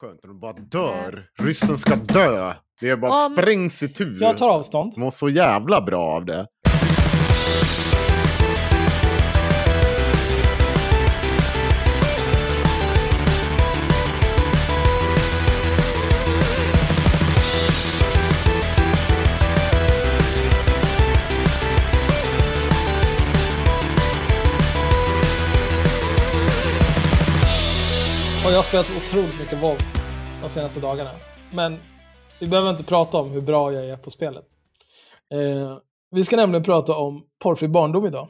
Skönt när de bara dör. Ryssen ska dö. Det är bara Om- sprängs i tur. Jag tar avstånd. De mår så jävla bra av det. Och jag har spelat otroligt mycket WoW de senaste dagarna. Men vi behöver inte prata om hur bra jag är på spelet. Eh, vi ska nämligen prata om porrfri barndom idag.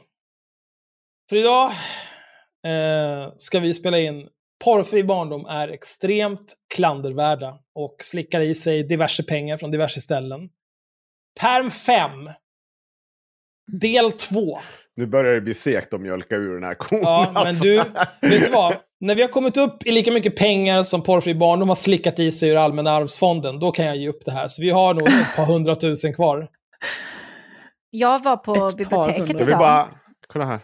För idag eh, ska vi spela in Porrfri barndom är extremt klandervärda och slickar i sig diverse pengar från diverse ställen. Perm 5. Del 2. Nu börjar det bli segt att mjölka ur den här kon. Ja, men alltså. du, vet du vad? När vi har kommit upp i lika mycket pengar som porrfri barndom har slickat i sig ur Allmänna arvsfonden, då kan jag ge upp det här. Så vi har nog ett par hundratusen kvar. Jag var på Ett biblioteket hundra. Jag vill idag. bara... Kolla här.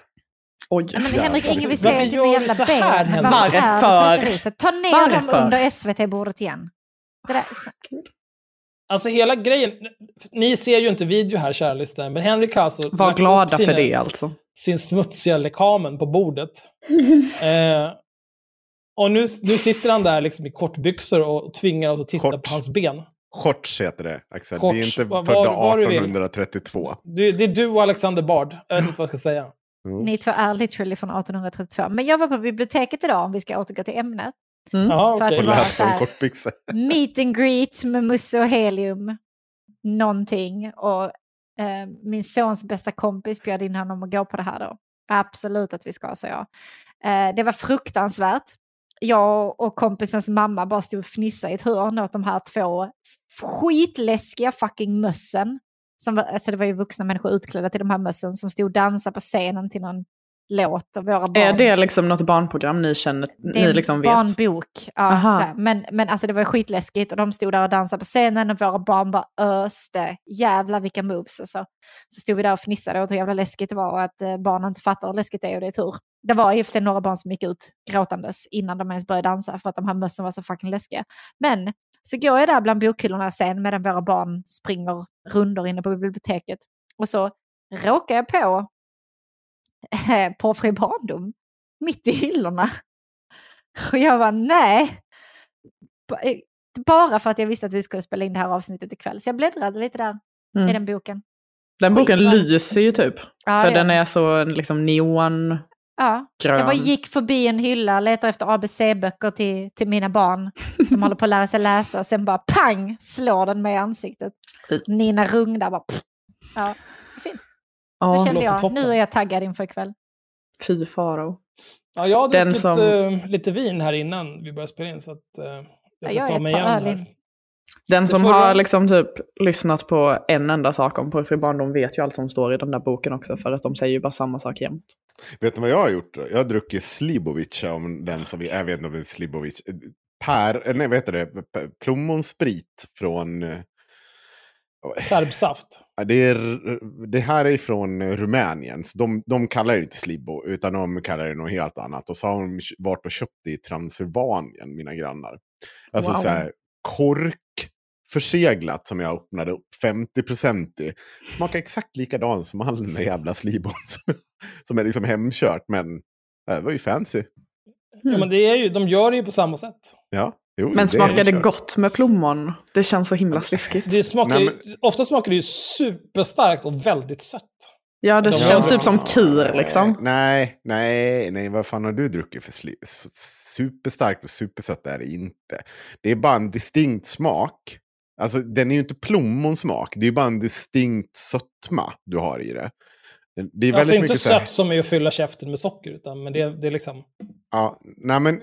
Oj. Ja, men Henrik, ingen vill se dina jävla så ben. här? Varför Varför? Ta ner dem Varför? under SVT-bordet igen. Det där, Alltså hela grejen, ni ser ju inte video här kära lyssnare, men Henrik har alltså Var glada upp för sina- det alltså. sin smutsiga lekamen på bordet. eh, och nu, nu sitter han där liksom i kortbyxor och tvingar oss att titta Kort. på hans ben. Shorts heter det, Axel. Shorts. Det är inte födda var du vill. 1832. Du, det är du och Alexander Bard. Jag vet inte vad jag ska säga. Mm. Ni två är literally från 1832. Men jag var på biblioteket idag, om vi ska återgå till ämnet. Mm. Jaha, För att okej. Och det var så här- kortbyxor. Meet and greet med Musse och Helium. Någonting. Och eh, min sons bästa kompis bjöd in honom att gå på det här då. Absolut att vi ska, sa jag. Eh, det var fruktansvärt. Jag och kompisens mamma bara stod och fnissade i ett hörn åt de här två skitläskiga fucking mössen. Som, var- alltså det var ju vuxna människor utklädda till de här mössen som stod och dansade på scenen till någon låt. Och våra barn Är det liksom något barnprogram ni känner, det är ni liksom vet? barnbok. Ja, men, men alltså det var skitläskigt och de stod där och dansade på scenen och våra barn bara öste. Jävlar vilka moves alltså. Så stod vi där och fnissade åt hur jävla läskigt det var och att eh, barnen inte fattar hur läskigt det är och det är tur. Det var i och för sig några barn som gick ut gråtandes innan de ens började dansa för att de här mössen var så fucking läskiga. Men så går jag där bland bokhyllorna sen medan våra barn springer rundor inne på biblioteket och så råkar jag på eh, porrfri barndom mitt i hyllorna. Och jag var nej. Eh, Bara för att jag visste att vi skulle spela in det här avsnittet ikväll. Så jag bläddrade lite där i Mm. den boken. Den boken Skitbra. lyser ju typ. Ja, för den är så liksom neongrön. Ja. Jag bara gick förbi en hylla, letade efter ABC-böcker till, till mina barn som håller på att lära sig läsa. Sen bara pang, slår den mig i ansiktet. Nina Rung där bara... Pff. Ja, fint. Då Ja, kände jag, toppen. nu är jag taggad inför ikväll. fy farao. Ja, jag har Den druckit som- eh, lite vin här innan vi började spela in, så att, eh, jag Ja, ska jag ta mig igen här. Den som har liksom typ lyssnat på en enda sak om porrfri barndom vet ju allt som står i den där boken också. För att de säger ju bara samma sak jämt. Vet ni vad jag har gjort? Jag har druckit Slibovic, om den som vi, jag vet inte om det är Slibovic. Per, nej vad heter det? Plommonsprit från, eh, Serbsaft. Det, är, det här är från Rumänien. Så de, de kallar det inte Slibo, utan de kallar det något helt annat. Och så har de varit och köpt det i Transylvanien, mina grannar. Alltså Wow. så här, kork förseglat som jag öppnade upp 50% i. Smakar exakt likadant som all den där jävla Slibon som, som är liksom hemkört. Men äh, det var ju fancy. Ja, men det är ju, de gör det ju på samma sätt. Ja, jo, Men är smakar det gott med plommon? Det känns så himla sliskigt. Det smakar ju, ofta smakar det ju superstarkt och väldigt sött. Ja, det Ja. känns typ som kir liksom. Nej, nej, nej, vad fan har du druckit för sli? S- Superstarkt och supersött är det inte. Det är bara en distinkt smak. Alltså den är ju inte plommonsmak, det är ju bara en distinkt sötma du har i det. Det- Det är väldigt Alltså inte så här- sött som är att fylla käften med socker, utan men det, det är liksom... Ja, nej men...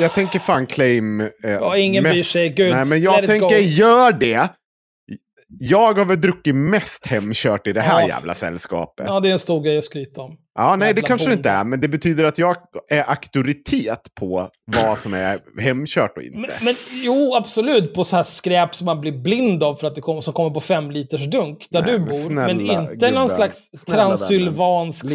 Jag tänker fan claim... Eh, Ja, ingen bryr sig, Gud, Nej, men jag tänker go. gör det. Jag har väl druckit mest hemkört i det här Ja, jävla sällskapet. Ja, det är en stor grej att skryta om. Ja, nej, det kanske det inte är, men det betyder att jag är auktoritet på vad som är hemkört och inte. Men, men jo, absolut på så här skräp som man blir blind av för att det kommer, som kommer på fem liters dunk där Nej, du men bor. snälla men inte gubben, någon slags transylvansk eh,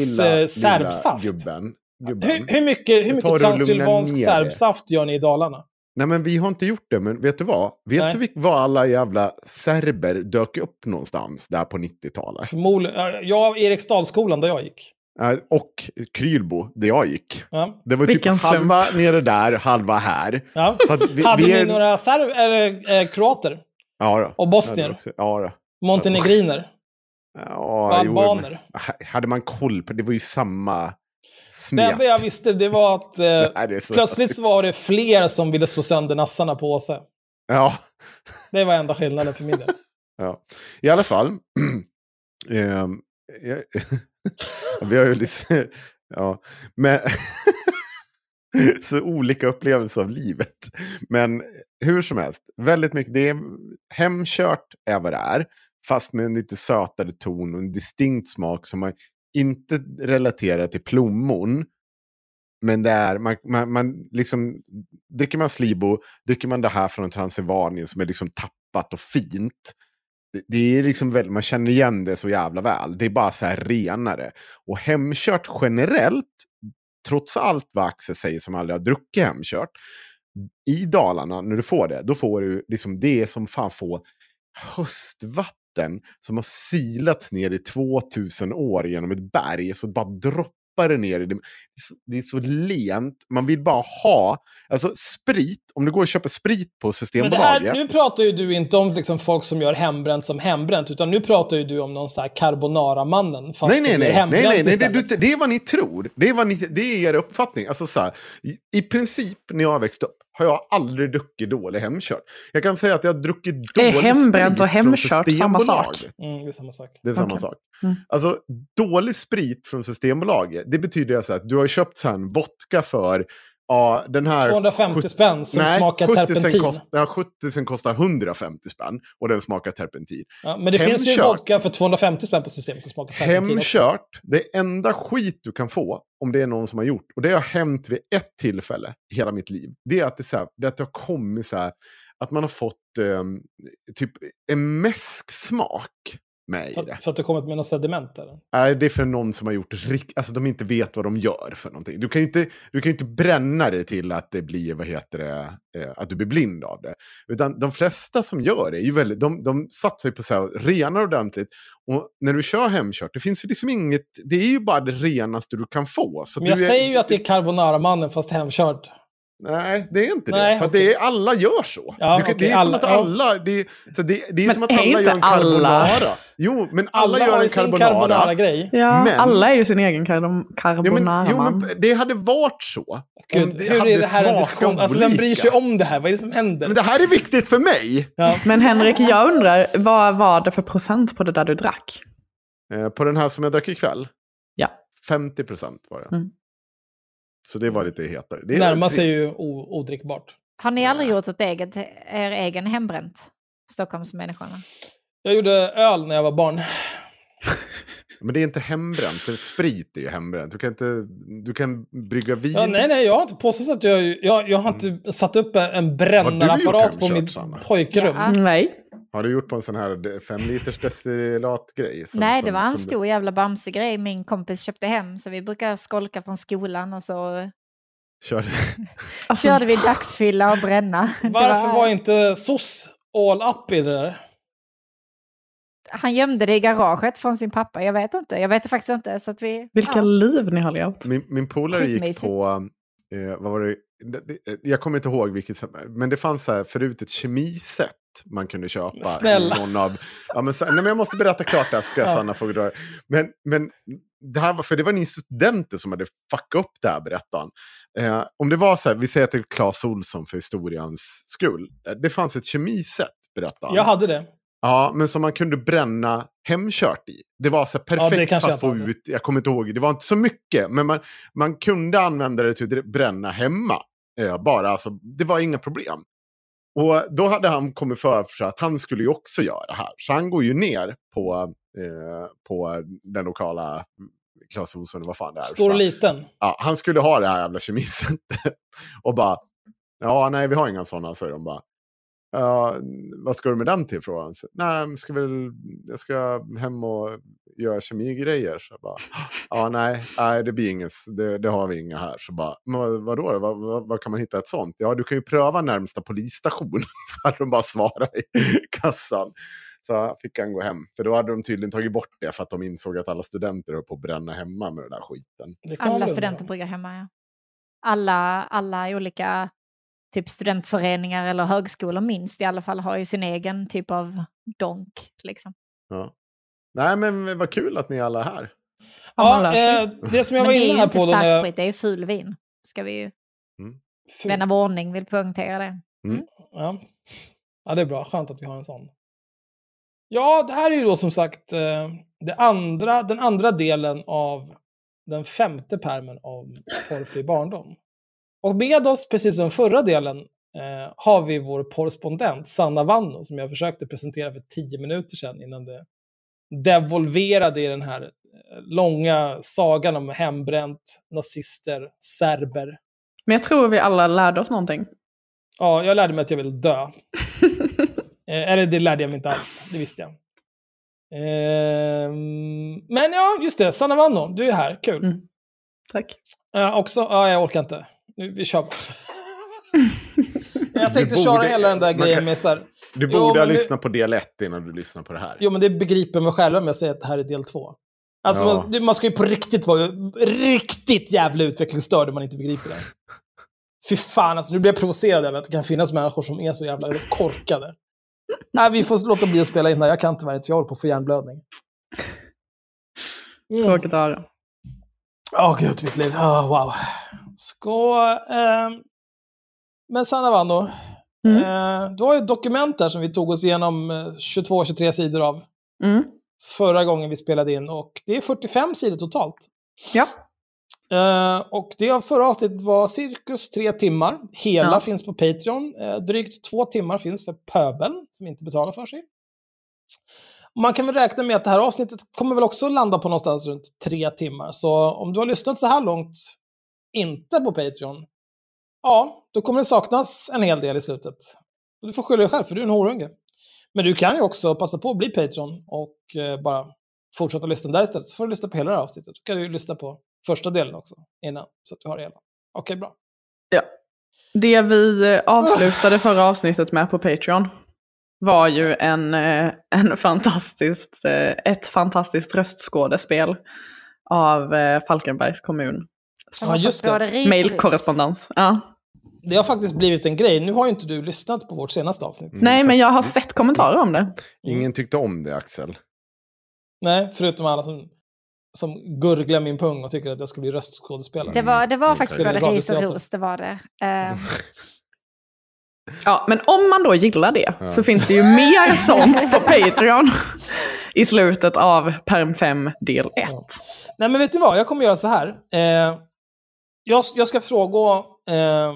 serbsaft. lilla gubben. Gubben. Hur, hur mycket, hur mycket transylvansk serbsaft gör ni i Dalarna? Nej, men vi har inte gjort det, men vet du vad? Vet Nej. du var alla jävla serber dök upp någonstans där på 90-talet? Förmodligen, ja, jag, Eriksdalsskolan där jag gick. Och Krylbo, där jag gick. Ja. Det var typ Vilken slump. halva nere där, halva här. Ja. Så att vi, Hade vi ni är... några serb, eller, eh, kroater? Ja, då. Och bosnier? Ja, då. Montenegriner? Ja, jo, Albaner? men- Hade man koll på det? var ju samma Det enda jag visste det var att eh, Nej, så- plötsligt så var det fler som ville slå sönder nassarna på Åse. Ja, Det var enda skillnaden för min del. ja. I alla fall. ehm, vi har ju lite... Ja, men... så olika upplevelser av livet. Men hur som helst, väldigt mycket. Det är hemkört är vad det är. Fast med en lite sötare ton och en distinkt smak som man inte relaterat till plommon. Men det är, man, man, man liksom, dricker man Slibo, dricker man det här från Transylvanien som är liksom tappat och fint. Det, det är liksom väl, man känner igen det så jävla väl. Det är bara så här renare. Och hemkört generellt, trots allt vad Axel säger som aldrig har druckit hemkört, i Dalarna, när du får det, då får du liksom det som fan får höstvatten som har silats ner i 2000 år genom ett berg. Så bara droppar det ner i det. Det är så, lent. Man vill bara ha, alltså sprit, om du går och köper sprit på Systembolaget. här, nu pratar ju du inte om liksom folk som gör hembränt som hembränt, utan nu pratar ju du om någon så här carbonara-mannen. Fast Nej, nej, nej. hembränt nej, nej, nej det, det är vad ni tror. Det är, vad ni, det är er uppfattning. Alltså, så här, i, I princip när jag har växt upp har jag aldrig druckit dålig hemkört. Jag kan säga att jag har druckit Är dålig hembränt sprit och från hemkört samma sak? Mm, det är samma sak. Det är samma Okej. sak. Mm. Alltså, dålig sprit från Systembolaget, det betyder alltså att du har köpt så här en vodka för, ja, den här... 250 sjut- spänn som Nej, smakar 70 terpentin. Kost, ja, 70 sen kostar 150 spänn och den smakar terpentin. Ja, men det finns ju Hemkört. vodka för 250 spänn på systemet som smakar terpentin. också. Hemkört, det enda skit du kan få om det är någon som har gjort, och det har hänt vid ett tillfälle i hela mitt liv, det är att det, är så här, det, att det har kommit så här, att man har fått ehm, typ en mäsksmak med i För, det. för att det kommit med något sediment eller? Nej, det är för någon som har gjort rik- alltså de inte vet vad de gör för någonting. Du kan ju inte, du kan inte bränna det till att det blir, vad heter det, eh, att du blir blind av det. Utan de flesta som gör det är ju väldigt, de, de satsar ju på så här, renar ordentligt. Och när du kör hemkört, det finns ju liksom inget, det är ju bara det renaste du kan få. Så Men jag är, säger ju att det är carbonara-mannen fast hemkört. Nej, det är inte Nej, det. För att okej. det är, alla gör så. Ja, du okej, det är som alla- att ja. alla... Det är, så det, det är Men som att är alla gör en alla? carbonara. Jo, men alla, Alla gör en sin carbonara. carbonara-grej. Ja, Men- alla är ju sin egen karbon- Ja, men, jo, men det hade varit så. om Gud, det hur hade är det här en diskussion? Alltså vem bryr sig om det här? Vad är det som händer? Men det här är viktigt för mig. Ja. Men Henrik, jag undrar, vad var det för procent på det där du drack? Eh, på den här som jag drack ikväll. Ja. 50 procent var det. Mm. Så det var lite hetare. Det är Närmar sig ju odrickbart. Har ni aldrig gjort ett eget, er egen hembränt? Stockholmsmänniskorna. Jag gjorde öl när jag var barn. Men det är inte hembränt. För sprit är ju hembränt. Du kan, inte, du kan brygga vin. Ja, nej, nej, jag har inte påstått att jag... Jag, jag har inte satt upp en brännarapparat på mitt pojkrum. Ja. Nej. Har du gjort på en sån här fem liters destillatgrej? Nej, det var en stor jävla Bamse-grej min kompis köpte hem. Så vi brukar skolka från skolan och så Körde. Alltså, körde vi dagsfylla och bränna. Varför var inte SOS all up i det där? Han gömde det i garaget från sin pappa. Jag vet inte. Jag vet faktiskt inte. Så att vi, Vilka ja. liv ni har levt. Min, min polare gick på, eh, vad var det, jag kommer inte ihåg vilket, men det fanns så här förut ett kemiset man kunde köpa. Snälla. Någon av, ja, men, nej, men jag måste berätta klart det här, ska Ja. Sanna få dra. Men, men det här var, för det var ni studenter som hade fuckat upp det här, berättade han. Eh, om det var så här, vi säger att det är Claes Olsson för historians skull. Eh, Det fanns ett kemiset, berättade han. Jag hade det. Ja, men som man kunde bränna hemkört i. Det var så här Ja, perfekt kanske för att få hade. ut, jag kommer inte ihåg, det var inte så mycket, men man, man kunde använda det till att bränna hemma. Eh, bara, alltså, det var inga problem. Och då hade han kommit för sig att han skulle ju också göra det här. Så han går ju ner på, eh, på den lokala Clas Ohlson, vad fan det är. Stor och liten. ja, han skulle ha det här jävla kemicentret. och bara, ja nej vi har inga sådana, säger de bara. Ja, vad ska du med den till? frågar han. Så, Nej, men ska väl, jag ska hem och göra kemigrejer. Så jag bara, ja nej, nej det blir inget, det, det har vi inga här. Så bara, men vad, vadå, då? vad, vad, vad kan man hitta ett sånt? Ja, du kan ju pröva närmsta polisstation. så hade de bara svarat i kassan. Så fick han gå hem. För då hade de tydligen tagit bort det för att de insåg att alla studenter höll på att bränna hemma med den där skiten. Alla studenter brukar hemma, ja. Alla, alla olika typ studentföreningar eller högskolor minst i alla fall har ju sin egen typ av donk. Liksom. Ja. Nej, men vad kul att ni alla är här. Ja, Ja, eh, det som jag Men var det är inne här inte på då när jag... starksprit, det är fulvin. Ska vi ju, Fy- vän av ordning vill poängtera det. Ja. ja, det är bra. Skönt att vi har en sån. Ja, det här är ju då som sagt eh, det andra, den andra delen av den femte permen av Porrfri barndom. Och med oss, precis som förra delen, eh, har vi vår korrespondent Sanna Vanno som jag försökte presentera för tio minuter sedan innan det devolverade i den här eh, långa sagan om hembränt, nazister, serber. Men jag tror vi alla lärde oss någonting. Ja, jag lärde mig att jag vill dö. Eh, eller det lärde jag mig inte alls, det visste jag. Ehm, men ja, just det. Sanna Vanno, du är här. Kul. Mm. Tack. Eh, också, ja, jag orkar inte. Nu, vi kör. jag tänkte Du köra borde- hela den där grejen kan- med så här. Du Jo, borde ha lyssnat på del 1 innan du lyssnar på det här. Jo, men det begriper mig själv om jag säger att det här är del två. Alltså, Ja. man, man ska ju på riktigt vara riktigt jävla utvecklingsstörd om man inte begriper det. Fy fan, alltså nu blir jag provocerad över att det kan finnas människor som är så jävla korkade. Nej, vi får låta bli att spela in det här. Jag kan tyvärr inte, jag håller på att få hjärnblödning. Mm. Tråkigt att höra. Åh gud, mitt liv. Oh, wow. Ska... ehm, men Sanna Vanno, Mm. eh, du har ju ett dokument där som vi tog oss igenom eh, 22-23 sidor av Mm. förra gången vi spelade in. Och det är 45 sidor totalt. Ja. Eh, och det förra avsnittet var cirkus tre timmar. Hela Ja. finns på Patreon. Eh, drygt två timmar finns för pöbeln, som inte betalar för sig. Man kan väl räkna med att det här avsnittet kommer väl också landa på någonstans runt tre timmar. Så om du har lyssnat så här långt, inte på Patreon, ja, då kommer det saknas en hel del i slutet. Och du får skylla dig själv, för du är en horunge. Men du kan ju också passa på att bli Patreon och eh, bara fortsätta lyssna där istället. Så får du lyssna på hela det här avsnittet. Då kan du ju lyssna på första delen också innan, så att du har det hela. Okej, bra. Det vi eh, avslutade förra avsnittet med på Patreon var ju en, eh, en fantastiskt, ett fantastiskt röstskådespel av Falkenbergs kommun. Ja, just det. Mailkorrespondens. Ja. Det har faktiskt blivit en grej. Nu har ju inte du lyssnat på vårt senaste avsnitt. Mm. Nej, men jag har sett kommentarer om det. Ingen tyckte om det, Axel. Nej, förutom alla som, som gurglar min pung och tycker att jag ska bli röstskådespelare. Det var, det var Mm, faktiskt både ris och ros, det var det. Eh, Ja, men om man då gillar det Ja. så finns det ju mer sånt på Patreon i slutet av Perm 5 del 1. Nej, men vet ni vad? Jag kommer göra så här. Eh, jag, jag ska fråga eh,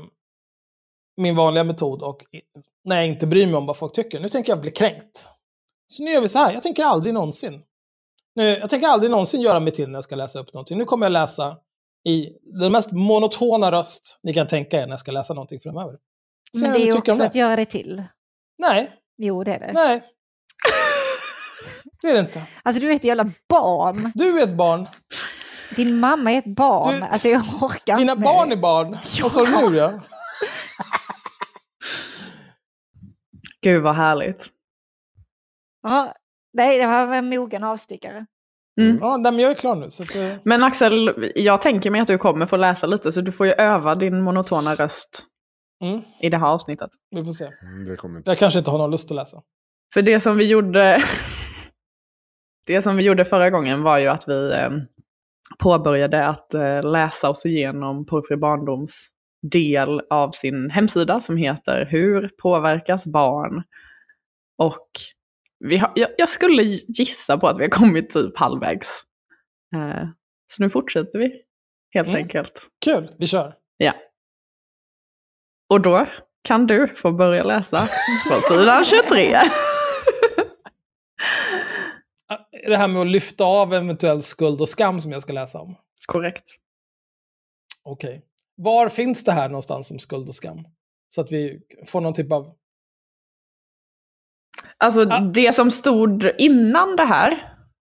min vanliga metod och när jag inte bryr mig om vad folk tycker. Nu tänker jag bli kränkt. Så nu gör vi så här. Jag tänker aldrig någonsin. Nu, jag tänker aldrig någonsin göra mig till när jag ska läsa upp någonting. Nu kommer jag läsa i den mest monotona röst ni kan tänka er när jag ska läsa någonting framöver. Se men det är om också att göra det till. Nej, Jo, det är det. nej. Det är det inte. Alltså du är ett jävla barn. Du är ett barn. Din mamma är ett barn. Du- alltså jag orkar Dina inte barn är barn. Vad sa du nu ja? Gud vad härligt. Ja, nej, det var en mogen avstickare. Ja, nej, men jag är klar nu. Så att, eh, Men Axel, jag tänker mig att du kommer få läsa lite så du får ju öva din monotona röst mm, i det här avsnittet. vi får se. Mm, Det kommer inte. Jag kanske inte har någon lust att läsa. För det som vi gjorde det som vi gjorde förra gången var ju att vi eh, påbörjade att eh, läsa oss igenom Porrfri Barndoms del av sin hemsida som heter Hur påverkas barn? Och vi har, jag, jag skulle gissa på att vi har kommit typ halvvägs. Eh, så nu fortsätter vi helt Mm. enkelt. Kul, vi kör. Ja. Och då kan du få börja läsa på sidan 23. Ah, det här med att lyfta av eventuell skuld och skam som jag ska läsa om? Korrekt. Okej. Var finns det här någonstans som skuld och skam? Så att vi får någon typ av... Alltså Ah. det som stod innan det här,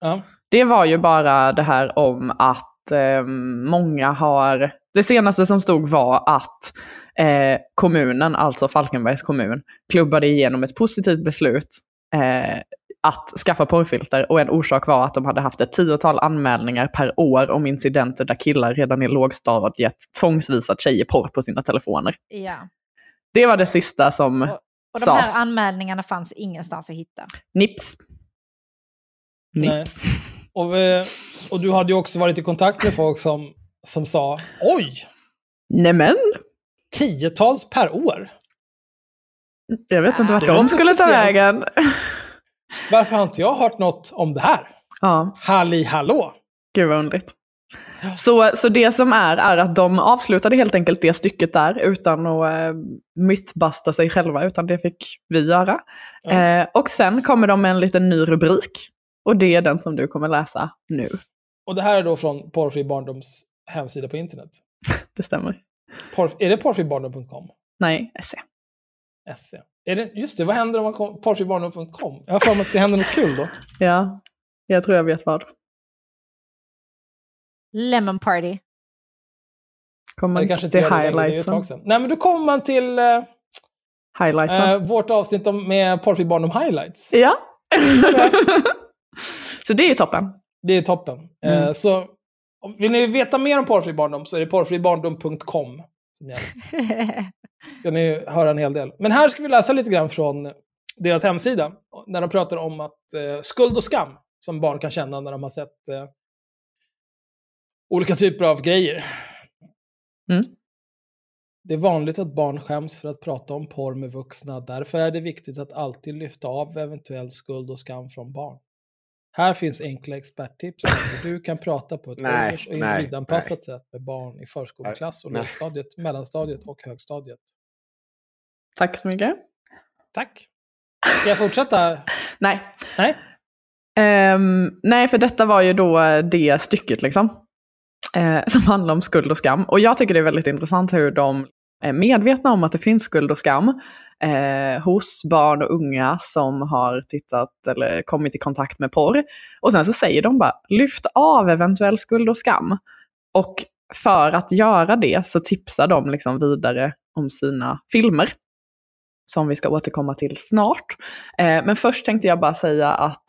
Ja. det var ju bara det här om att eh, många har... Det senaste som stod var att eh, kommunen, alltså Falkenbergs kommun, klubbade igenom ett positivt beslut eh, att skaffa porrfilter och en orsak var att de hade haft ett tiotal anmälningar per år om incidenter där killar redan i lågstadiet tvångsvisat tjejer porr på sina telefoner. Ja. Det var det sista som Och de sas. här anmälningarna fanns ingenstans att hitta. Nips. Nej. Nips. Och, vi, och du hade ju också varit i kontakt med folk som, som sa oj, Nämen, tiotals per år. jag vet inte vart de skulle ta vägen. Varför har inte jag hört något om det här? Ja, Halli hallå! gud vad underligt. Så, så det som är, är att de avslutade helt enkelt det stycket där utan att eh, mythbusta sig själva, utan det fick vi göra. Ja. Eh, och sen kommer de med en liten ny rubrik. Och det är den som du kommer läsa nu. Och det här är då från Porrfri Barndoms hemsida på internet. Det stämmer. Porr, är det porrfribarndom.com? Nej, se. SE. Är det, just det, vad händer om man kommer porrfribarndom.com? Jag har för mig att det händer något kul då. Ja, jag tror jag vet vad. Lemon party. Kommer det kanske till highlightsen. Nej, men då kommer man till eh, highlightsen. eh, vårt avsnitt om, med Porrfri Barndom Highlights. Ja. så det är ju toppen. Det är toppen. Eh, Mm. så om- vill ni veta mer om porrfri barndom så är det porrfribarndom.com. ska ni höra en hel del. Men här ska vi läsa lite grann från deras hemsida. När de pratar om att eh, skuld och skam som barn kan känna när de har sett eh, olika typer av grejer. Mm. Det är vanligt att barn skäms för att prata om porr med vuxna. Därför är det viktigt att alltid lyfta av eventuell skuld och skam från barn. Här finns enkla experttips hur du kan prata på ett ålders och nej, individanpassat sätt med barn i förskoleklass och lågstadiet, mellanstadiet och högstadiet. Tack så mycket. Tack. Ska jag fortsätta? Nej. Nej? Ehm, nej, för detta var ju då det stycket liksom. eh, som handlar om skuld och skam. Och jag tycker det är väldigt intressant hur de är medvetna om att det finns skuld och skam eh, hos barn och unga som har tittat eller kommit i kontakt med porr. Och sen så säger de bara, lyft av eventuell skuld och skam. Och för att göra det så tipsar de liksom vidare om sina filmer. Som vi ska återkomma till snart. Eh, men först tänkte jag bara säga att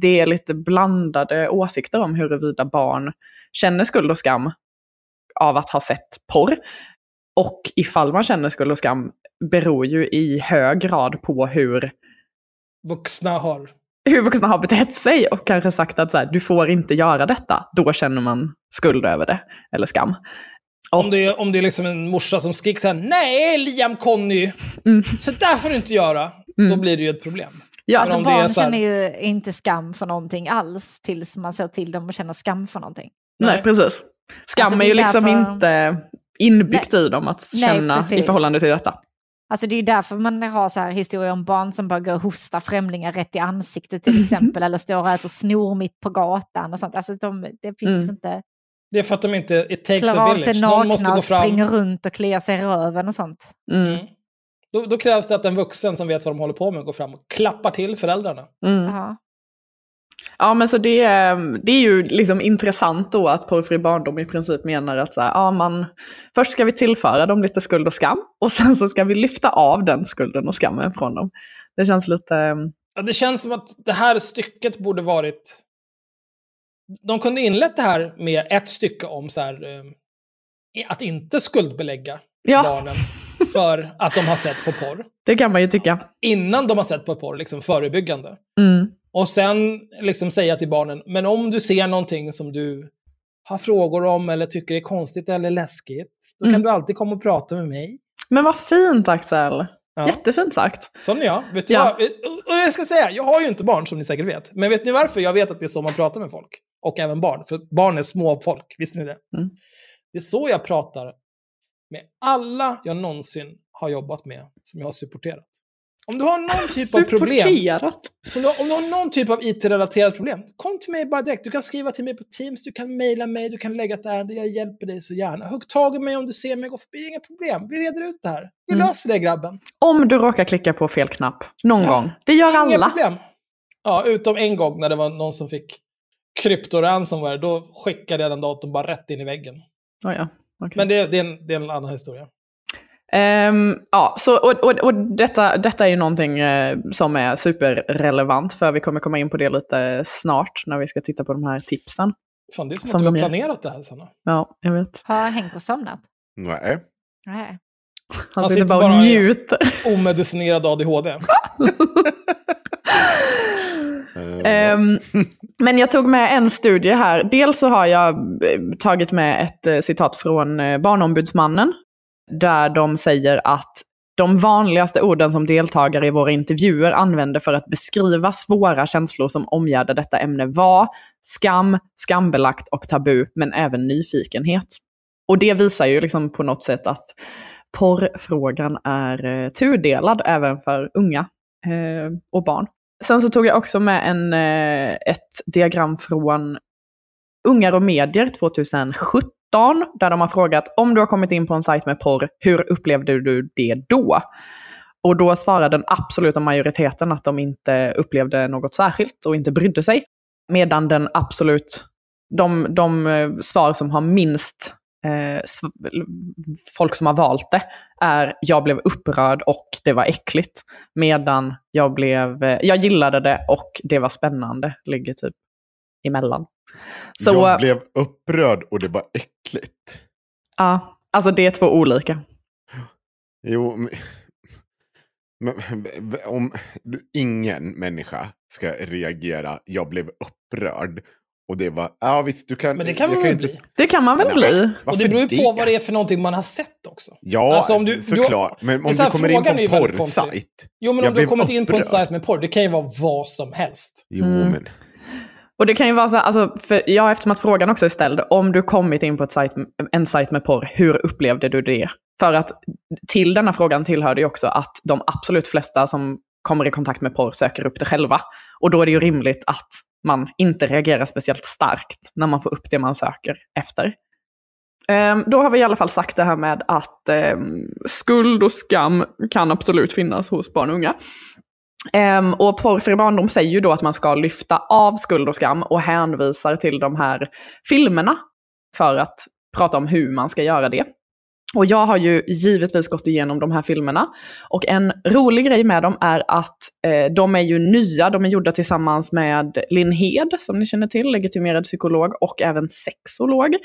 det är lite blandade åsikter om huruvida barn känner skuld och skam av att ha sett porr. Och ifall man känner skuld och skam beror ju i hög grad på hur, Vuxna har. hur vuxna har betett sig och kanske sagt att så här, du får inte göra detta. Då känner man skuld över det, eller skam. Och, Om det, är, om det är liksom en morsa som skriker så här, nej Liam Conny, Mm. så där får du inte göra. Mm. Då blir det ju ett problem. ja, Alltså barn här- känner ju inte skam för någonting alls tills man ser till dem och känner skam för någonting. nej, Nej. precis. Skam Alltså, är ju liksom därför- inte inbyggt i dem att Nej, känna i precis. förhållande till detta. Alltså det är ju därför man har så här historier om barn som bara går och hostar främlingar rätt i ansiktet till exempel. eller står och äter snor mitt på gatan och sånt. Alltså de, det finns Mm. inte. Det är för att de inte, it takes Klarar a av sig village. Någon måste nakna gå fram. springer runt och kliar sig i röven och sånt. Mm. Mm. Då, då krävs det att en vuxen som vet vad de håller på med går fram och klappar till föräldrarna. Mm. Ja. Men så det, är- det är ju liksom intressant då att porrfri barndom i princip menar att så här, ja, man, först ska vi tillföra dem lite skuld och skam och sen så ska vi lyfta av den skulden och skammen från dem. Det känns lite... ehm, Ja, det känns som att det här stycket borde varit... De kunde inlett det här med ett stycke om så här, eh, att inte skuldbelägga Ja. barnen för att de har sett på porr. Det kan man ju tycka. Innan de har sett på porr, liksom förebyggande. Mm. Och sen liksom säga till barnen, men om du ser någonting som du har frågor om eller tycker är konstigt eller läskigt, då kan Mm. du alltid komma och prata med mig. Men vad fint Axel! Ja. Jättefint sagt. Sån är jag. Vet du Ja. vad? Och jag ska säga, jag har ju inte barn som ni säkert vet. Men vet ni varför jag vet att det är så man pratar med folk? Och även barn. För barn är små folk, visste ni det? Mm. Det är så jag pratar med alla jag någonsin har jobbat med, som jag har supporterat. Om du har någon typ av problem, så om du har någon typ av IT-relaterat problem, kom till mig bara direkt. Du kan skriva till mig på Teams, du kan mejla mig, du kan lägga ett ärende, jag hjälper dig så gärna. Hugg tag i mig om du ser mig gå förbi, inga problem. Vi reder ut det här. Vi Mm. löser det grabben. Om du råkar klicka på fel knapp någon Ja. gång. Det gör Inga alla. problem. Ja, utom en gång när det var någon som fick kryptoransomware. Då skickade jag den datorn bara rätt in i väggen. Oh, ja. okej. Men det, det, är en, det är en annan historia. Ehm, ja, så, och, och, och detta, detta är ju någonting eh, som är superrelevant, för vi kommer komma in på det lite snart när vi ska titta på de här tipsen. Fan, det är som, Som att du har planerat det här, Sanna. Ja, jag vet. Har Henko somnat? Nej. Nej. Han, Han sitter sitter bara och njuter. Omedicinerad ADHD. Um, men jag tog med en studie här. Dels så har jag eh, tagit med ett eh, citat från eh, Barnombudsmannen, där de säger att de vanligaste orden som deltagare i våra intervjuer använder för att beskriva svåra känslor som omgärdar detta ämne var skam, skambelagt och tabu, men även nyfikenhet. Och det visar ju liksom på något sätt att porrfrågan är tudelad även för unga eh, och barn. Sen så tog jag också med en, eh, ett diagram från Ungar och medier 2017, där de har frågat om du har kommit in på en sajt med porr, hur upplevde du det då? Och då svarade den absoluta majoriteten att de inte upplevde något särskilt och inte brydde sig. Medan den absolut, de, de eh, svar som har minst eh, folk som har valt det är jag blev upprörd och det var äckligt. Medan jag blev, eh, jag gillade det och det var spännande, ligger typ emellan. Så, Jag blev upprörd och det var äckligt. ja, alltså det är två olika. Jo, men, men, om ingen människa ska reagera, jag blev upprörd. Och det var, ja visst du kan... Men det kan man väl inte- bli? Det kan man väl Nej, bli? Och det beror ju på vad det är för någonting man har sett också. Ja, Alltså, om du- du- såklart. men om du kommer in på en porrsajt. Jo, men Jag om du har kommit in på en upprörd. sajt med porr, det kan ju vara vad som helst. Jo, Mm. men... Och det kan ju vara så här, alltså, för, ja, eftersom att frågan också är ställd, om du kommit in på ett sajt, en sajt med porr, hur upplevde du det? För att till denna frågan tillhör det ju också att de absolut flesta som kommer i kontakt med porr söker upp det själva. Och då är det ju rimligt att man inte reagerar speciellt starkt när man får upp det man söker efter. Ehm, då har vi i alla fall sagt det här med att ehm, skuld och skam kan absolut finnas hos barn och unga. Um, och porrfri barndom säger ju då att man ska lyfta av skuld och skam och hänvisar till de här filmerna för att prata om hur man ska göra det. Och jag har ju givetvis gått igenom de här filmerna. Och en rolig grej med dem är att eh, de är ju nya, de är gjorda tillsammans med Linn Hed, som ni känner till, legitimerad psykolog och även sexolog.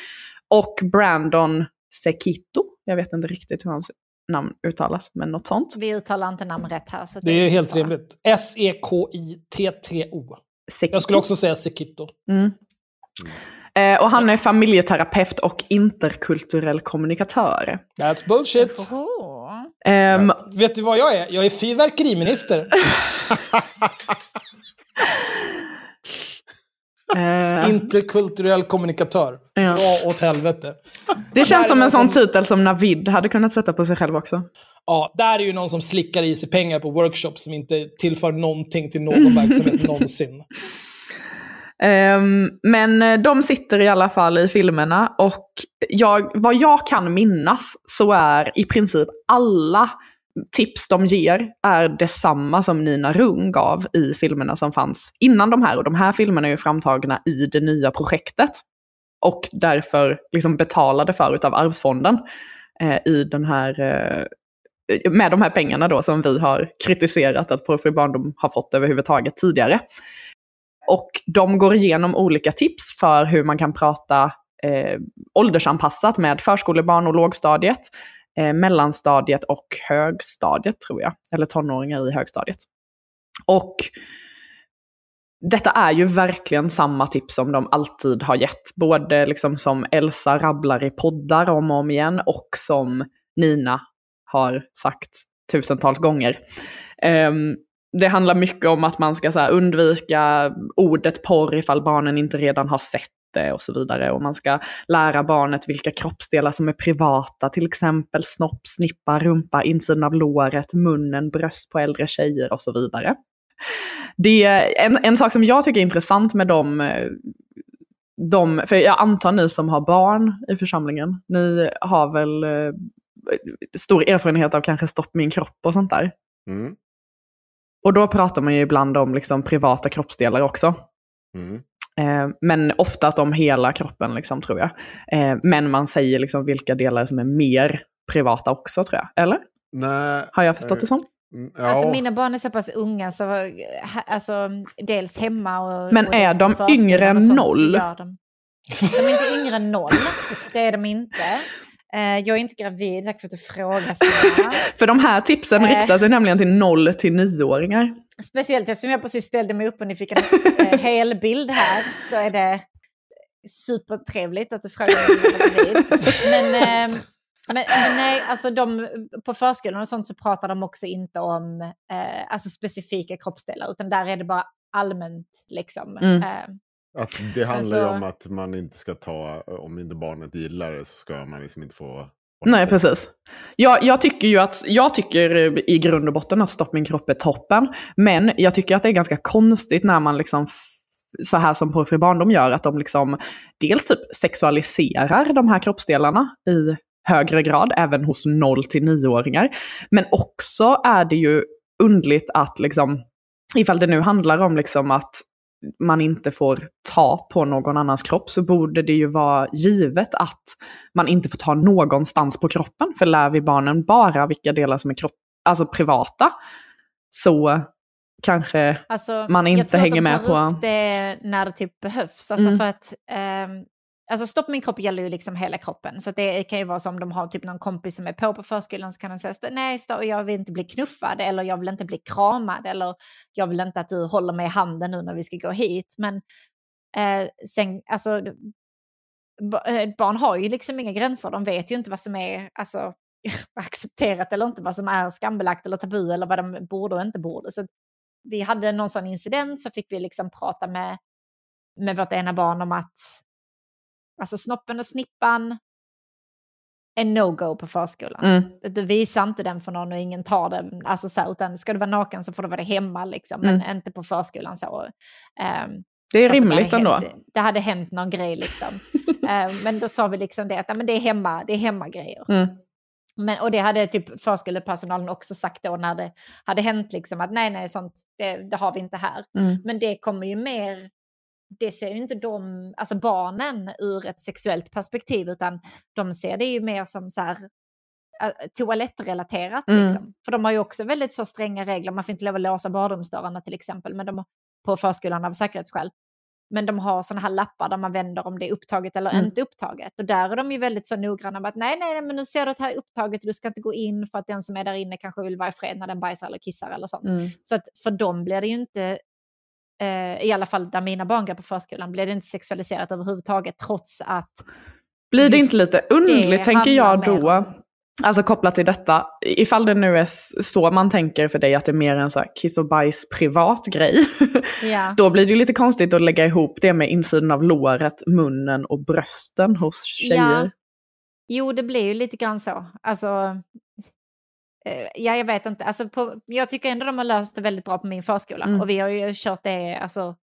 Och Brandon Sekito, jag vet inte riktigt hur hans namn uttalas, men något sånt. Vi uttalar inte namn rätt här. Så Det är helt rimligt. E S-E-K-I-T-T-O. Sekito. Jag skulle också säga Sekito. Mm. Eh, och han är familjeterapeut och interkulturell kommunikatör. That's bullshit. Ehm, Vet du vad jag är? Jag är fyrverkeriminister. eh, Interkulturell kommunikatör. Ja. Dra åt helvete. det känns som en sån som- titel som Navid hade kunnat sätta på sig själv också. Ja, där är ju någon som slickar i sig pengar på workshops som inte tillför någonting till någon verksamhet någonsin. Ehm, men eh, de sitter i alla fall i filmerna och jag, vad jag kan minnas så är i princip alla tips de ger är detsamma som Nina Rung gav i filmerna som fanns innan de här. Och de här filmerna är ju framtagna i det nya projektet. Och därför liksom betalade för utav Arvsfonden eh, i den här, eh, med de här pengarna då som vi har kritiserat att Porrfri barndom har fått överhuvudtaget tidigare. Och de går igenom olika tips för hur man kan prata eh, åldersanpassat med förskolebarn och lågstadiet, eh, mellanstadiet och högstadiet tror jag. Eller tonåringar i högstadiet. Och detta är ju verkligen samma tips som de alltid har gett. Både liksom som Elsa rabblar i poddar om och om igen och som Nina har sagt tusentals gånger. Um, det handlar mycket om att man ska så här, undvika ordet porr ifall barnen inte redan har sett det och så vidare. Och man ska lära barnet vilka kroppsdelar som är privata, till exempel snopp, snippa, rumpa, insidan av låret, munnen, bröst på äldre tjejer och så vidare. Det är en, en sak som jag tycker är intressant med dem, eh, de, för jag antar ni som har barn i församlingen, ni har väl eh, stor erfarenhet av kanske stopp min kropp och sånt där. Mm. Och då pratar man ju ibland om liksom privata kroppsdelar också. Mm. Eh, men oftast om hela kroppen, liksom, tror jag. Eh, men man säger liksom vilka delar som är mer privata också, tror jag. Eller? Nej. Har jag förstått det som? Mm, Ja. Alltså mina barn är så pass unga så alltså, dels hemma och... Men och är de yngre än noll? De. de är inte yngre än noll, det är de inte. Eh, jag är inte gravid, tack för att du frågar. För de här tipsen Eh. riktar sig nämligen till 0 till 9-åringar. Speciellt eftersom jag precis ställde mig upp och ni fick en eh, hel bild här så är det supertrevligt att du frågar om jag är gravid. Men, eh, men, men nej, alltså de, på förskolan och sånt så pratar de också inte om eh, alltså specifika kroppsdelar utan där är det bara allmänt liksom. Mm. Eh, Att det handlar ju så- om att man inte ska ta, om inte barnet gillar det så ska man liksom inte få... Nej, precis. Jag, jag tycker ju att, jag tycker i grund och botten att Stopp min kropp är toppen. Men jag tycker att det är ganska konstigt när man liksom, så här som Porrfri barndom gör, att de liksom dels typ sexualiserar de här kroppsdelarna i högre grad, även hos 0 till 9-åringar. Men också är det ju undligt att liksom, ifall det nu handlar om liksom att man inte får ta på någon annans kropp så borde det ju vara givet att man inte får ta någonstans på kroppen. För lär vi barnen bara vilka delar som är kropp, alltså privata så kanske Alltså, Man jag inte tror att hänger de med tar på- upp det när det typ behövs. Alltså Mm. för att... ehm, Alltså stopp min kropp gäller ju liksom hela kroppen. Så det kan ju vara som om de har typ någon kompis som är på på förskolan så kan de säga nej jag vill inte bli knuffad eller jag vill inte bli kramad eller jag vill inte att du håller mig i handen nu när vi ska gå hit. Men eh, sen, alltså eh, barn har ju liksom inga gränser. De vet ju inte vad som är alltså, accepterat eller inte, vad som är skambelagt eller tabu eller vad de borde och inte borde. Så vi hade någon sån incident så fick vi liksom prata med, med vårt ena barn om att alltså snoppen och snippan är no-go på förskolan. Mm. Du visar inte den för någon och ingen tar den. Alltså så, här, utan ska du vara naken så får du vara det hemma, liksom, men inte på förskolan. Så. Ehm, det är rimligt det ändå. hänt, det hade hänt någon grej liksom. Eh, men då sa vi liksom det att men det är hemma, det är hemmagrejer. Mm. Men, och det hade typ förskolepersonalen också sagt då när det hade hänt liksom att nej, nej, sånt, det, det har vi inte här. Mm. Men det kommer ju mer, det ser ju inte de, alltså barnen ur ett sexuellt perspektiv utan de ser det ju mer som så här äh, toalettrelaterat. Mm. Liksom. För de har ju också väldigt så stränga regler, man får inte lov att låsa badrumsdörrarna till exempel men de, på förskolan av säkerhetsskäl. Men de har sådana här lappar där man vänder om det är upptaget eller Mm. inte upptaget. Och där är de ju väldigt så noggranna med att nej, nej, men nu ser du att här är upptaget och du ska inte gå in för att den som är där inne kanske vill vara i fred när den bajsar eller kissar eller sånt. Mm. Så att för dem blir det ju inte, eh, i alla fall där mina barn går på förskolan, blir det inte sexualiserat överhuvudtaget trots att Blir det inte lite underligt, tänker jag då, om- alltså kopplat till detta, ifall det nu är så man tänker för dig att det är mer en så här kiss och bajs privat grej, ja, då blir det lite konstigt att lägga ihop det med insidan av låret, munnen och brösten hos tjejer. Ja. Jo, det blir ju lite grann så. Alltså, ja, jag vet inte. Alltså, på, jag tycker ändå de har löst det väldigt bra på min förskola. Mm. Och vi har ju kört det alltså,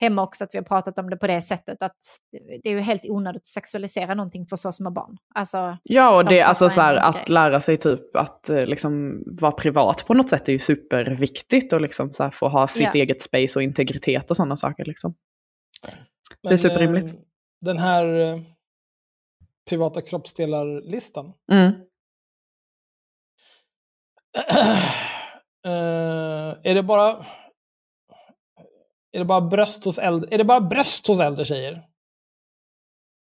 hemma också att vi har pratat om det på det sättet att det är ju helt onödigt att sexualisera någonting för så små barn. Alltså, Ja, och De det, alltså så här, att lära sig typ att eh, liksom vara privat på något sätt är ju superviktigt och liksom så här, få ha sitt Ja. eget space och integritet och sådana saker. Liksom. Så det är Men, superrimligt. eh, Den här eh, privata kroppsdelar-listan. Mm. Eh, är det bara... Är det bara bröst hos äldre, är det bara bröst hos äldre tjejer?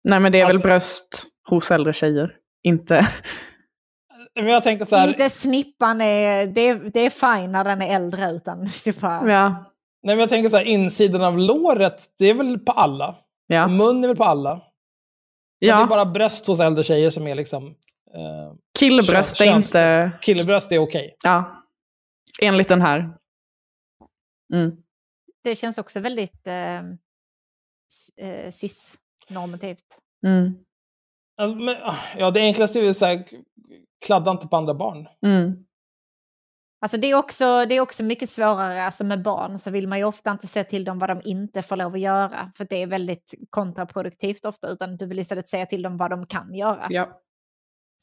Nej, men det är Alltså- väl bröst hos äldre tjejer. Inte... Men jag tänker så här, inte snippan är, det, är- det är fine när den är äldre utan det är bara, Ja. nej, men jag tänker så här, insidan av låret, det är väl på alla? Ja. mun är väl på alla? Men Det är ja. bara bröst hos äldre tjejer som är liksom... Eh, Killbröst är inte... killebröst är okej. Ja. Enligt den här. Mm. det känns också väldigt eh, s- eh, cis-normativt. Mm. Alltså, men, ah, ja, det enklaste är väl så här, kladda inte på andra barn. Mm. Alltså det är, också, det är också mycket svårare, alltså med barn så vill man ju ofta inte säga till dem vad de inte får lov att göra. För det är väldigt kontraproduktivt ofta, utan du vill istället säga till dem vad de kan göra. Ja.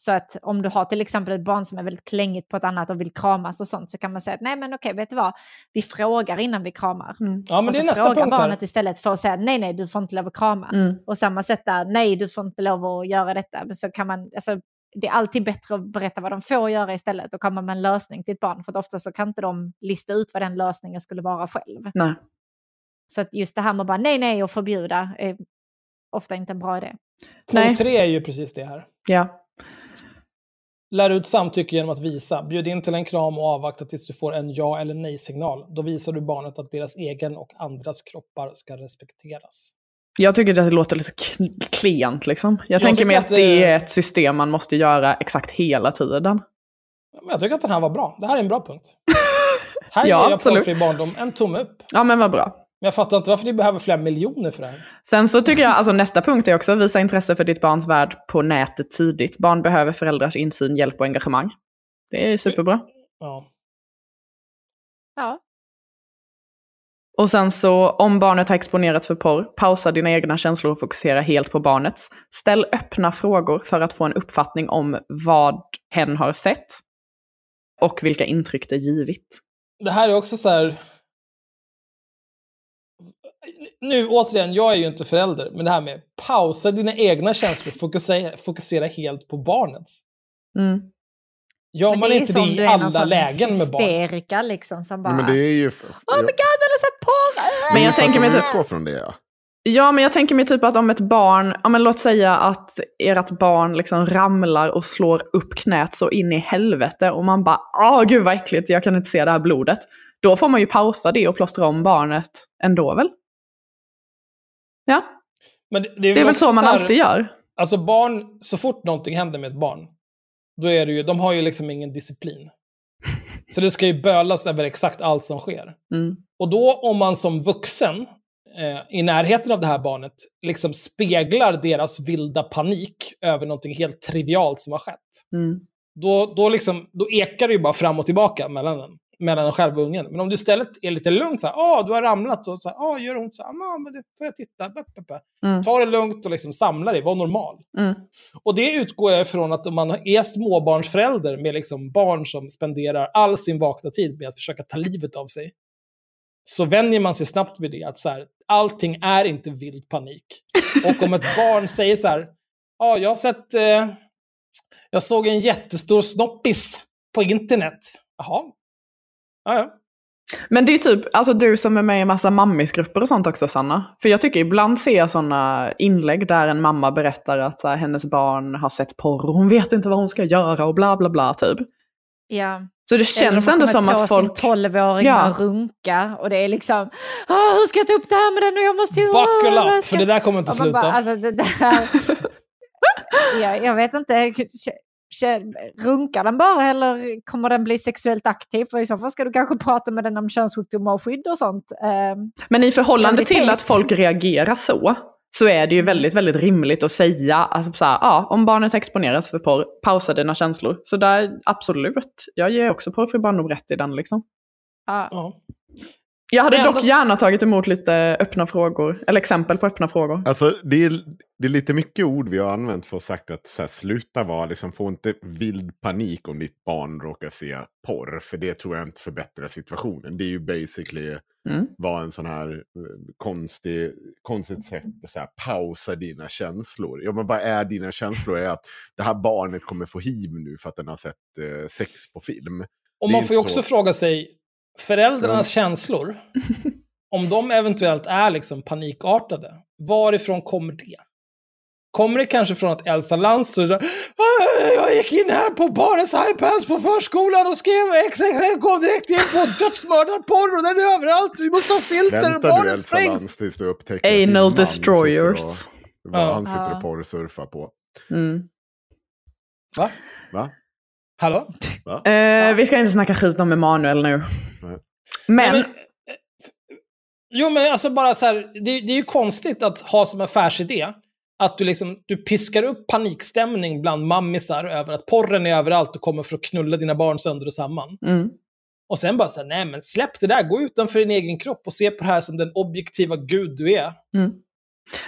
Så att om du har till exempel ett barn som är väldigt klängigt på ett annat och vill kramas och sånt så kan man säga att nej men okej, vet du vad, vi frågar innan vi kramar. Mm. Ja, men och det är så nästa frågar punkt barnet istället för att säga nej, nej, du får inte lov att krama. Mm. Och samma sätt där, nej, du får inte lov att göra detta. Men så kan man, alltså, det är alltid bättre att berätta vad de får göra istället och komma med en lösning till ett barn. För ofta så kan inte de lista ut vad den lösningen skulle vara själv. Nej. Så att just det här med att bara nej, nej och förbjuda är ofta inte en bra idé. Punkt tre är ju precis det här. Ja. Lär ut samtycke genom att visa. Bjud in till en kram och avvakta tills du får en ja eller nej-signal. Då visar du barnet att deras egen och andras kroppar ska respekteras. Jag tycker att det låter lite klent liksom. Jag, Jag tänker mig att att det är ett system man måste göra exakt hela tiden. Jag tycker att den här var bra. Det här är en bra punkt. Här Ja, ger jag absolut. barndom en tumme upp. Ja men vad bra. Men jag fattar inte varför ni behöver flera miljoner för det här. Sen så tycker jag, alltså nästa punkt är också visa intresse för ditt barns värld på nätet tidigt. Barn behöver föräldrars insyn, hjälp och engagemang. Det är superbra. Ja. Ja, Och sen så, om barnet har exponerats för porr, pausa dina egna känslor och fokusera helt på barnets. Ställ öppna frågor för att få en uppfattning om vad hen har sett och vilka intryck det givit. Det här är också så här... Nu återigen, jag är ju inte förälder, men det här med pausa dina egna känslor, fokusera, fokusera helt på barnet. Mm. Gör man inte det i alla sån lägen med barn? hysterika liksom som bara... Ja, men det är ju... Oh my god, har du sett porr? Men jag tänker mig typ- från det, ja. Ja, men jag tänker mig typ att om ett barn, ja men låt säga att ert barn liksom ramlar och slår upp knät så in i helvete och man bara, åh gud vad äckligt, jag kan inte se det här blodet. Då får man ju pausa det och plåstra om barnet ändå väl? Ja, Men det, det är väl också så man här- alltid gör. Alltså barn, så fort någonting händer med ett barn, då är det ju, de har ju liksom ingen disciplin. Så det ska ju bölas över exakt allt som sker. Mm. Och då om man som vuxen eh, i närheten av det här barnet liksom speglar deras vilda panik över någonting helt trivialt som har skett. Mm. Då, då, liksom, då ekar det ju bara fram och tillbaka mellan den. Mellan själva och ungen. Men om du istället är lite lugnt, så här, ah, du har ramlat, och så här, ah, gör det ont, så här, ah, men det får jag titta, bä, bä, bä. Mm. Ta det lugnt och liksom samla dig, var normal. Mm. Och det utgår jag ifrån att om man är småbarnsförälder med liksom barn som spenderar all sin vakna tid med att försöka ta livet av sig, så vänjer man sig snabbt vid det, att så här, allting är inte vild panik. Och om ett barn säger så här, ja, jag har sett, eh, jag såg en jättestor snoppis på internet. Jaha. Ja, ja. Men det är typ, alltså du som är med i en massa mammisgrupper och sånt också Sanna. För jag tycker ibland ser jag sådana inlägg där en mamma berättar att så här, hennes barn har sett porr och hon vet inte vad hon ska göra och bla bla bla typ. Ja. Så det känns ändå som att folk... sin 12-åring Ja. runka och det är liksom, "Åh, hur ska jag ta upp det här med den och jag måste ju... Buckle up, ska-" för det där kommer inte sluta. bara, alltså det där... ja, jag vet inte, runkar den bara eller kommer den bli sexuellt aktiv? För i så fall ska du kanske prata med den om könssjukdomar och skydd och sånt. Ehm, Men i förhållande till att folk reagerar så, så är det ju väldigt, väldigt rimligt att säga, alltså så här, ja, om barnet exponeras för porr, pausa dina känslor. Så där, absolut, jag ger också porrfri barndom rätt i den liksom. ja. Ja. Jag hade dock gärna tagit emot lite öppna frågor, eller exempel på öppna frågor. Alltså, det, är, det är lite mycket ord vi har använt för att sagt att så här, sluta vara, liksom, få inte vild panik om ditt barn råkar se porr. För det tror jag inte förbättrar situationen. Det är ju basically Mm. vad en sån här eh, konstig, konstigt sätt att så här, pausa dina känslor. Ja, men vad är dina känslor? Är att det här barnet kommer få hiv nu för att den har sett eh, sex på film. Och man får ju också så. fråga sig, föräldrarnas Ja. känslor, om de eventuellt är liksom panikartade, varifrån kommer det? Kommer det kanske från att Elsa Lantz så "Ah, jag gick in här på barnens iPads på förskolan och skrev XXX kom direkt in på dödsmördarporr och den är överallt, vi måste ha filter, Vänta barnen Elsa sprängs. Lantz tills du upptäcker Anal destroyers. sitter och- vad Ja. han sitter och porrsurfar på. Mm. Va? Va? Hallå? Va? Eh, vi ska inte snacka skit om Emanuel nu. Nej. Men, Nej, eh, f- jo, men alltså bara så här, det, det är ju konstigt att ha som affärsidé att du, liksom, du piskar upp panikstämning bland mammisar över att porren är överallt och kommer för att knulla dina barn sönder och samman. mm. Och sen bara så här, nej men släpp det där, gå utanför din egen kropp och se på det här som den objektiva gud du är. Mm.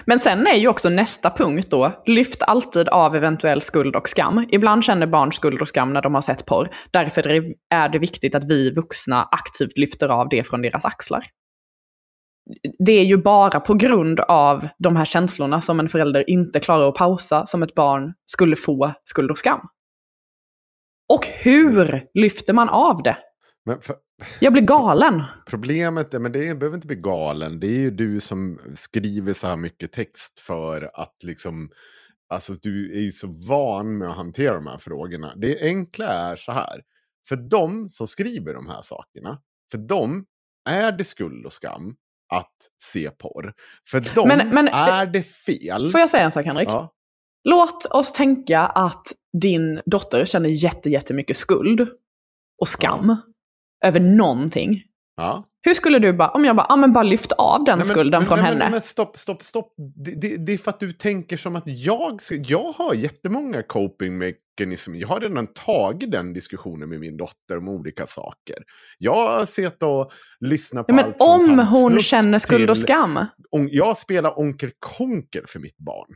Men sen är ju också nästa punkt då, lyft alltid av eventuell skuld och skam. Ibland känner barn skuld och skam när de har sett porr. Därför är det viktigt att vi vuxna aktivt lyfter av det från deras axlar. Det är ju bara på grund av de här känslorna som en förälder inte klarar att pausa som ett barn skulle få skuld och skam. Och hur lyfter man av det? Men för, jag blir galen. Problemet är, men det är- behöver inte bli galen, det är ju du som skriver så här mycket text för att liksom, alltså du är ju så van med att hantera de här frågorna. Det enkla är så här, för de som skriver de här sakerna, för dem är det skuld och skam att se porr. För dem Men- men- är det fel. Får jag säga en sak Henrik? Ja, Låt oss tänka att din dotter känner jätte, jättemycket skuld och skam över någonting. ja. Hur skulle du bara, om jag bara, ja men bara lyft av den Nej, men- skulden men, från men, henne? Men, men stopp, stopp, stopp. Det, det, det är för att du tänker som att jag... Jag har jättemånga coping mechanismer. Jag har redan tagit den diskussionen med min dotter om olika saker. Jag har sett och lyssnat på Ja, men allt från om hon känner skuld och till- skam. om- Jag spelar Onkel Konkel för mitt barn.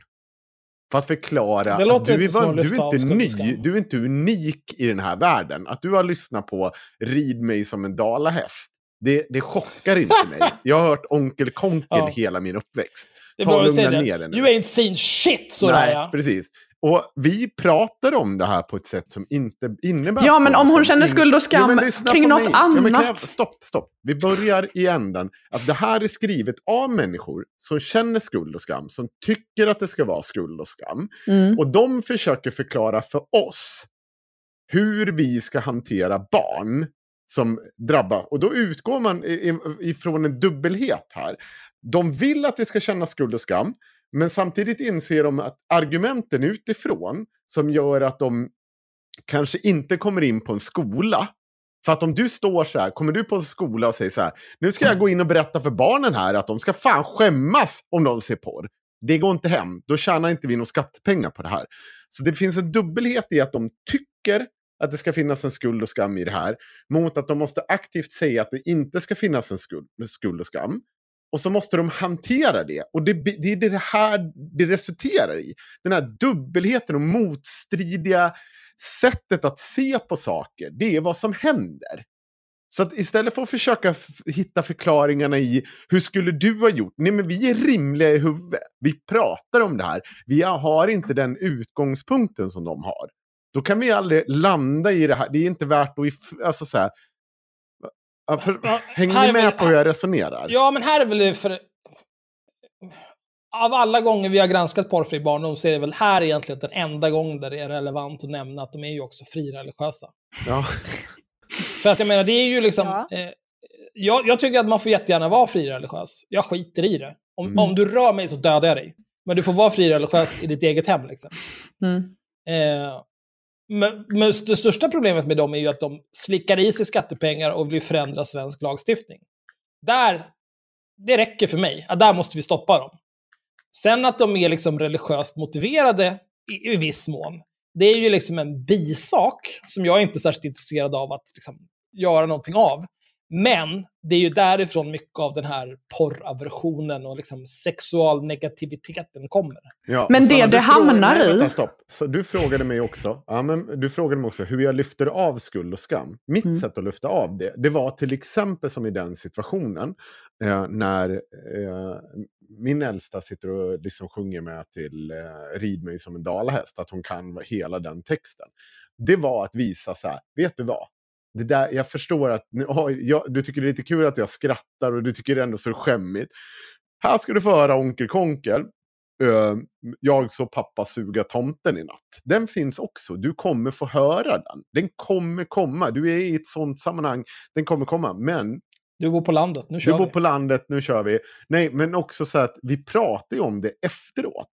För att förklara att du inte att du är inte ny, du är inte unik i den här världen. Att du har lyssnat på Rid mig som en dalahäst, det, det chockar inte mig. Jag har hört Onkel Konkel Ja. hela min uppväxt. Det är Ta bra att säga lugna det. You ain't seen shit, Soraya. Nej, precis. Och vi pratar om det här på ett sätt som inte innebär... Ja, men om hon känner skuld och skam Jo, kring något mig. Ja, men kan jag... annat. Stopp, stopp. Vi börjar i änden. Att det här är skrivet av människor som känner skuld och skam, som tycker att det ska vara skuld och skam. Mm. Och de försöker förklara för oss hur vi ska hantera barn som drabbar. Och då utgår man ifrån en dubbelhet här. De vill att vi ska känna skuld och skam, men samtidigt inser de att argumenten utifrån som gör att de kanske inte kommer in på en skola. För att om du står så här, kommer du på en skola och säger så här, nu ska jag gå in och berätta för barnen här att de ska fan skämmas om de ser porr. Det går inte hem, då tjänar inte vi några skattepengar på det här. Så det finns en dubbelhet i att de tycker att det ska finnas en skuld och skam i det här, mot att de måste aktivt säga att det inte ska finnas en skuld, skuld och skam. Och så måste de hantera det. Och det, det är det här det resulterar i. Den här dubbelheten och motstridiga sättet att se på saker. Det är vad som händer. Så att istället för att försöka hitta förklaringarna i hur skulle du ha gjort? Nej, men vi är rimliga i huvudet. Vi pratar om det här. Vi har inte den utgångspunkten som de har. Då kan vi aldrig landa i det här. Det är inte värt att... Alltså så här, Ja, för, hänger ni är väl- med på hur jag resonerar? Ja, men här är väl för... Av alla gånger vi har granskat porrfri barndom så är det väl här egentligen den enda gången där det är relevant att nämna att de är ju också frireligiösa. Ja. För att jag menar, det är ju liksom... Ja. Eh, jag, jag tycker att man får jättegärna vara frireligiös. Jag skiter i det. Om, Mm. om du rör mig så dödar jag dig. Men du får vara frireligiös i ditt eget hem. Liksom. Mm. Eh, men, men det största problemet med dem är ju att de slickar i sig skattepengar och vill förändra svensk lagstiftning. Där, det räcker för mig. Att där måste vi stoppa dem. Sen att de är liksom religiöst motiverade i, i viss mån, det är ju liksom en bisak som jag inte är särskilt intresserad av att liksom göra någonting av. Men det är ju därifrån mycket av den här porraversionen och liksom sexualnegativiteten kommer. Ja, Men det det frågade- hamnar i- Vänta, stopp. Så du frågade mig också, ja, men du frågade mig också hur jag lyfter av skuld och skam. Mitt Mm. sätt att lyfta av det, det var till exempel som i den situationen eh, när eh, min äldsta sitter och liksom sjunger med till eh, Rid mig som en dalahäst, att hon kan hela den texten. Det var att visa så här, vet du vad? Det där, jag förstår att nu, oh, jag, du tycker det är lite kul att jag skrattar och du tycker det ändå så skämmigt. Här ska du få höra Onkel Konkel. Eh, jag såg pappa suga tomten i natt. Den finns också. Du kommer få höra den. Den kommer komma. Du är i ett sånt sammanhang. Den kommer komma. Men Du bor på landet, nu kör du bor vi. på landet, nu kör vi. Nej, men också så att vi pratar ju om det efteråt.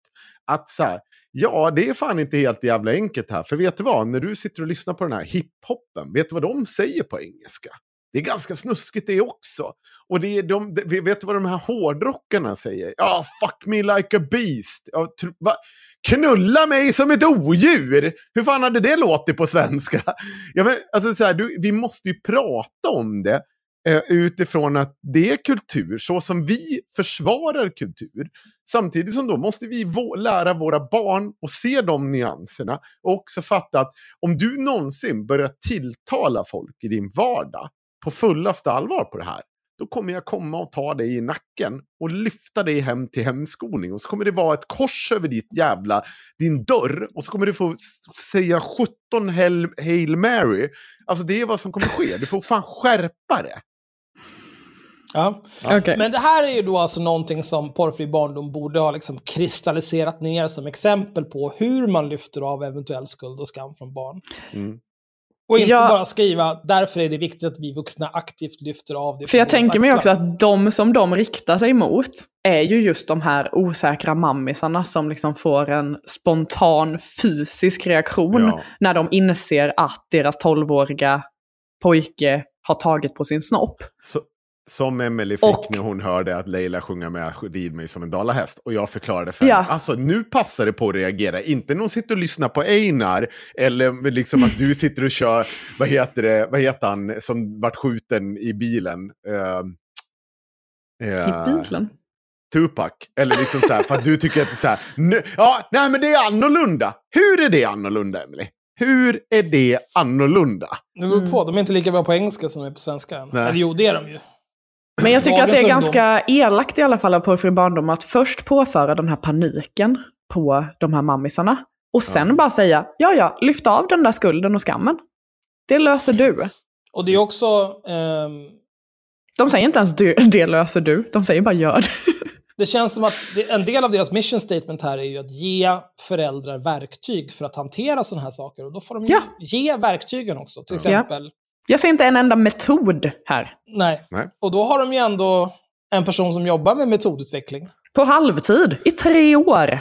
Att så här, ja, det är fan inte helt jävla enkelt här. För vet du vad, när du sitter och lyssnar på den här hiphopen, vet du vad de säger på engelska? Det är ganska snuskigt det också. Och det är de, de, vet du vad de här hårdrockarna säger? Ja, fuck me like a beast. Ja, tr- va? Knulla mig som ett odjur! Hur fan hade det låtit på svenska? Ja, men, alltså, så här, du, vi måste ju prata om det eh, utifrån att det är kultur, så som vi försvarar kultur. Samtidigt som då måste vi vå- lära våra barn att se de nyanserna och också fatta att om du någonsin börjar tilltala folk i din vardag på fullaste allvar på det här, då kommer jag komma och ta dig i nacken och lyfta dig hem till hemskolning. Och så kommer det vara ett kors över ditt jävla, din dörr. Och så kommer du få säga 17 Hail, Hail Mary. Alltså det är vad som kommer ske. Du får fan skärpa det. Ja. Okej. Men det här är ju då alltså någonting som porrfri barndom borde ha liksom kristalliserat ner som exempel på hur man lyfter av eventuell skuld och skam från barn. Mm. Och inte Ja. bara skriva därför är det viktigt att vi vuxna aktivt lyfter av det. För jag tänker mig också axlar." att de som de riktar sig mot är ju just de här osäkra mammisarna som liksom får en spontan fysisk reaktion Ja. när de inser att deras 12-åriga pojke har tagit på sin snopp. Så, som Emily fick Och- när hon hörde att Leila sjunga med Rid mig som en dalahäst. Och jag förklarade för Ja. henne. Alltså nu passar det på att reagera. Inte när hon sitter och lyssnar på Einar. Eller liksom att du sitter och kör, vad heter det, vad heter han som vart skjuten i bilen? Uh, I bilen. Tupac. Eller liksom så här, för att du tycker att det är så här. Nu, ja, nej men det är annorlunda. Hur är det annorlunda, Emily? Hur är det annorlunda? Det beror Mm. på, de är inte lika bra på engelska som de är på svenska. Nej. Eller jo, det är de ju. Men jag tycker att det är ganska elakt i alla fall av porrfri barndom att först påföra den här paniken på de här mammisarna. Och sen Ja. bara säga, ja ja, lyft av den där skulden och skammen. Det löser du. Och det är också... ehm, De säger inte ens du, det löser du, de säger bara gör det. det känns som att en del av deras mission statement här är ju att ge föräldrar verktyg för att hantera sådana här saker. Och då får de Ja. ge verktygen också. Till exempel, Jag ser inte en enda metod här. nej. Nej. Och då har de ju ändå en person som jobbar med metodutveckling. På halvtid, i tre år.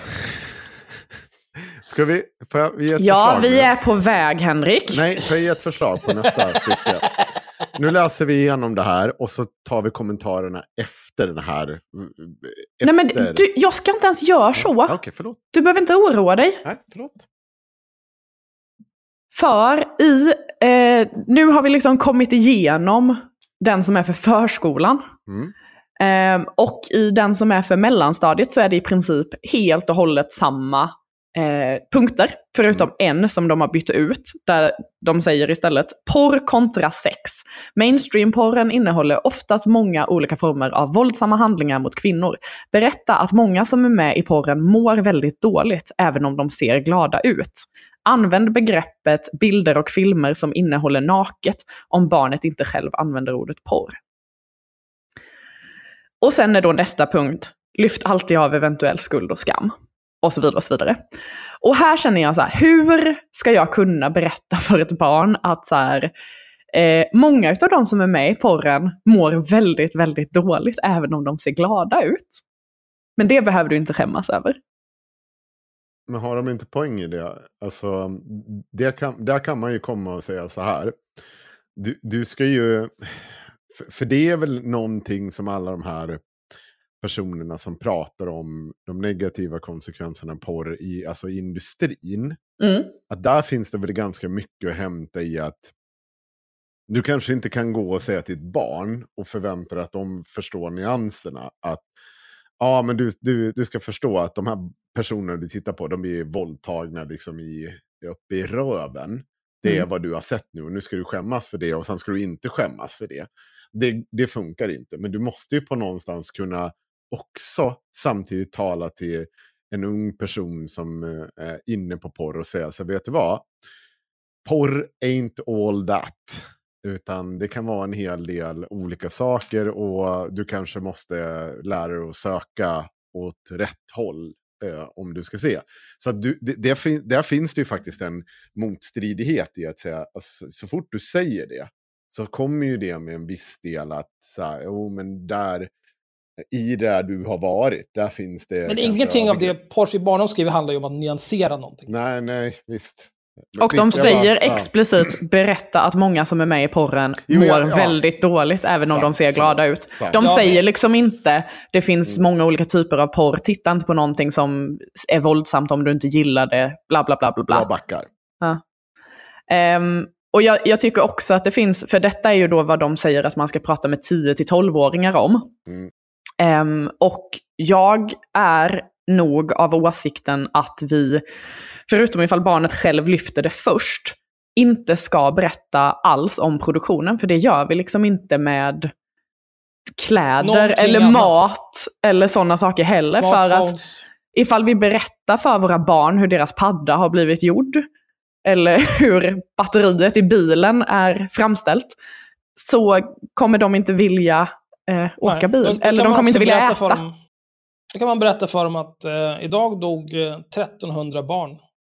Ska vi, får jag ge ett Ja, förslag vi nu? är på väg Henrik. Nej, får jag ge ett förslag på nästa stycke? Nu läser vi igenom det här och så tar vi kommentarerna efter den här. Efter. Nej men du, jag ska inte ens göra så. Okej, förlåt. Du behöver inte oroa dig. Nej, förlåt. För i, eh, nu har vi liksom kommit igenom den som är för förskolan. Mm. Eh, och i den som är för mellanstadiet så är det i princip helt och hållet samma eh, punkter. Förutom en som de har bytt ut. Där de säger istället porr kontra sex. Mainstream-porren innehåller oftast många olika former av våldsamma handlingar mot kvinnor. Berätta att många som är med i porren mår väldigt dåligt, även om de ser glada ut. Använd begreppet bilder och filmer som innehåller naket om barnet inte själv använder ordet porr. Och sen är då nästa punkt, lyft alltid av eventuell skuld och skam. Och så vidare och så vidare. Och här känner jag så här, hur ska jag kunna berätta för ett barn att så här, eh, många av de som är med i porren mår väldigt, väldigt dåligt även om de ser glada ut. Men det behöver du inte skämmas över. Men har de inte poäng i det? Alltså, det kan, där kan man ju komma och säga så här. Du, du ska ju... För, för det är väl någonting som alla de här personerna som pratar om de negativa konsekvenserna av porr i alltså i industrin. Mm. Att där finns det väl ganska mycket att hämta i att du kanske inte kan gå och säga till ett barn och förvänta dig att de förstår nyanserna. Att ja, men du, du, du ska förstå att de här personerna du tittar på, de är våldtagna liksom i, uppe i röven. Det är Mm. vad du har sett nu och nu ska du skämmas för det och sen ska du inte skämmas för det. Det, det funkar inte, men du måste ju på någonstans kunna också samtidigt tala till en ung person som eh, är inne på porr och säga så vet du vad? Porr ain't all that. Utan det kan vara en hel del olika saker och du kanske måste lära dig att söka åt rätt håll eh, om du ska se. Så du, det, det, fin- där finns det ju faktiskt en motstridighet i att säga, alltså, så fort du säger det så kommer ju det med en viss del att så här, jo men där, i där du har varit, där finns det... Men ingenting av det. Porrfri Barnum skriver handlar ju om att nyansera någonting. Nej, nej, visst. Och de jag bara- säger ja. explicit berätta att många som är med i porren Jo, mår ja, ja. väldigt dåligt även om de Sant, ser glada ut. sant. De säger liksom inte det finns Mm. många olika typer av porr, titta inte på någonting som är våldsamt om du inte gillar det, bla bla bla bla. bla. Jag backar. Ehm, och jag, jag tycker också att det finns, för detta är ju då vad de säger att man ska prata med 10-12-åringar om. Mm. Ehm, och jag är nog av åsikten att vi, förutom ifall barnet själv lyfter det först, inte ska berätta alls om produktionen. För det gör vi liksom inte med kläder Någonting eller annat. mat eller sådana saker heller. För att ifall vi berättar för våra barn hur deras padda har blivit gjord, eller hur batteriet i bilen är framställt, så kommer de inte vilja eh, åka Nej, bil. eller de kommer inte vilja äta. för dem- Då kan man berätta för dem att eh, idag dog eh, 1300 barn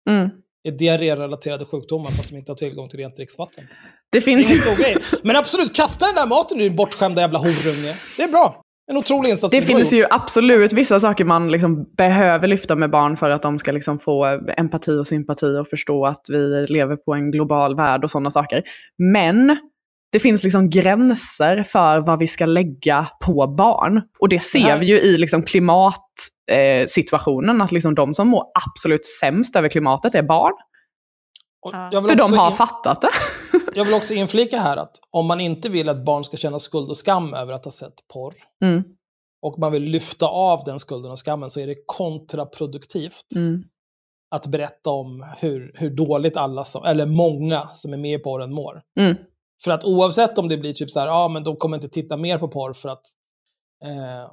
Mm. i diarrérelaterade sjukdomar för att de inte har tillgång till rent dricksvatten. Det finns ju stor grej. Men absolut, kasta den där maten din bortskämda jävla horunge. Det är bra. En otrolig insats Det finns ju absolut vissa saker man liksom behöver lyfta med barn för att de ska liksom få empati och sympati och förstå att vi lever på en global värld och sådana saker. Men det finns liksom gränser för vad vi ska lägga på barn. Och det ser här- vi ju i liksom klimatsituationen, eh, att liksom de som mår absolut sämst över klimatet är barn. Ja. För de har in- fattat det. Jag vill också inflika här att om man inte vill att barn ska känna skuld och skam över att ha sett porr, Mm, och man vill lyfta av den skulden och skammen, så är det kontraproduktivt mm, att berätta om hur, hur dåligt alla, som, eller många som är med i porren mår. mm, För att oavsett om det blir typ så här, ja men de kommer inte titta mer på porr för att eh,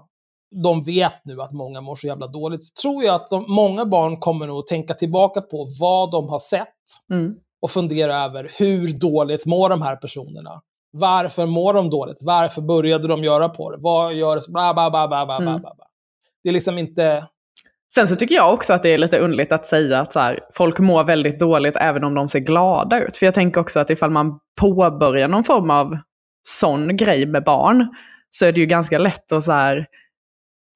de vet nu att många mår så jävla dåligt. Så tror jag att de, många barn kommer nog tänka tillbaka på vad de har sett mm. och fundera över hur dåligt mår de här personerna? Varför mår de dåligt? Varför började de göra porr? Vad gör? Bla, bla, bla, bla, bla, bla, Mm. bla. Det är liksom inte... Sen så tycker jag också att det är lite underligt att säga att så här, folk mår väldigt dåligt även om de ser glada ut. För jag tänker också att ifall man påbörjar någon form av sån grej med barn så är det ju ganska lätt att så här...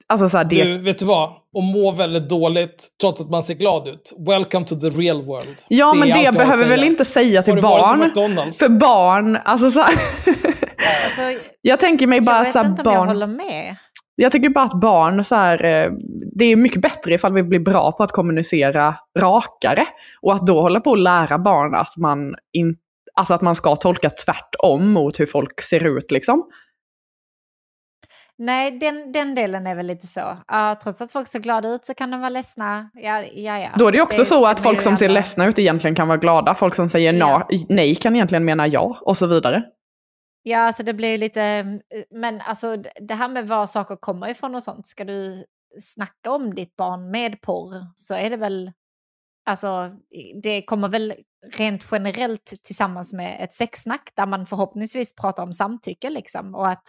Alltså så här, det, Du, vet du vad? Och må väldigt dåligt trots att man ser glad ut. Welcome to the real world. ja, är men det jag att behöver väl inte säga till barn. För barn, alltså så här, Alltså, Jag tänker mig bara jag att vet så här, inte om jag barn... håller med. Jag tycker bara att barn, så här, eh, det är mycket bättre ifall vi blir bra på att kommunicera rakare. Och att då hålla på att lära barn att man, in, alltså att man ska tolka tvärtom mot hur folk ser ut. Liksom. Nej, den, den delen är väl lite så. Ja, trots att folk ser glada ut så kan de vara ledsna. Ja, ja, ja. Då är det också så att det folk som ser ledsna ut egentligen kan vara glada. Folk som säger Ja. nej kan egentligen mena ja och så vidare. Ja, alltså det blir lite... Mm, eh, men alltså det här med var saker kommer ifrån och sånt. Ska du snacka om ditt barn med porr så är det väl... Alltså det kommer väl rent generellt tillsammans med ett sexsnack där man förhoppningsvis pratar om samtycke liksom. Och att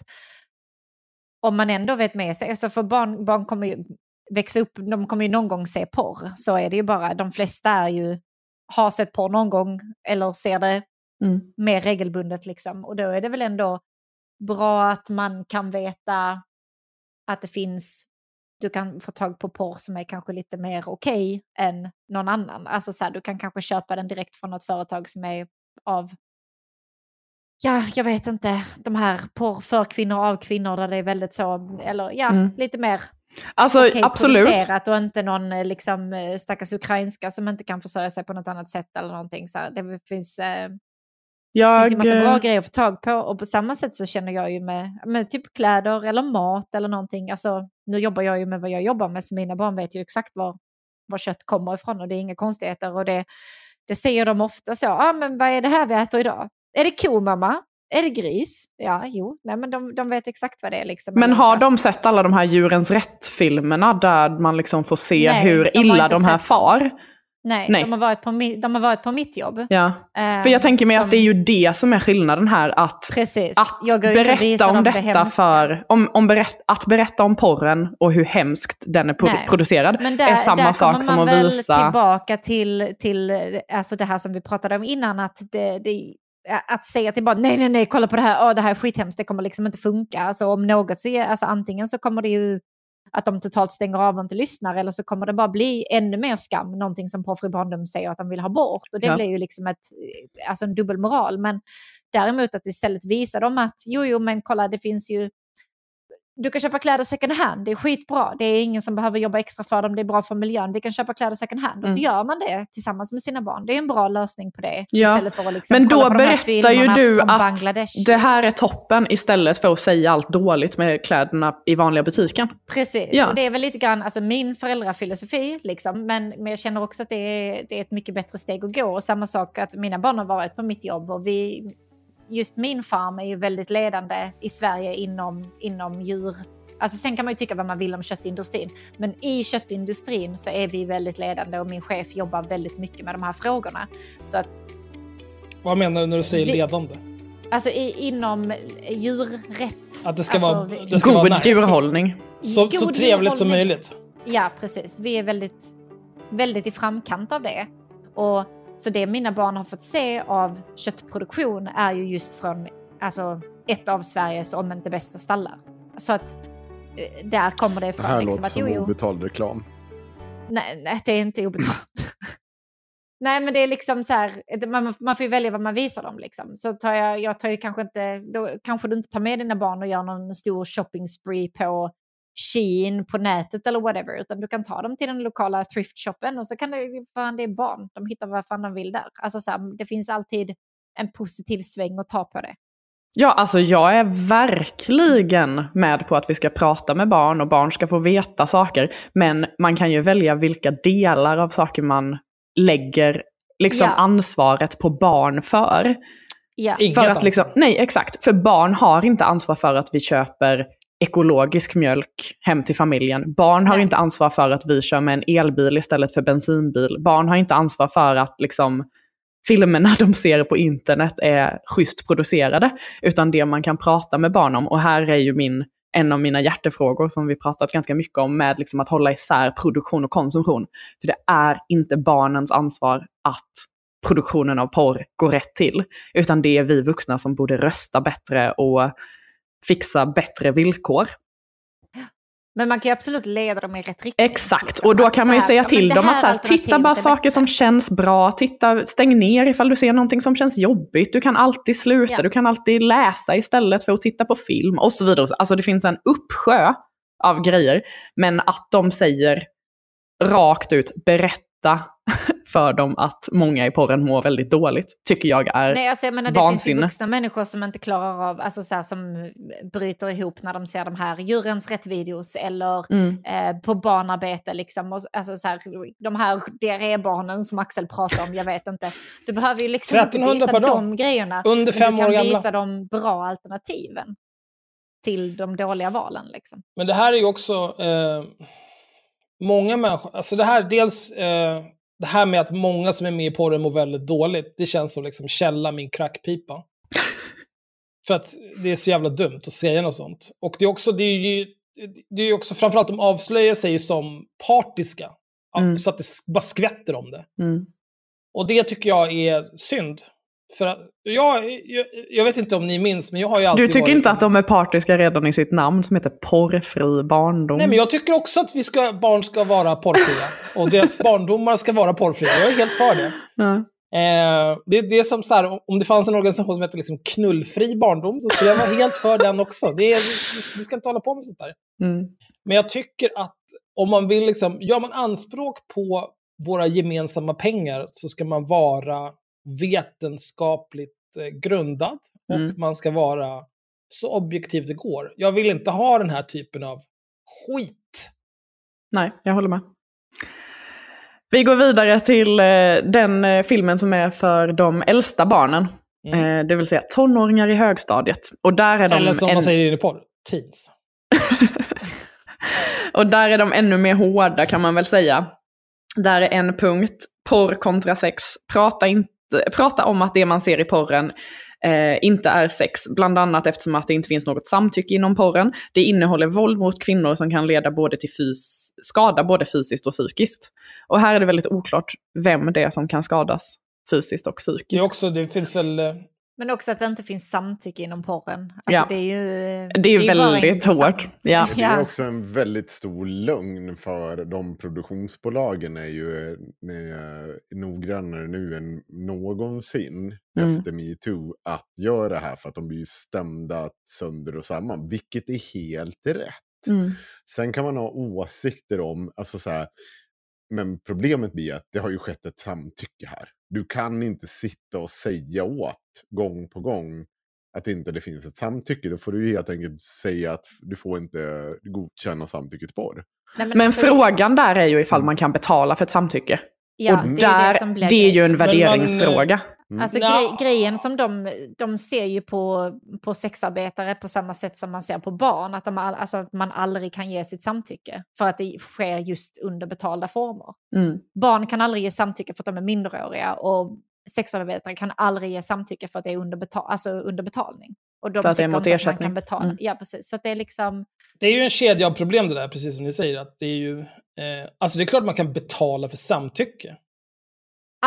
om man ändå vet med sig, alltså för barn, barn kommer ju växa upp, de kommer ju någon gång se porr. Så är det ju bara, de flesta är ju, har sett porr någon gång eller ser det Mm. mer regelbundet liksom. Och då är det väl ändå bra att man kan veta att det finns, du kan få tag på porr som är kanske lite mer okej än någon annan. Alltså så här, du kan kanske köpa den direkt från något företag som är av, ja, jag vet inte, de här porr för kvinnor av kvinnor där det är väldigt så, eller ja, Mm. lite mer Alltså okej absolut. och inte någon eh, liksom, eh, stackars ukrainska som inte kan försörja sig på något annat sätt eller någonting. Så det finns... Eh, Jag, finns ju massa bra eh, grejer att få tag på och på samma sätt så känner jag ju med, med typ kläder eller mat eller någonting. Alltså, nu jobbar jag ju med vad jag jobbar med så mina barn vet ju exakt var, var kött kommer ifrån och det är inga konstigheter. Och det, det säger de ofta så, ah, men vad är det här vi äter idag? Är det ko mamma? Är det gris? Ja, jo, nej men de, de vet exakt vad det är liksom. Men har de sett alla de här Djurens Rätt-filmerna där man liksom får se Nej, hur illa de här sett. far? Nej, nej. De, har varit på de har varit på mitt jobb. Ja. Eh, För jag tänker mig som- att det är ju det som är skillnaden här. Att, Precis. att berätta om det detta hemska. för, om, om berätt, att berätta om porren och hur hemskt den är Nej. producerad Men där, är samma där sak kommer som man att väl visa... tillbaka till, till alltså det här som vi pratade om innan, att, det, det, att säga till barn, nej, nej, nej, kolla på det här, Åh, det här är skithemskt, det kommer liksom inte funka. Alltså om något så är, alltså antingen så kommer det ju att de totalt stänger av och inte lyssnar, eller så kommer det bara bli ännu mer skam, någonting som Porrfri barndom säger att de vill ha bort. Och det Ja. blir ju liksom ett, alltså en dubbelmoral. Men däremot att istället visa dem att, jo, jo, men kolla, det finns ju du kan köpa kläder second hand, det är skitbra. Det är ingen som behöver jobba extra för dem, det är bra för miljön. Vi kan köpa kläder second hand. Och så Mm. gör man det tillsammans med sina barn. Det är en bra lösning på det. Ja, Istället för att liksom Men då berättar ju du att Bangladesh. det här är toppen istället för att säga allt dåligt med kläderna i vanliga butiken. Precis, Ja. och det är väl lite grann alltså, min föräldrafilosofi, liksom, men, men jag känner också att det är, det är ett mycket bättre steg att gå. Och samma sak att mina barn har varit på mitt jobb och vi, just min farm är ju väldigt ledande i Sverige inom, inom djur. Alltså sen kan man ju tycka vad man vill om köttindustrin, men i köttindustrin så är vi väldigt ledande och min chef jobbar väldigt mycket med de här frågorna. Så att Vad menar du när du säger Vi- ledande? alltså i, inom djurrätt. Att det ska alltså, vara, det ska God vara nice. djurhållning. Så, så God trevligt som möjligt. Ja, precis. Vi är väldigt, väldigt i framkant av det. Och så det mina barn har fått se av köttproduktion är ju just från alltså, ett av Sveriges, om inte bästa stallar. Så att eh, där kommer det Det ifrån. här liksom, låter att, som jo, obetald reklam. nej, nej, det är inte obetalt. nej, men det är liksom så här, det- man, man får ju välja vad man visar dem. Liksom. Så tar jag, jag tar ju kanske inte, då kanske du inte tar med dina barn och gör någon stor shopping spree på Shein på nätet eller whatever, utan du kan ta dem till den lokala thrift-shoppen och så kan det, fan det är barn, de hittar vad fan de vill där. Alltså så här, det finns alltid en positiv sväng att ta på det. Ja, alltså jag är verkligen med på att vi ska prata med barn och barn ska få veta saker. Men man kan ju välja vilka delar av saker man lägger liksom Ja. ansvaret på barn för. Ja, Inget För att liksom, nej, exakt. För barn har inte ansvar för att vi köper ekologisk mjölk hem till familjen. Barn har Nej. inte ansvar för att vi kör med en elbil istället för bensinbil. Barn har inte ansvar för att liksom, filmerna de ser på internet är schysst producerade. Utan det man kan prata med barn om. Och här är ju min, en av mina hjärtefrågor som vi pratat ganska mycket om med liksom att hålla isär produktion och konsumtion. För det är inte barnens ansvar att produktionen av porr går rätt till. Utan det är vi vuxna som borde rösta bättre och fixa bättre villkor. men man kan ju absolut leda dem i rätt riktning. Exakt, liksom. och då kan man ju säga till dem att så här, titta bara saker som känns bra, titta, stäng ner ifall du ser någonting som känns jobbigt, du kan alltid sluta, Ja. du kan alltid läsa istället för att titta på film och så vidare. Alltså det finns en uppsjö av grejer, men att de säger rakt ut, berätta för dem att många i porren mår väldigt dåligt, tycker jag är Nej, alltså jag menar, det finns ju vansinne. vuxna människor som inte klarar av, alltså så här, som bryter ihop när de ser de här djurens rätt-videos eller Mm. eh, på barnarbete. Liksom, och, alltså, så här, de här diarrébarnen som Axel pratar om, jag vet inte. Du behöver ju liksom inte 1300 visa per dag. de grejerna. Under fem du kan år gamla. visa de bra alternativen till de dåliga valen. Liksom. Men det här är ju också eh, många människor, alltså det här dels eh, det här med att många som är med i porren mår väldigt dåligt, det känns som liksom källa min crackpipa. För att det är så jävla dumt att säga något sånt. Och det är också, det är ju, det är också, framförallt de avslöjar sig ju som partiska. Mm. Så att det bara skvätter om det. Mm. Och det tycker jag är synd. För att, jag, jag, jag vet inte om ni minns, men jag har ju alltid Du tycker inte en- att de är partiska redan i sitt namn som heter porrfri barndom? Nej, men jag tycker också att vi ska, barn ska vara porrfria. Och deras barndomar ska vara porrfria. Jag är helt för det. Ja. Eh, det, det är som så här, om det fanns en organisation som hette liksom knullfri barndom så skulle jag vara helt för den också. Det är, vi, vi ska inte hålla på med sånt där. Mm. Men jag tycker att om man vill, liksom, gör man anspråk på våra gemensamma pengar så ska man vara vetenskapligt eh, grundad och Mm. man ska vara så objektiv det går. Jag vill inte ha den här typen av skit. Nej, jag håller med. Vi går vidare till eh, den eh, filmen som är för de äldsta barnen. Mm. Det vill säga tonåringar i högstadiet. Och där är de, Eller som en- man säger i porr, teens. och där är de ännu mer hårda kan man väl säga. Där är en punkt, porr kontra sex. Prata, inte, prata om att det man ser i porren eh, inte är sex, bland annat eftersom att det inte finns något samtycke inom porren. Det innehåller våld mot kvinnor som kan leda både till fys skada både fysiskt och psykiskt. Och här är det väldigt oklart vem det är som kan skadas fysiskt och psykiskt. Det, är också, det finns väl... Eh, men också att det inte finns samtycke inom porren. Alltså Ja. det är ju... Det är ju bara väldigt hårt. Ja. Det är också en väldigt stor lögn för de produktionsbolagen är ju eh, noggrannare nu än någonsin Mm. efter metoo att göra det här för att de blir stämda sönder och samman, vilket är helt rätt. Mm. Sen kan man ha åsikter om, alltså så här, men problemet blir att det har ju skett ett samtycke här. Du kan inte sitta och säga åt gång på gång att inte det finns ett samtycke. Då får du helt enkelt säga att du får inte godkänna samtycket på det. Nej, Men alltså, frågan där är ju ifall man kan betala för ett samtycke. ja, och det där, är det det, som blir är ju en man- värderingsfråga. Mm. Alltså Nja. grej, grejen som de, de ser ju på, på sexarbetare på samma sätt som man ser på barn, att de all, alltså, att man aldrig kan ge sitt samtycke för att det sker just under betalda former. Mm. Barn kan aldrig ge samtycke för att de är minderåriga och sexarbetare kan aldrig ge samtycke för att det är under, betal, alltså under betalning. Och de För att det är mot ersättning. kan betala. Mm. Ja, precis. Så att det är liksom... Det är ju en kedja av problem det där, precis som ni säger. Att det är ju... Eh, alltså det är klart man kan betala för samtycke.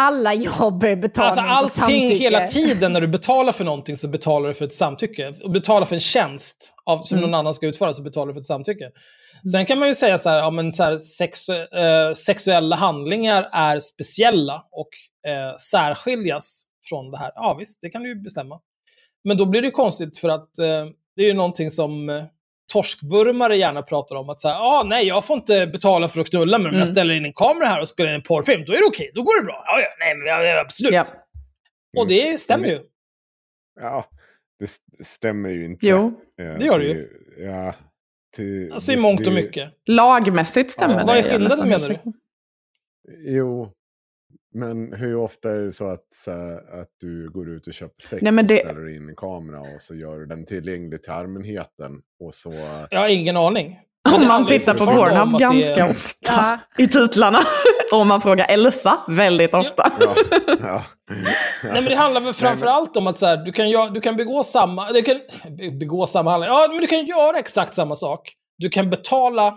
Alla jobb är betalning Alltså allting samtycke. hela tiden när du betalar för någonting så betalar du för ett samtycke. Och betalar för en tjänst av, som Mm. någon annan ska utföra så betalar du för ett samtycke. Sen kan man ju säga så här, ja, men så här sex, eh, sexuella handlingar är speciella och eh, särskiljas från det här. Ja visst, det kan du ju bestämma. Men då blir det ju konstigt för att eh, det är ju någonting som eh, torskvurmare gärna pratar om. Att säga, ah, nej jag får inte betala för att knulla men om jag Mm. ställer in en kamera här och spelar in en porrfilm, då är det okej, då går det bra. Ja, ja, nej men ja, ja, absolut. Ja. Och det stämmer Men ju. Ja, det st- stämmer ju inte. Jo, Eh, det gör det till- Ja, till, Alltså i mångt och mycket. lagmässigt stämmer Ja. det. Vad är jag skillnaden, menar du? Jo, men hur ofta är det så att, så här, att du går ut och köper sex Nej, men det- och ställer in en kamera och så gör du den tillgänglig till allmänheten och så... Jag har ingen aning. Om man tittar på Pornhub det är- ganska ofta Ja. i titlarna. Och om man frågar Elsa väldigt ofta. Ja, ja. Nej, men det handlar väl framför allt om att så här, du, kan gö- du kan begå samma... Du kan begå samma handling. Ja, men du kan göra exakt samma sak. Du kan betala...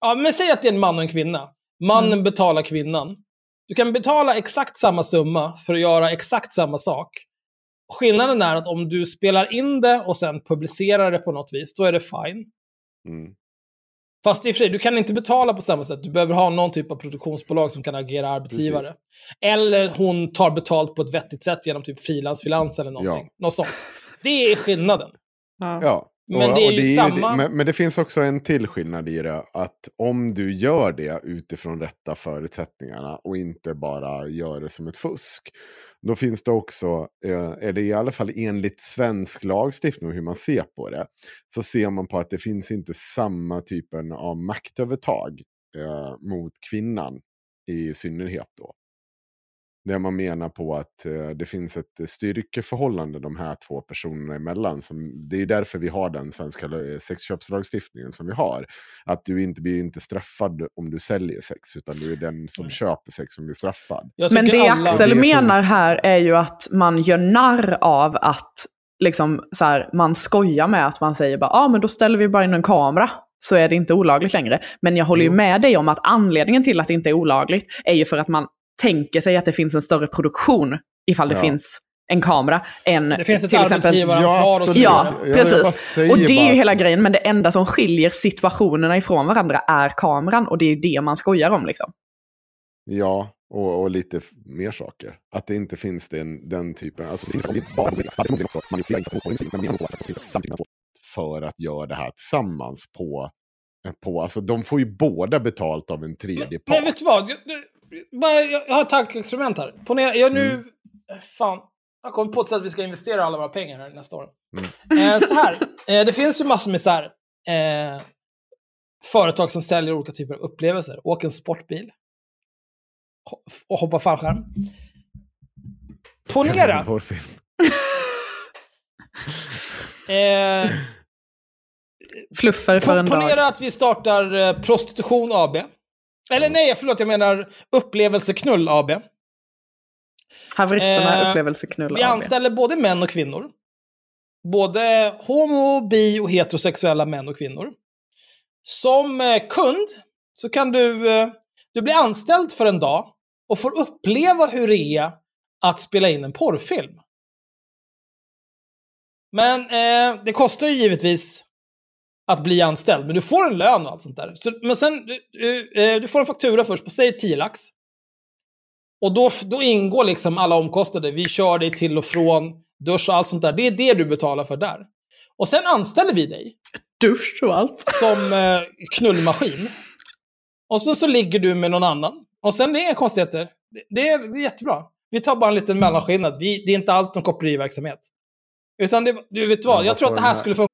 Ja, men säg att det är en man och en kvinna. Mannen Mm. betalar kvinnan. Du kan betala exakt samma summa för att göra exakt samma sak. Skillnaden är att om du spelar in det och sen publicerar det på något vis, då är det fine. Mm. Fast i och för sig, du kan inte betala på samma sätt. Du behöver ha någon typ av produktionsbolag som kan agera arbetsgivare. Precis. Eller hon tar betalt på ett vettigt sätt genom typ frilansfinans eller någonting. Ja. Något sånt. Det är skillnaden. Ja. Ja. Men det är ju samma- men, men det finns också en till skillnad i det. Att om du gör det utifrån rätta förutsättningarna och inte bara gör det som ett fusk. Då finns det också, eh, är det i alla fall enligt svensk lagstiftning och hur man ser på det. Så ser man på att det finns inte samma typen av maktövertag eh, mot kvinnan i synnerhet då. Där man menar på att eh, det finns ett styrkeförhållande de här två personerna emellan. Som, det är därför vi har den svenska eh, sexköpslagstiftningen som vi har. Att du inte blir inte straffad om du säljer sex, utan du är den som Mm. köper sex som blir straffad. Men det alla- Axel Det menar här är ju att man gör narr av att liksom, så här, man skojar med att man säger bara ah, men då ställer vi bara in en kamera så är det inte olagligt längre. Men jag håller ju med dig om att anledningen till att det inte är olagligt är ju för att man tänker sig att det finns en större produktion ifall det Ja. finns en kamera än Det finns ett till exempel... och. Ja, jag precis. Och det är ju hela grejen, men det enda som skiljer situationerna ifrån varandra är kameran. Och det är ju det man skojar om liksom. Ja, och, och lite mer saker. Att det inte finns den, den typen. Alltså, men för att göra det här tillsammans på, på alltså de får ju båda betalt av en tredje part. Men vet du vad? Bara- jag har ett tankeexperiment här. Ponera, jag nu... Mm. Fan. Jag kommer på ett sätt att vi ska investera alla våra pengar här nästa år. Mm. Eh, så här, eh, det finns ju massor med så här, eh, företag som säljer olika typer av upplevelser. Åk en sportbil. Ho- och hoppa fallskärm. Ponera, eh, Fluffer för en dag. ponera att vi startar eh, Prostitution AB. Eller nej, förlåt, jag menar Upplevelseknull AB. Haveristerna Eh, upplevelseknull Vi AB. anställer både män och kvinnor. Både homo, bi och heterosexuella män och kvinnor. Som eh, kund så kan du, eh, du bli anställd för en dag och får uppleva hur det är att spela in en porrfilm. Men eh, det kostar ju givetvis att bli anställd, men du får en lön och allt sånt där. Så, men sen, du, du, eh, du får en faktura först på, säg 10 lax. Och då, då ingår liksom alla omkostnader. Vi kör dig till och från, dusch och allt sånt där. Det är det du betalar för där. Och sen anställer vi dig Dusch och allt. som eh, knullmaskin. Och så, så ligger du med någon annan. Och sen det är inga konstigheter. Det, det, är, det är jättebra. Vi tar bara en liten mellanskillnad. Vi, det är inte alls någon koppleriverksamhet. Utan det, du vet vad, jag tror att det här- skulle funka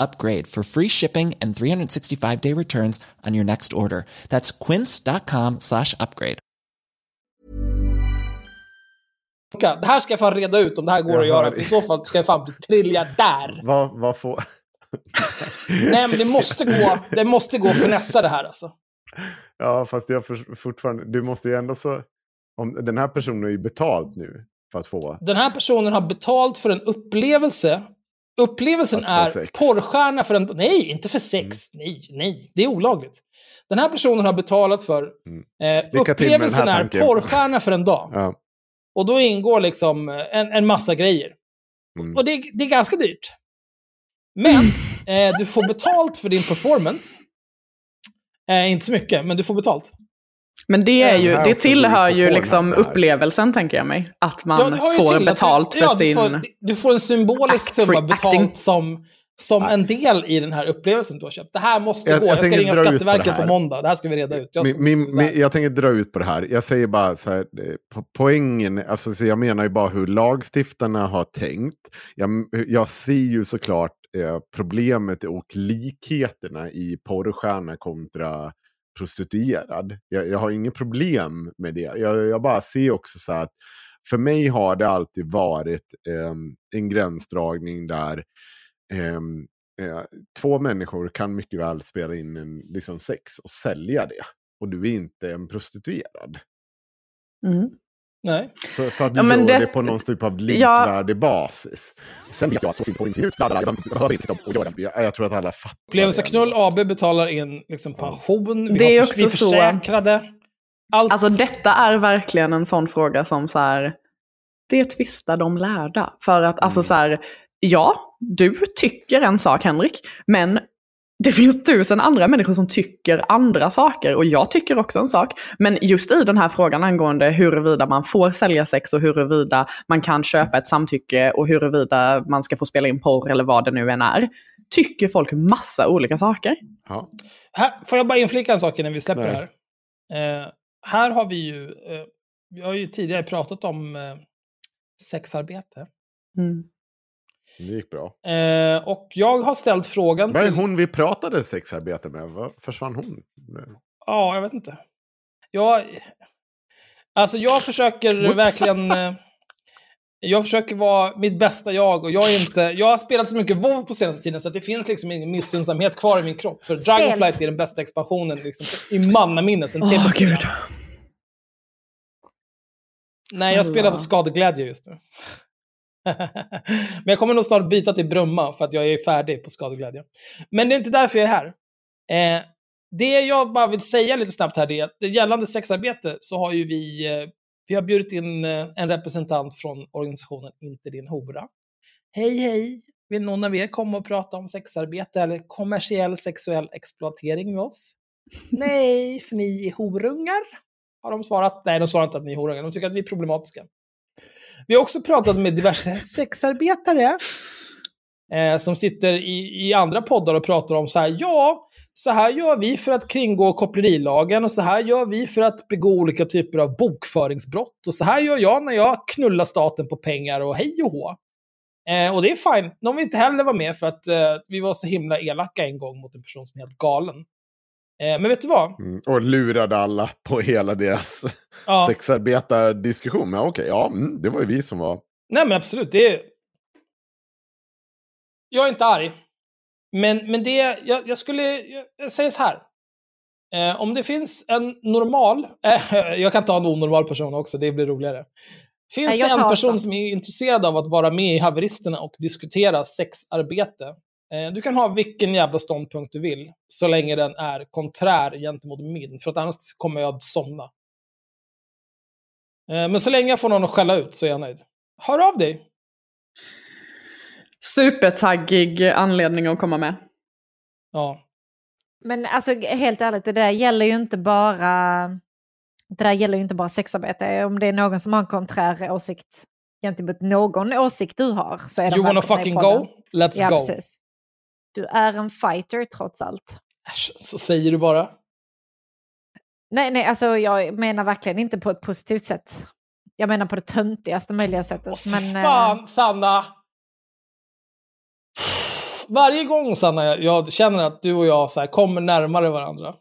upgrade for free shipping and 365 day returns on your next order. That's quince.com slash upgrade. Det här ska jag fan reda ut om det här går Jag att göra. För I så fall ska jag fan bli triljardär. Vad, vad får... Nej, men det måste gå, det måste gå att finessa det här alltså. Ja, fast jag för, fortfarande... Du måste ju ändå så... Om, den här personen har ju betalt nu för att få... Den här personen har betalt för en upplevelse. Upplevelsen är sex. porrstjärna för en... Nej, inte för sex. Nej, nej. Det är olagligt. Den här personen har betalat för... Mm. Eh, upplevelsen är tanken. porrstjärna för en dag. Ja. Och då ingår liksom eh, en, en massa grejer. Mm. Och det, är- det är ganska dyrt. Men eh, du får betalt för din performance. Eh, inte så mycket, men du får betalt. Men det, är ju, det tillhör på ju liksom upplevelsen, tänker jag mig. Att man Ja, det har ju får betalt du, för ja, sin... Du får, du får en symbolisk summa betalt acting. som, som en del i den här upplevelsen du har köpt. Det här måste Jag- gå. jag Jag, ska ringa dra ut på det Skatteverket på, här. måndag. Det här ska vi reda ut. Jag, Min, min, min, jag tänker dra ut på det här. Jag säger bara så här, eh, po- poängen, alltså, så jag menar ju bara hur lagstiftarna har tänkt. Jag, jag ser ju såklart eh, problemet och likheterna i porrstjärna kontra prostituerad. Jag, jag har inget problem med det. Jag, jag bara ser också så att för mig har det alltid varit eh, en gränsdragning där ehm, eh, två människor kan mycket väl spela in en liksom, sex och sälja det. Och du är inte en prostituerad. Mm. Nej. Så för att du Ja, men gör det- det, på någon typ av Ja. likvärdig basis. Sen vet jag att så på inte ut, bla, bla, bla, jag behöver inte sitta och göra det. Jag, jag tror att alla fattar. Upplevelseknull. AB betalar in liksom pension. Vi, Det är har också vi är så- försäkrade. Allt. Alltså detta är verkligen en sån fråga som så här, det tvistar de lärda. För att alltså Mm. så här, ja, du tycker en sak Henrik, men det finns tusen andra människor som tycker andra saker och jag tycker också en sak. Men just i den här frågan angående huruvida man får sälja sex och huruvida man kan köpa ett samtycke och huruvida man ska få spela in porr eller vad det nu än är, tycker folk massa olika saker. Ja. Här, får jag bara inflika en sak innan vi släpper Nej. det här? Eh, här har vi ju, eh, vi har ju tidigare pratat om eh, sexarbete. Mm. Det gick bra. Eh, och jag har ställt frågan Vad är till... hon vi pratade sexarbete med? Vad försvann hon? Ja, jag vet inte. Jag, alltså jag försöker Whoops. verkligen... eh, Jag försöker vara mitt bästa jag och jag är inte... Jag har spelat så mycket WoW på senaste tiden så att det finns liksom ingen missunnsamhet kvar i min kropp. För Dragonflight är den bästa expansionen liksom, i mannaminne sen TBC. gud. Nej, jag spelar på skadeglädje just nu. Men jag kommer nog snart byta till Brumma för att jag är färdig på skadeglädje. Men det är inte därför jag är här. Eh, det jag bara vill säga lite snabbt här är att gällande sexarbete så har ju vi, eh, vi har bjudit in eh, en representant från organisationen Inte din hora. Hej hej! Vill någon av er komma och prata om sexarbete eller kommersiell sexuell exploatering med oss? Nej, för ni är horungar har de svarat. Nej, de svarar inte att ni är horungar. De tycker att vi är problematiska. Vi har också pratat med diverse sexarbetare eh, som sitter i, i andra poddar och pratar om så här, ja, så här gör vi för att kringgå kopplerilagen och så här gör vi för att begå olika typer av bokföringsbrott och så här gör jag när jag knullar staten på pengar och hej och hå. Eh, och det är fine. De vill inte heller vara med för att eh, vi var så himla elaka en gång mot en person som är helt galen. Eh, men vet du vad? Mm, och lurade alla på hela deras Ja. sexarbetardiskussion. Men okej, ja, mm, det var ju vi som var... Nej men absolut, det är... Jag är inte arg. Men, men det, jag, jag skulle, jag, säger så här. Eh, om det finns en normal, eh, jag kan ta en onormal person också, det blir roligare. Finns Nej, det en person så. som är intresserad av att vara med i haveristerna och diskutera sexarbete, du kan ha vilken jävla ståndpunkt du vill, så länge den är konträr gentemot min, för att annars kommer jag att somna. Eh, men så länge jag får någon att skälla ut så är jag nöjd. Hör av dig! Supertaggig anledning att komma med. Ja. Men alltså helt ärligt, det där gäller ju inte bara, det där gäller ju inte bara sexarbete. Om det är någon som har en konträr åsikt gentemot någon åsikt du har så är de You wanna fucking go? Let's Ja, go. precis. Du är en fighter trots allt. Äsch, så säger du bara. Nej, nej, alltså jag menar verkligen inte på ett positivt sätt. Jag menar på det töntigaste möjliga sättet. Åh, men, eh, fan, Sanna! Varje gång, Sanna, jag, jag känner att du och jag så här, kommer närmare varandra.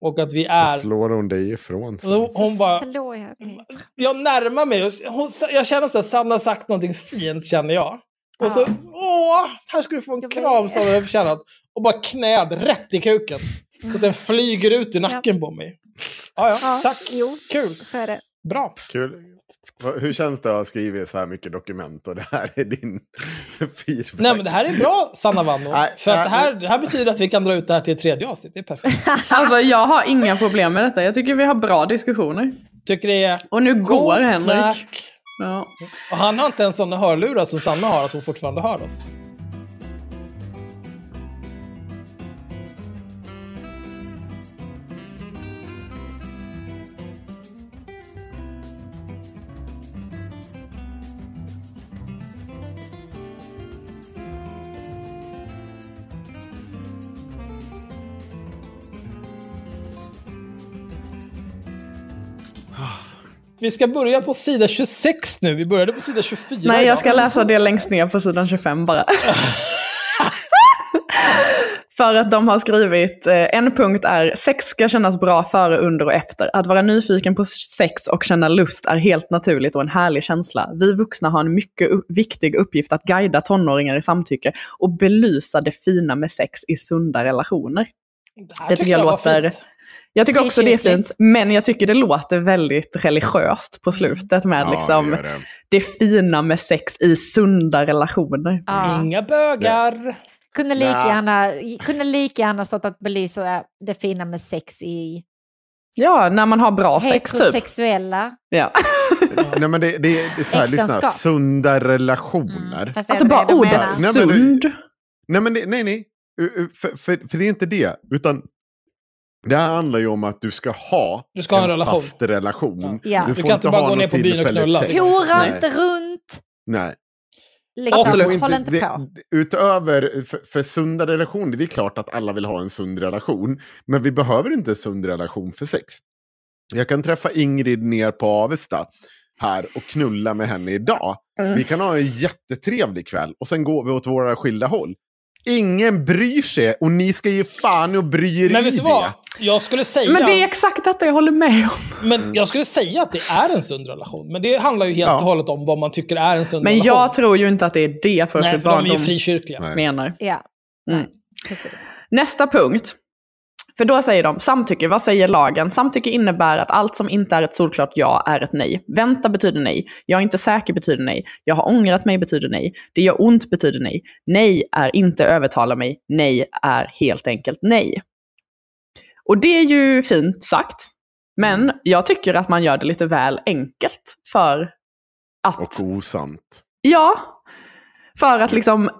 Och att vi Då är... slår hon dig ifrån då- så Hon bara... slår jag dig. Jag närmar mig. Hon, jag känner så här, Sanna har sagt någonting fint, känner jag. Och så, åh, här ska du få en kram. Sanna, du har förtjänat. Och bara knäd rätt i kuken. Så att den flyger ut ur nacken på mig. Ja, ja, Ja, tack. Jo, Kul. så är det. Bra. Kul. Hur känns det att ha skrivit så här mycket dokument och det här är din feedback? Nej, men det här är bra, Sanna Vanno. För att det här, det här betyder att vi kan dra ut det här till ett tredje avsnitt. Det är perfekt. Alltså jag har inga problem med detta. Jag tycker vi har bra diskussioner. Tycker det är Och nu går Henrik. snack. Ja. Och han har inte ens sådana hörlurar som Sanna har, att hon fortfarande hör oss. Vi ska börja på sida 26 nu. Vi började på sida 24 Nej, idag. jag ska läsa det längst ner på sidan 25 bara. För att de har skrivit, eh, en punkt är sex ska kännas bra före, under och efter. Att vara nyfiken på sex och känna lust är helt naturligt och en härlig känsla. Vi vuxna har en mycket viktig uppgift att guida tonåringar i samtycke och belysa det fina med sex i sunda relationer. Det, Det tycker jag var låter- fint. Jag tycker också det är fint, men jag tycker det låter väldigt religiöst på slutet med Ja, liksom, det det. det fina med sex i sunda relationer. Ja. Inga bögar. Kunde lika, gärna, kunde lika gärna stått att belysa det fina med sex i Ja, när man har bra sex typ. heterosexuella. Ja. Nej, men det, det, det är så här, lyssna, sunda relationer. Mm, det är Alltså bara det de ordet. Nej, men sund. Nej, men det, nej, nej. U- För, för, för det är inte det. Utan det här handlar ju om att du ska ha Du ska ha en relation. fast relation. Ja. Du kan inte bara ha gå ner på byn och knulla. sex. Hora inte runt. Nej. Liksom, Absolut. Det- inte det-. Utöver, för, för sunda relationer, det är klart att alla vill ha en sund relation. Men vi behöver inte en sund relation för sex. Jag kan träffa Ingrid ner på Avesta här och knulla med henne idag. Mm. Vi kan ha en jättetrevlig kväll och sen går vi åt våra skilda håll. Ingen bryr sig och ni ska ge fan och bry er Men i vet du det. vad? Jag skulle säga... Men det är exakt detta jag håller med om. Men jag skulle säga att det är en sund relation. Men det handlar ju helt Ja. och hållet om vad man tycker är en sund Men relation. jag tror ju inte att det är det för Nej, Nej, för de är ju frikyrkliga. Menar. Ja, Mm. precis. Nästa punkt. För då säger de samtycke, vad säger lagen? Samtycke innebär att allt som inte är ett solklart ja är ett nej. Vänta betyder nej. Jag är inte säker betyder nej. Jag har ångrat mig betyder nej. Det gör ont betyder nej. Nej är inte övertala mig. Nej är helt enkelt nej. Och det är ju fint sagt. Men jag tycker att man gör det lite väl enkelt för att... Och osant. Ja, för att liksom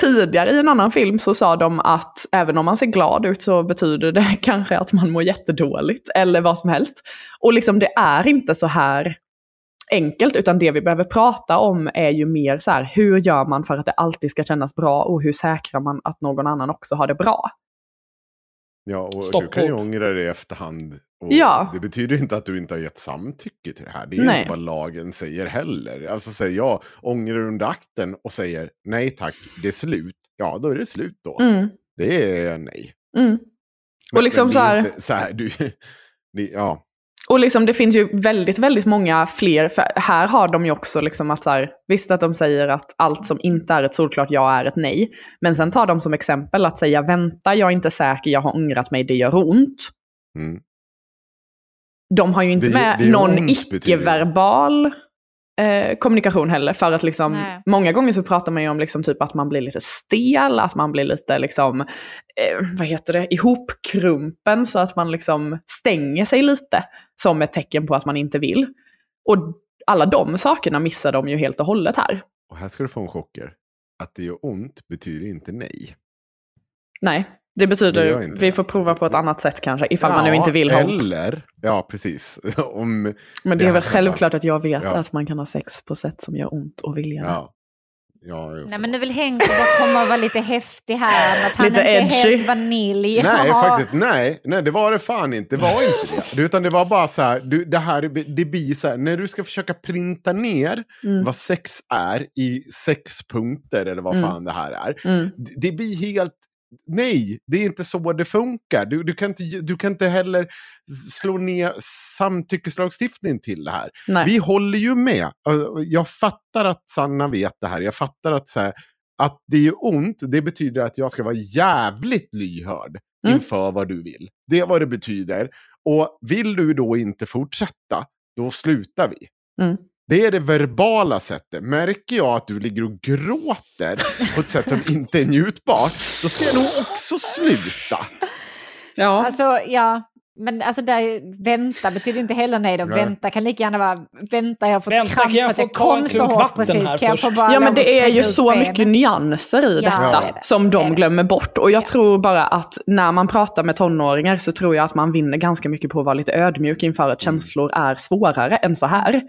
tidigare i en annan film så sa de att även om man ser glad ut så betyder det kanske att man mår jättedåligt eller vad som helst. Och liksom det är inte så här enkelt utan det vi behöver prata om är ju mer så här hur gör man för att det alltid ska kännas bra och hur säkrar man att någon annan också har det bra. Ja, och du Stoppord. kan ju ångra det i efterhand. Och Ja. Det betyder inte att du inte har gett samtycke till det här. Det är Nej. inte vad lagen säger heller. Alltså säger jag ångrar under akten och säger nej tack, det är slut. Ja, då är det slut då. Mm, Det är nej. mm. Och liksom så här- inte så här du, det, ja. Och liksom, det finns ju väldigt, väldigt många fler. För här har de ju också liksom att så här, visst att de säger att allt som inte är ett solklart ja är ett nej. Men sen tar de som exempel att säga vänta, jag är inte säker, jag har ångrat mig, det gör ont. Mm. De har ju inte Det- med det någon icke-verbal eh, kommunikation heller. För att liksom, Nej. många gånger så pratar man ju om liksom typ att man blir lite stel, att man blir lite liksom, eh, vad heter det, ihopkrumpen så att man liksom stänger sig lite som ett tecken på att man inte vill. Och alla de sakerna missar de ju helt och hållet här. Och här ska du få en chocker. Att det gör ont betyder inte nej. Nej, det Det betyder, inte vi det. får prova på ett annat sätt kanske, ifall man nu inte vill ha ont. Eller, ja precis. Om, Men det det är väl självklart att jag vet Ja. att man kan ha sex på sätt som gör ont och vilja. ja. Ja, Nej men nu vill Henke bara komma och vara lite häftig här. Att han Lite inte är edgy. helt vanilj. Nej, Ja. faktiskt, nej, nej, det var det fan inte. Det var inte det. Utan det var bara så här, du, det här, det blir så här, när du ska försöka printa ner Mm. vad sex är i sex punkter eller vad Mm. fan det här är. Mm. Det, det blir helt, nej, det är inte så det funkar. Du, du, kan, inte, du kan inte heller slå ner samtyckeslagstiftningen till det här. Nej. Vi håller ju med. Jag fattar att Sanna vet det här. Jag fattar att, så här, att det är ont, det betyder att jag ska vara jävligt lyhörd Mm. inför vad du vill. Det är vad det betyder. Och vill du då inte fortsätta, då slutar vi. Mm. Det är det verbala sättet. Märker jag att du ligger och gråter på ett sätt som inte är njutbart, då ska jag nog också sluta. Ja. Alltså, ja. Men alltså där, vänta betyder inte heller nej då. Nej. Vänta kan lika gärna vara, vänta jag har fått Vänta, kramp för att få jag kom så hårt precis. här Kan jag få bara Ja men det är ju så benen? mycket nyanser i Ja, detta det det. som de det. glömmer bort. Och jag Ja. tror bara att när man pratar med tonåringar så tror jag att man vinner ganska mycket på att vara lite ödmjuk inför att Mm. känslor är svårare än så här.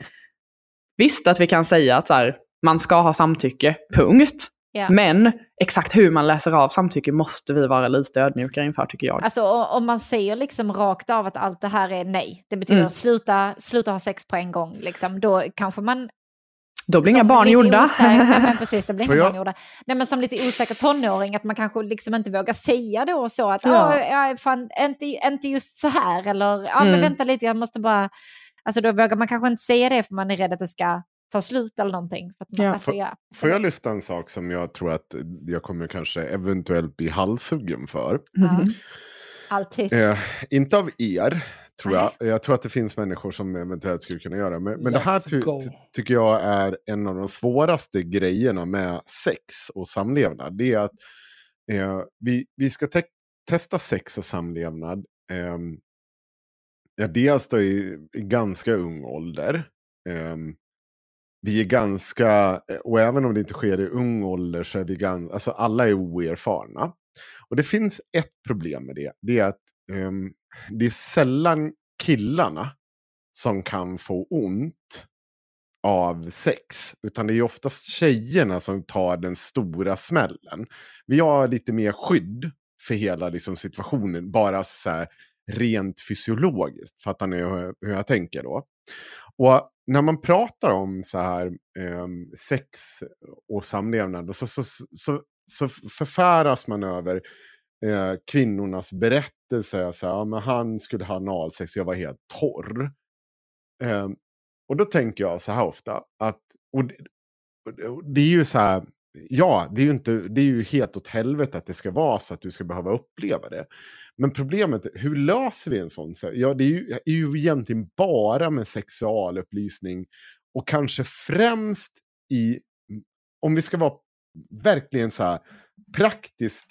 Visst att vi kan säga att så här, man ska ha samtycke, punkt. Ja. Men exakt hur man läser av samtycke måste vi vara lite ödmjuka inför tycker jag. Alltså om man säger liksom rakt av att allt det här är nej, det betyder Mm. sluta, sluta ha sex på en gång, liksom, då kanske man... Då blir inga barn gjorda. Osäker, men precis, det blir inga jag- barn gjorda. Nej men som lite osäker tonåring, att man kanske liksom inte vågar säga då så att Ja. ja. ja, fan, inte, inte just så här, eller ja men Mm. vänta lite, jag måste bara... Alltså då vågar man kanske inte säga det för man är rädd att det ska ta slut eller någonting. För att man, Ja. alltså, ja. Får jag lyfta en sak som jag tror att jag kommer kanske eventuellt bli halshuggen för? Ja. Alltid. Eh, inte av er, tror jag. Jag tror att det finns människor som eventuellt skulle kunna göra. Men, men det här ty ty- tycker jag är en av de svåraste grejerna med sex och samlevnad. Det är att eh, vi, vi ska te testa sex och samlevnad. Eh, ja, dels då i, i ganska ung ålder. Um, vi är ganska, eh, och även om det inte sker i ung ålder så är vi ganska, alltså alla är oerfarna. Och det finns ett problem med det. Det är att um, det är sällan killarna som kan få ont av sex. Utan det är oftast tjejerna som tar den stora smällen. Vi har lite mer skydd för hela liksom, situationen. Bara så här, rent fysiologiskt. Fattar ni hur, hur jag tänker då? Och när man pratar om så här ehm, sex och samlevnad så, så, så så förfäras man över eh, kvinnornas berättelser. Så här, ja, men han skulle ha analsex, jag var helt torr. Eh, och då tänker jag så här ofta, att, och det, och det är ju så här, ja, det är ju, inte, det är ju helt åt helvete att det ska vara så att du ska behöva uppleva det. Men problemet, är, hur löser vi en sån? sak? ja, det är ju, är ju egentligen bara med sexualupplysning och kanske främst i, om vi ska vara verkligen så här praktiskt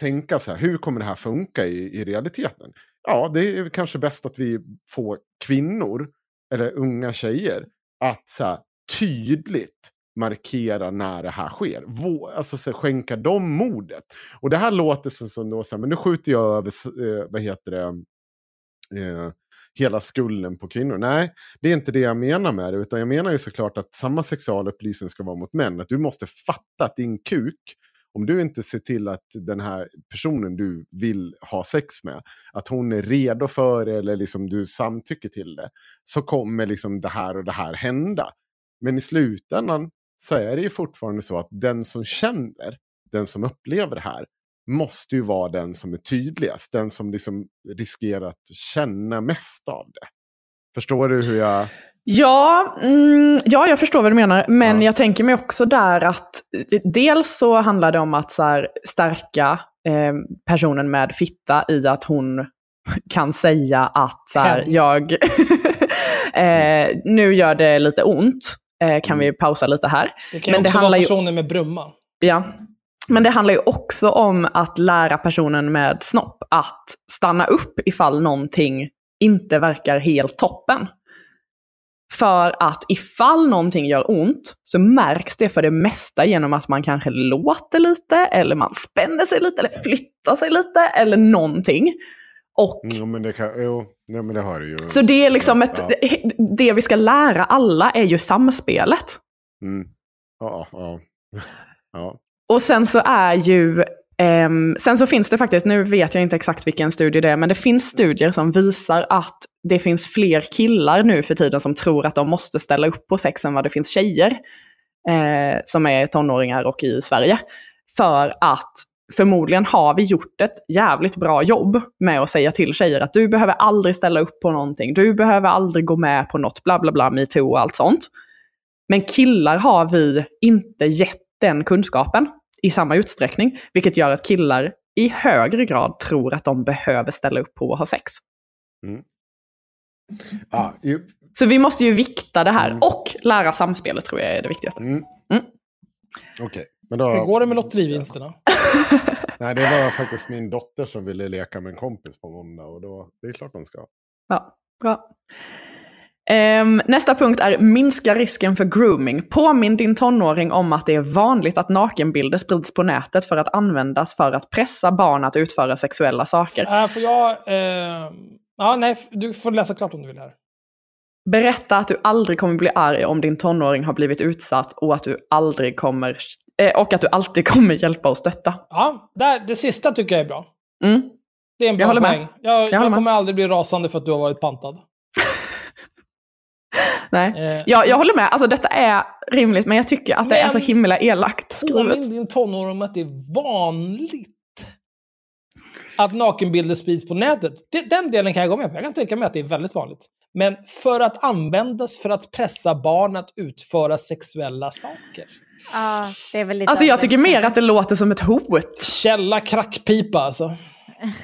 tänka så här, hur kommer det här funka i, i realiteten? Ja, det är kanske bäst att vi får kvinnor, eller unga tjejer, att så här, tydligt markera när det här sker. Vå, alltså så skänka dem modet. Och det här låter som, som då, så här, men nu skjuter jag över, eh, vad heter det, eh, hela skulden på kvinnor. Nej, det är inte det jag menar med det, utan jag menar ju såklart att samma sexualupplysning ska vara mot män. Att du måste fatta att din kuk, om du inte ser till att den här personen du vill ha sex med, att hon är redo för det eller liksom du samtycker till det, så kommer liksom det här och det här hända. Men i slutändan så är det ju fortfarande så att den som känner, den som upplever det här, måste ju vara den som är tydligast. Den som liksom riskerar att känna mest av det. Förstår du hur jag... Ja, mm, ja, jag förstår vad du menar. Men Ja. jag tänker mig också där att eh, dels så handlar det om att så här, stärka eh, personen med fitta i att hon kan säga att så här, jag... eh, nu gör det lite ont. Eh, kan vi pausa lite här? Det kan Men ju det också handlar vara ju- personer med brumma. Ja. Men det handlar ju också om att lära personen med snopp att stanna upp ifall någonting inte verkar helt toppen. För att ifall någonting gör ont så märks det för det mesta genom att man kanske låter lite, eller man spänner sig lite, eller flyttar sig lite, eller någonting. Och Jo, men det kan... Jo, nej, men det har du ju. så det är liksom ett, Ja. det vi ska lära alla är ju samspelet. Mm. Ja, ja. ja. Och sen så är ju, ehm, sen så finns det faktiskt, nu vet jag inte exakt vilken studie det är, men det finns studier som visar att det finns fler killar nu för tiden som tror att de måste ställa upp på sex än vad det finns tjejer eh, som är tonåringar och i Sverige. För att förmodligen har vi gjort ett jävligt bra jobb med att säga till tjejer att du behöver aldrig ställa upp på någonting, du behöver aldrig gå med på något, bla bla bla, metoo och allt sånt. Men killar har vi inte gett den kunskapen i samma utsträckning, vilket gör att killar i högre grad tror att de behöver ställa upp på att ha sex. ja ju, Så vi måste ju vikta det här Mm. och lära samspelet tror jag är det viktigaste. mm. Mm. Okej. Men då, Hur går det med lotterivinsterna? Nej, det var faktiskt min dotter som ville leka med en kompis på måndag. Och då, det är klart de ska. Ja, bra. Ehm, nästa punkt är minska risken för grooming. Påminn din tonåring om att det är vanligt att nakenbilder sprids på nätet för att användas för att pressa barn att utföra sexuella saker. Äh, får jag... Eh... Ja, nej, du får läsa klart om du vill här. Berätta att du aldrig kommer bli arg om din tonåring har blivit utsatt och att du aldrig kommer och att du alltid kommer hjälpa och stötta. Ja, där, det sista tycker jag är bra. Mm. Det är en bra Jag håller med. poäng. Jag, jag, håller med. kommer aldrig bli rasande för att du har varit pantad. Nej. Eh, Ja, jag håller med. Alltså detta är rimligt, men jag tycker att det är Men- så himla elakt skrivet. Påminn din tonåring om att det är vanligt att nakenbilder sprids på nätet. Den delen kan jag gå med på. Jag kan tänka mig att det är väldigt vanligt. Men för att användas för att pressa barn att utföra sexuella saker. Ja, det är väl lite Alltså jag tycker mer att det låter som ett hot. Källa krackpipa alltså.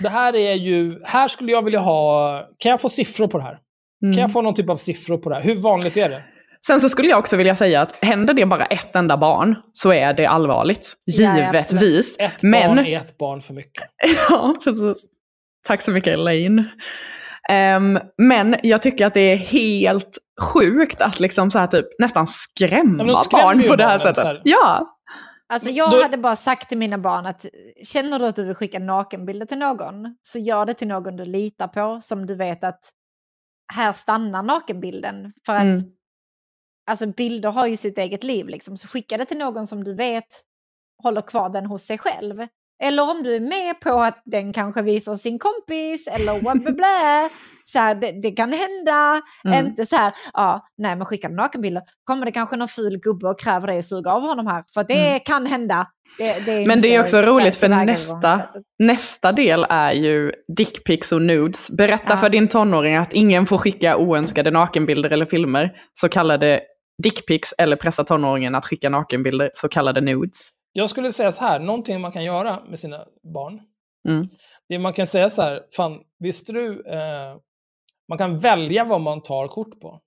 Det här är ju... Här skulle jag vilja ha... Kan jag få siffror på det här? Mm. Kan jag få någon typ av siffror på det här? Hur vanligt är det? Sen så skulle jag också vilja säga att händer det bara ett enda barn så är det allvarligt. Ja, ja, Givetvis. Ett Men... barn är ett barn för mycket. Ja, precis. Tack så mycket Elaine. Ehm, men jag tycker att det är helt sjukt att liksom så här typ nästan skrämma skrämmer barn på det här sättet. här. Ja. Alltså jag Då- hade bara sagt till mina barn att känner du att du vill skicka nakenbilder till någon så gör det till någon du litar på som du vet att här stannar nakenbilden. För att Mm. alltså bilder har ju sitt eget liv liksom. Så skicka det till någon som du vet håller kvar den hos sig själv. Eller om du är med på att den kanske visar sin kompis eller bla bla bla. Så här, det, det kan hända. Mm. Inte så här, ja, nej men skickar du nakenbilder kommer det kanske någon ful gubbe och kräver dig att suga av honom här. För det kan hända. Det, det Mm. Men det är också roligt för nästa, nästa del är ju dickpics och nudes. Berätta Ja. för din tonåring att ingen får skicka oönskade nakenbilder eller filmer, så kallade dickpics, eller pressa tonåringen att skicka nakenbilder, så kallade nudes. Jag skulle säga så här, någonting man kan göra med sina barn. Mm. Det man kan säga så här, fan, visste du, eh, man kan välja vad man tar kort på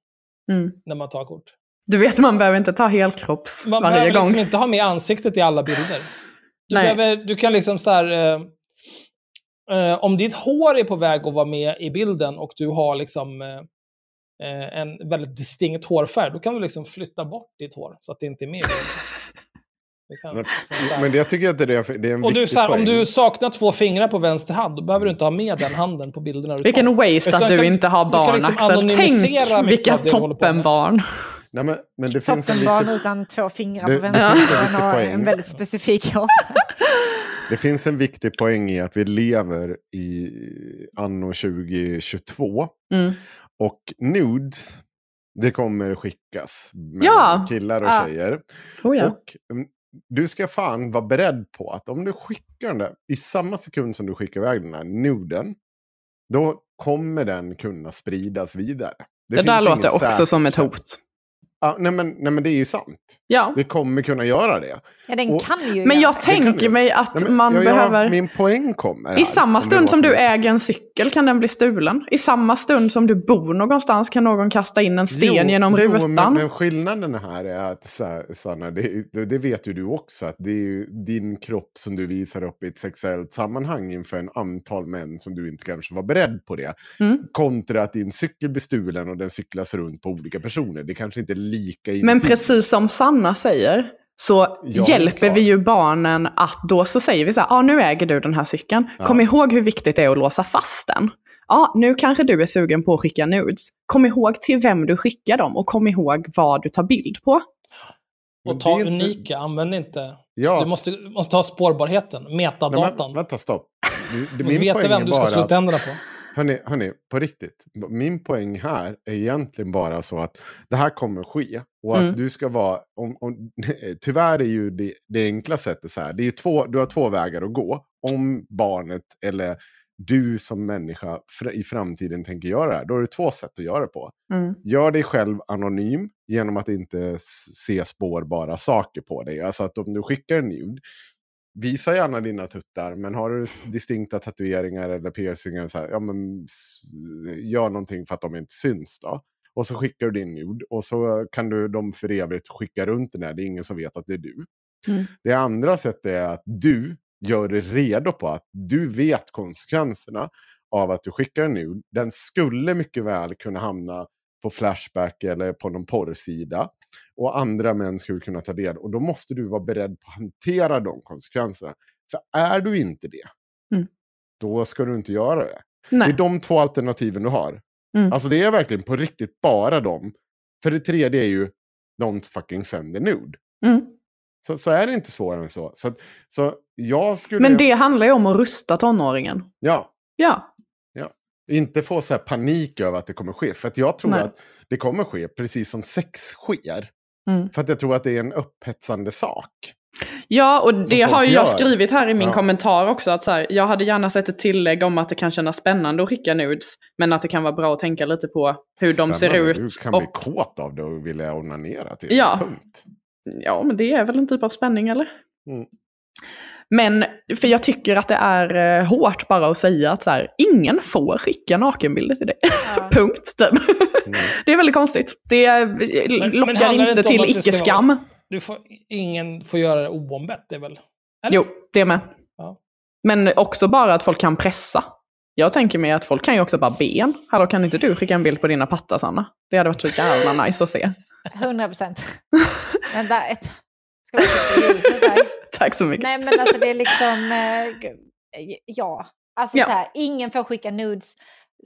Mm. när man tar kort. Du vet, man behöver inte ta helkropps Man varje behöver gång. liksom inte ha med ansiktet i alla bilder. Du, behöver, du kan liksom så här, eh, eh, om ditt hår är på väg att vara med i bilden och du har liksom eh, en väldigt distinkt hårfärg, då kan du liksom flytta bort ditt hår så att det inte är med i bilden. Kan, Men- jag tycker att det är, det är en och du, så här, om du saknar två fingrar på vänster hand, då behöver du inte ha med den handen på bilderna du Vilken tar. waste Utan att du kan- inte har barn, liksom Axel. Tänk vilka toppenbarn. Nej, men, men det finns en Toppenbarn viktig, utan två fingrar Det- på vänster hand och poäng. en väldigt specifik hårfärg. det finns en viktig poäng i att vi lever i anno 2022. Mm. Och nudes, det kommer skickas. Med Ja. Killar och Ja. tjejer. Oh, ja. Och mm, du ska fan vara beredd på att om du skickar den där, i samma sekund som du skickar iväg den här nuden, då kommer den kunna spridas vidare. Det, finns där låter också som ett hot. Ja, nej, men, nej men det är ju sant. Ja. Det kommer kunna göra det. Ja, den Och- kan ju Men jag det. kan tänker mig att Nej, men, man ja, behöver... Ja, min poäng kommer här, I samma stund som du äger en cykel kan den bli stulen. I samma stund som du bor någonstans kan någon kasta in en sten Jo, genom jo, rutan. Men, men skillnaden här är att, så här, Sanna, det, det det vet ju du också, att det är ju din kropp som du visar upp i ett sexuellt sammanhang inför en antal män som du inte kanske var beredd på det. Mm. Kontra att din cykel blir stulen och den cyklas runt på olika personer. Det kanske inte lika Men precis som Sanna säger, så Ja, hjälper vi ju barnen att då så säger vi så här, ah, nu äger du den här cykeln. Ja. Kom ihåg hur viktigt det är att låsa fast den. Ja, nu kanske du är sugen på att skicka nudes. Kom ihåg till vem du skickar dem och kom ihåg vad du tar bild på. Och ta inte- unika, använd inte... Ja. Du måste, måste ha spårbarheten, Nej, metadatan. men, vänta, stopp. Du, du måste veta vem du ska att- tänderna på. Hörni, hörni, på riktigt. Min poäng här är egentligen bara så att det här kommer ske. Och att Mm. du ska vara... Om, om, tyvärr är ju det, det enkla sättet så här. Det är ju två, du har två vägar att gå. Om barnet eller du som människa i framtiden tänker göra det här. Då är det två sätt att göra det på. Mm. Gör dig själv anonym genom att inte se spårbara saker på dig. Alltså att om du skickar en nude, visa gärna dina tuttar, men har du distinkta tatueringar eller piercingar, så här, ja, men, gör någonting för att de inte syns. då. Och så skickar du din nude och så kan du dem för evigt skicka runt den där. Det är ingen som vet att det är du. Mm. Det andra sättet är att du gör dig redo på att du vet konsekvenserna av att du skickar en nude. Den skulle mycket väl kunna hamna på Flashback eller på någon porrsida. Och andra män skulle kunna ta del. Och då måste du vara beredd på att hantera de konsekvenserna. För är du inte det, Mm. då ska du inte göra det. Det är Nej. de två alternativen du har. Mm. Alltså det är verkligen på riktigt bara dem. För det tredje är ju don't fucking send a nude. Mm. Så, så är det inte svårare än så. Så, så jag skulle... Men det handlar ju om att rusta tonåringen. Ja, Ja. Inte få så här panik över att det kommer ske. För jag tror Nej. att det kommer ske precis som sex sker. Mm. För att jag tror att det är en upphetsande sak. Ja, och det har gör. jag skrivit här i min Ja. kommentar också. Att så här, jag hade gärna sett ett tillägg om att det kan kännas spännande att skicka nudes. Men att det kan vara bra att tänka lite på hur de ser Spännande. ut. Du kan och, bli kåt av det och vilja onanera till. Ja. Punkt. Ja, men det är väl en typ av spänning, eller? Mm. Men, för jag tycker att det är eh, hårt bara att säga att så här, ingen får skicka nakenbilder till dig. Ja. Punkt, typ. Mm. Det är väldigt konstigt. Det men lockar handlar det inte till icke-skam. Du får, ingen får göra det oombett, det är väl? Eller? Jo, det med. Ja. Men också bara att folk kan pressa. Jag tänker mig att folk kan ju också bara be en. Hallå, kan inte du skicka en bild på dina pattar, Sanna? Det hade varit så jävla nice att se. 100 procent. Vänta, ett. Ska vi ljuset där? Tack så mycket. Nej men alltså det är liksom, eh, ja. Alltså Ja. så här, ingen får skicka nudes.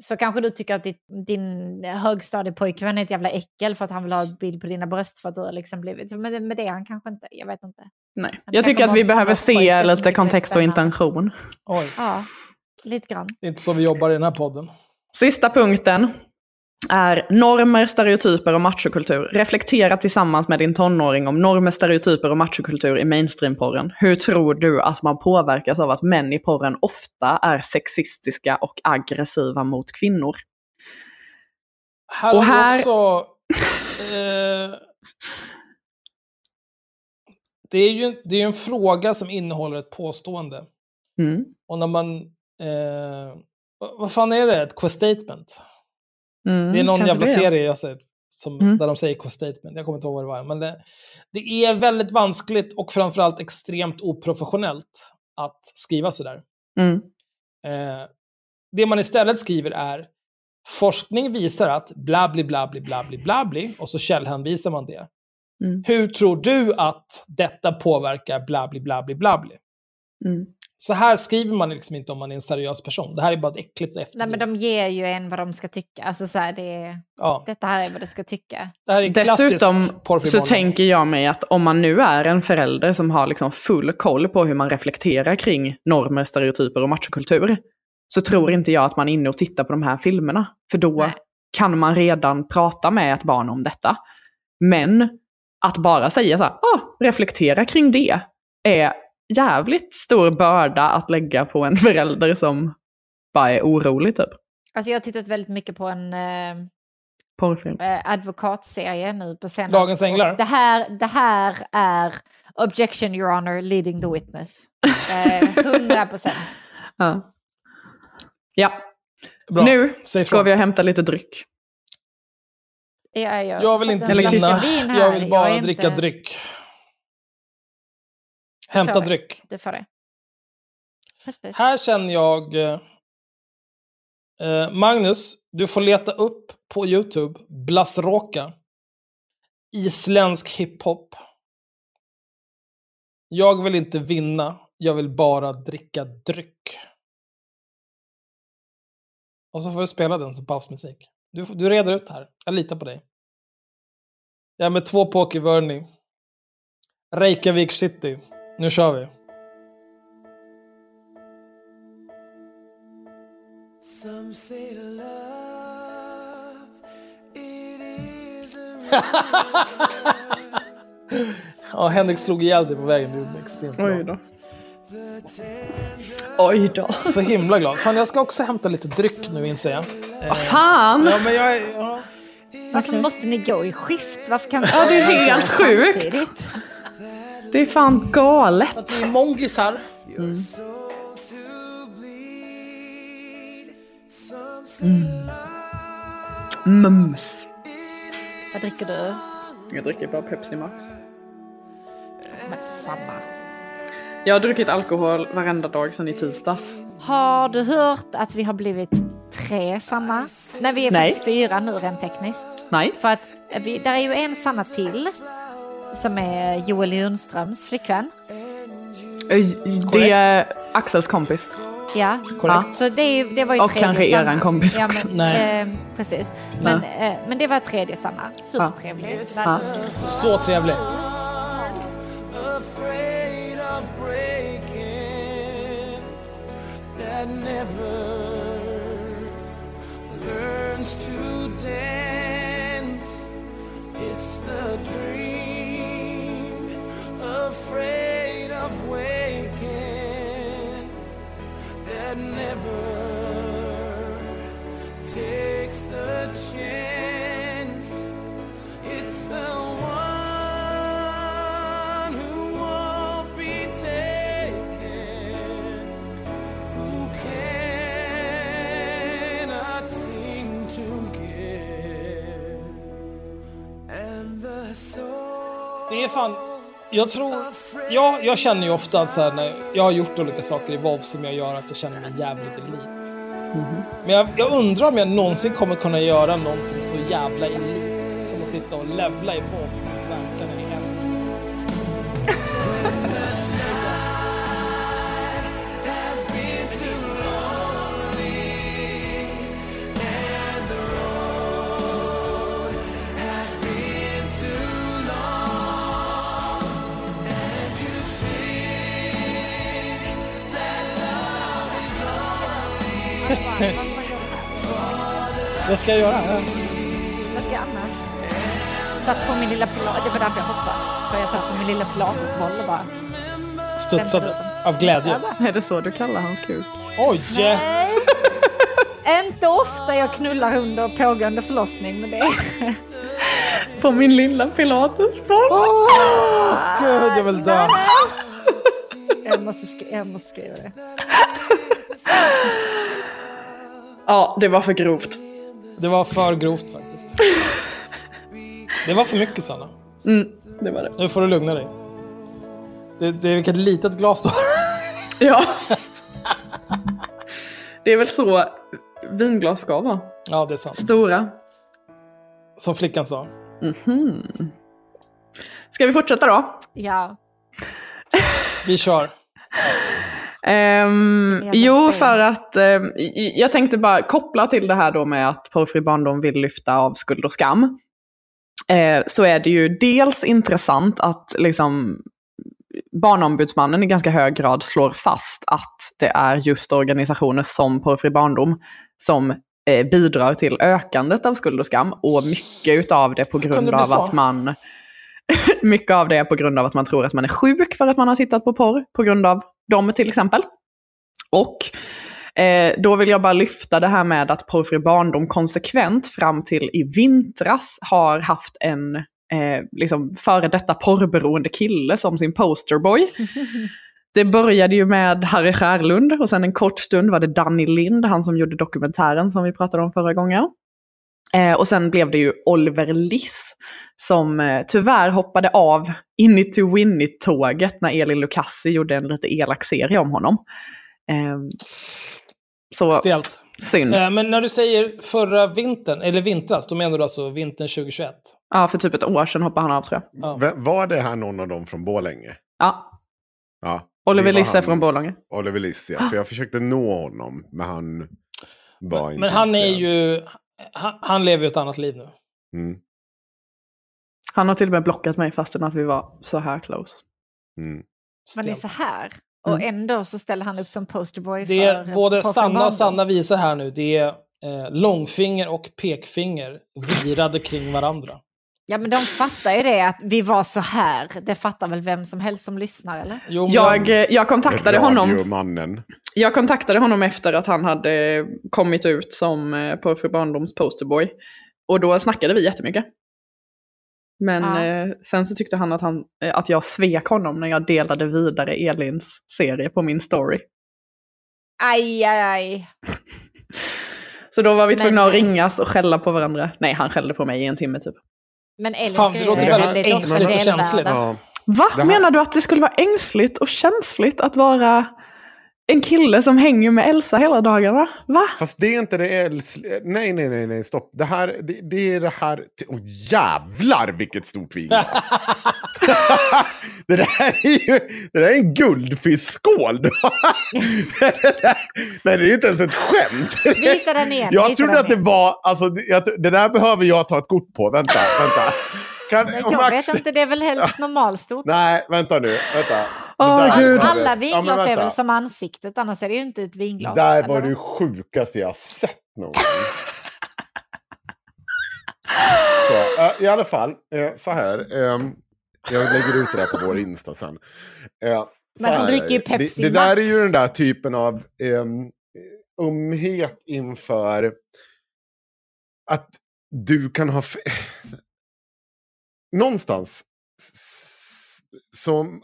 så kanske du tycker att ditt, din högstadiepojkvän är ett jävla äckel för att han vill ha en bild på dina bröst för att du har liksom blivit... Men, men det är han kanske inte, jag vet inte. Nej. Han Jag tycker att vi behöver se lite kontext och intention. Oj, Ja, lite grann. det är inte så vi jobbar i den här podden. Sista punkten är normer, stereotyper och machokultur. Reflektera tillsammans med din tonåring om normer, stereotyper och machokultur i mainstreamporren. Hur tror du att man påverkas av att män i porren ofta är sexistiska och aggressiva mot kvinnor? Här Och här- också... Eh, det är ju det är en fråga som innehåller ett påstående. Mm. Och när man... Eh, vad- fan är det? Ett quest-statement? Mm, Det är någon jävla det. serie jag sett som, Mm. där de säger quest-statement. Jag kommer inte ihåg vad det var. Men det, det är väldigt vanskligt och framförallt extremt oprofessionellt att skriva sådär. Mm. Eh, det man istället skriver är forskning visar att bla bli bla bli bla bli bla bli och så källhänvisar man det. Mm. Hur tror du att detta påverkar bla bli bla bli bla bli? Mm. Så här skriver man liksom inte om man är en seriös person. Det här är bara ett äckligt Nej, efterblivet. men de ger ju en vad de ska tycka. Alltså så här, det är, ja, detta här är vad du ska tycka. det här är Dessutom så tänker jag mig att om man nu är en förälder som har liksom full koll på hur man reflekterar kring normer, stereotyper och machokultur, så tror inte jag att man är inne och tittar på de här filmerna. För då Nej. kan man redan prata med ett barn om detta. Men att bara säga så här, ah, reflektera kring det, är jävligt stor börda att lägga på en förälder som bara är orolig typ. Alltså jag har tittat väldigt mycket på en eh, Porrfilm. eh, advokatserie nu på senaste. Dagens änglar? Det här, det här är objection your honor leading the witness. Eh, 100 procent. Ja. ja, Bra. nu går vi och hämtar lite dryck. Ja, jag, Jag vill inte vinna. Jag vill bara är dricka inte- dryck. Hämta får det. dryck. Det. Puss, puss. Här känner jag... eh, Eh, Magnus, du får leta upp på YouTube Blasroka. Isländsk hiphop. Jag vill inte vinna, jag vill bara dricka dryck. Och så får du spela den som pausmusik. Du, du reder ut här. Jag litar på dig. Jag är med två pokervörning. Reykjavik city. Nu kör vi. Ja, Henrik slog ihjäl sig på vägen. Du är extremt Oj glad. då. Oj då. Så himla glad. Fan, jag ska också hämta lite dryck nu inser jag. Vad fan! Ja, men jag. Ja. Varför måste ni gå i skift? Varför kan Ja, det är helt sjukt. Samtidigt? Det är fan galet. Det är mongisar. Mums. Vad dricker du? Jag dricker bara Pepsi Max. Men samma. Jag har druckit alkohol varenda dag sedan i tisdags. Har du hört att vi har blivit tre Sanna? Nej, vi är Nej. faktiskt fyra nu rent tekniskt. Nej. För att vi, där är ju en Sanna till. Som är Joel Lundströms flickvän. Det är Axels kompis. Ja, Korrekt. så det, det var ju Och tredje kanske Sanna. eran kompis ja, också. men, Nej. Eh, precis. Men, eh, men det var tredje Sanna. Supertrevlig. Ja. Så trevlig. that never learns to that never takes the chance. It's the one who won't be taken, who cannot seem to give, and the soul. Jag tror... Ja, jag känner ju ofta att så här, när jag har gjort olika saker i WoW som jag gör att jag känner mig jävligt elit. Men jag, jag undrar om jag någonsin kommer kunna göra någonting så jävla elit som att sitta och levla i WoW tills verkarna är en. Vad ska jag göra? Vad ska jag annars? Satt på min lilla pilates, det var därför jag hoppade. För jag satt på min lilla pilatesboll och bara... Studsade av glädje. Jag Är det så du kallar hans kuk? Oj! Nej! Inte ofta jag knullar under pågående förlossning, men det är... På min lilla pilatesboll. Gud, jag vill dö. Jag måste, skri- jag måste skriva det. Ja, det var för grovt. Det var för grovt faktiskt. Det var för mycket Sanna. Mm, det var det. Nu får du lugna dig. Det, det är vilket litet glas du har. Ja. Det är väl så vinglas ska vara. Ja, det är sant. Stora. Som flickan sa. Mhm. Ska vi fortsätta då? Ja. Vi kör. Jävla jo, för att i- jag tänkte bara koppla till det här då med att porrfri barndom vill lyfta av skuld och skam. Eh, så är det ju dels intressant att liksom Barnombudsmannen i ganska hög grad slår fast att det är just organisationer som Porrfri barndom som eh, bidrar till ökandet av skuld och skam. Och mycket utav det på grund det av så? att man mycket av det är på grund av att man tror att man är sjuk för att man har tittat på porr, på grund av dem till exempel. Och eh, då vill jag bara lyfta det här med att Porrfri barndom konsekvent fram till i vintras har haft en eh, liksom före detta porrberoende kille som sin posterboy. Det började ju med Harry Skärlund och sen en kort stund var det Danny Lind, han som gjorde dokumentären som vi pratade om förra gången. Eh, och sen blev det ju Oliver Liss som eh, tyvärr hoppade av in i To Win-it-tåget när Elin Lucassi gjorde en lite elak serie om honom. Eh, så Stelt. synd. Eh, Men när du säger förra vintern, eller vintras, då menar du alltså vintern 2021? Ja, för typ ett år sedan hoppade han av tror jag. Ja. V- Var det här någon av dem från Borlänge? Ja, Ja. Oliver Liss är från Borlänge. Oliver Liss, ja. För jag försökte nå honom, men han var inte Men han är ju... Han, han lever ju ett annat liv nu. Mm, Han har till och med blockat mig fastän att vi var så här close. mm. Man är så här. Och ändå så ställer han upp som posterboy Det är för både Sanna och. Sanna visar här nu. Det är eh, långfinger och pekfinger virade kring varandra. Ja men de fattar ju det att vi var så här. Det fattar väl vem som helst som lyssnar eller? Jo, Jag, eh, jag kontaktade honom. Radiomannen. Jag kontaktade honom efter att han hade kommit ut som eh, Porrfri barndoms posterboy. Och då snackade vi jättemycket. Men Ja. eh, sen så tyckte han att, han eh, att jag svek honom när jag delade vidare Elins serie på min story. Aj, aj, aj. Så då var vi Men- tvungna att ringas och skälla på varandra. Nej, han skällde på mig i en timme typ. Men Elin Fan, det låter väldigt ängsligt och känsligt. Ja. Va? Här- Menar du att det skulle vara ängsligt och känsligt att vara en kille som hänger med Elsa hela dagarna? Va? Fast det är inte det äls... Nej, nej, nej, nej, stopp. Det här, det, det är det här... Åh jävlar vilket stort vinglas! det där är ju det där är en guldfiskskål! det där, nej, det är inte ens ett skämt. Visa den igen. Jag visa trodde att det var... Alltså, det- jag, det där behöver jag ta ett kort på. Vänta, vänta. Kan, Jag Max- vet inte, det är väl helt normalstort. Nej, vänta nu. Vänta. Det där Gud. det- Alla Ja, vinglas är vänta. väl som ansiktet, annars är det ju inte ett vinglas. där eller var det sjukaste jag sett någon så, eh, I alla fall, eh, så här. ehm, jag lägger ut det där på vår Insta sen. Eh, Men han dricker ju är det. Pepsi det, det där är Max. ju den där typen av um, umhet inför att du kan ha... Någonstans som...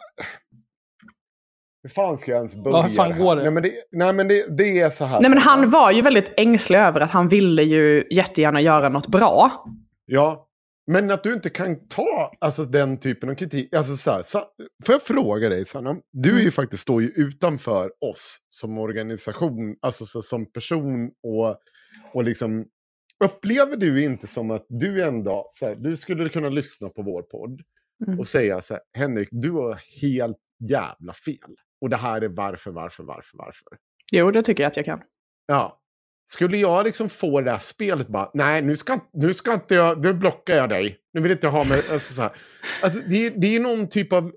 Hur fan ska jag ens börja? hur fan går det? Nej, men det, nej, men det, det är så här. Nej men han var ju väldigt ängslig över att han ville ju jättegärna göra något bra. Ja, men att du inte kan ta alltså, den typen av kritik. Alltså, så här, sa, får jag fråga dig, Sanna? Du är Mm. ju faktiskt står ju utanför oss som organisation, alltså så, som person och, och liksom Upplever du inte som att du en dag, så här, du skulle kunna lyssna på vår podd Mm. och säga så här, Henrik, du har helt jävla fel. Och det här är varför, varför, varför, varför. Jo, det tycker jag att jag kan. Ja. Skulle jag liksom få det här spelet bara, nej nu ska, nu ska inte jag, nu blockar jag dig. Nu vill inte jag ha med, alltså så här. Alltså det, är- det är någon typ av,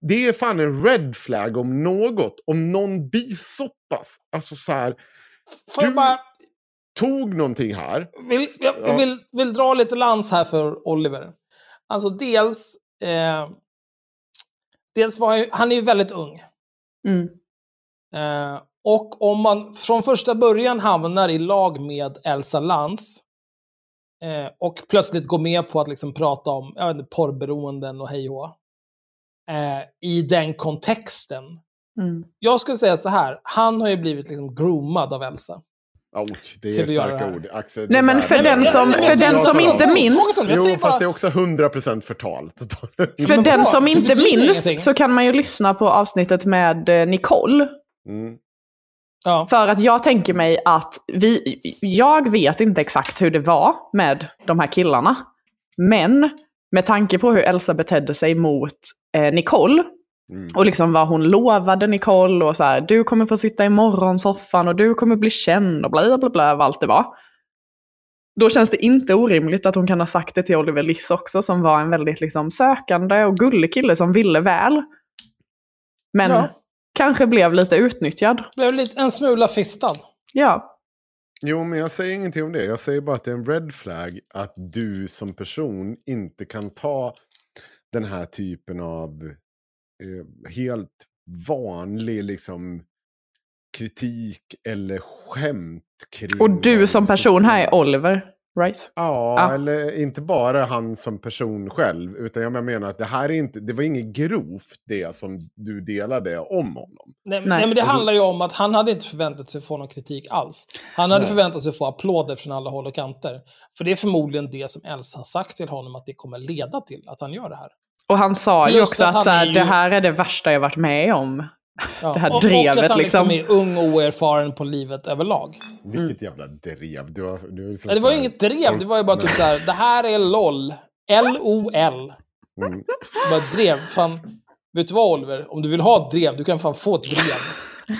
det är fan en red flag om något. Om någon bisoppas, alltså så här, Får Du- bara... Tog någonting här. vill, jag Ja. vill, vill dra lite lans här för Oliver. Alltså dels... Eh, dels var han, ju, han är ju väldigt ung. Mm. Eh, och om man från första början hamnar i lag med Elsa Lantz eh, och plötsligt går med på att liksom prata om jag vet inte, porrberoenden och hej och eh, i den kontexten. Mm. Jag skulle säga så här, han har ju blivit liksom groomad av Elsa. Ouch, det är starka ord. Axel, Nej, men för den som- för den som inte minns- Jo, fast det är också 100% förtalt. För den som inte minns så kan man ju lyssna på avsnittet med eh, Nicole. Mm. Ja. För att jag tänker mig att vi, jag vet inte exakt hur det var med de här killarna. Men med tanke på hur Elsa betedde sig mot eh, Nicole Mm. och liksom vad hon lovade Nicole och så här, du kommer få sitta i morgonsoffan och du kommer bli känd och bla bla bla, vad allt det var. Då känns det inte orimligt att hon kan ha sagt det till Oliver Liss också, som var en väldigt liksom, sökande och gullig kille som ville väl. Men Ja. Kanske blev lite utnyttjad. Blev lite, en smula fistad. Ja, Jo, men jag säger ingenting om det. Jag säger bara att det är en red flag att du som person inte kan ta den här typen av eh, helt vanlig liksom kritik eller skämt kring... och du som person här är. Oliver, right? Ja, Ja. eller inte bara han som person själv. Utan jag menar att det här är inte, det var inget grovt det som du delade om honom. Nej, Nej. nej, men det Alltså- handlar ju om att han hade inte förväntat sig att få någon kritik alls. Han hade Nej. förväntat sig att få applåder från alla håll och kanter. För det är förmodligen det som Elsa har sagt till honom att det kommer leda till att han gör det här. Och han sa ju Plus också att att, så här, är ju- det här är det värsta jag varit med om. Ja. Det här och, och drevet att han liksom liksom. är ung och oerfaren på livet överlag. Vilket jävla drev. Du har, du har liksom det var ju inget drev, det var ju bara typ så här, det här är LOL. L-O-L. Mm. Bara drev. Fan, vet du vad Oliver? Om du vill ha ett drev, du kan fan få ett drev.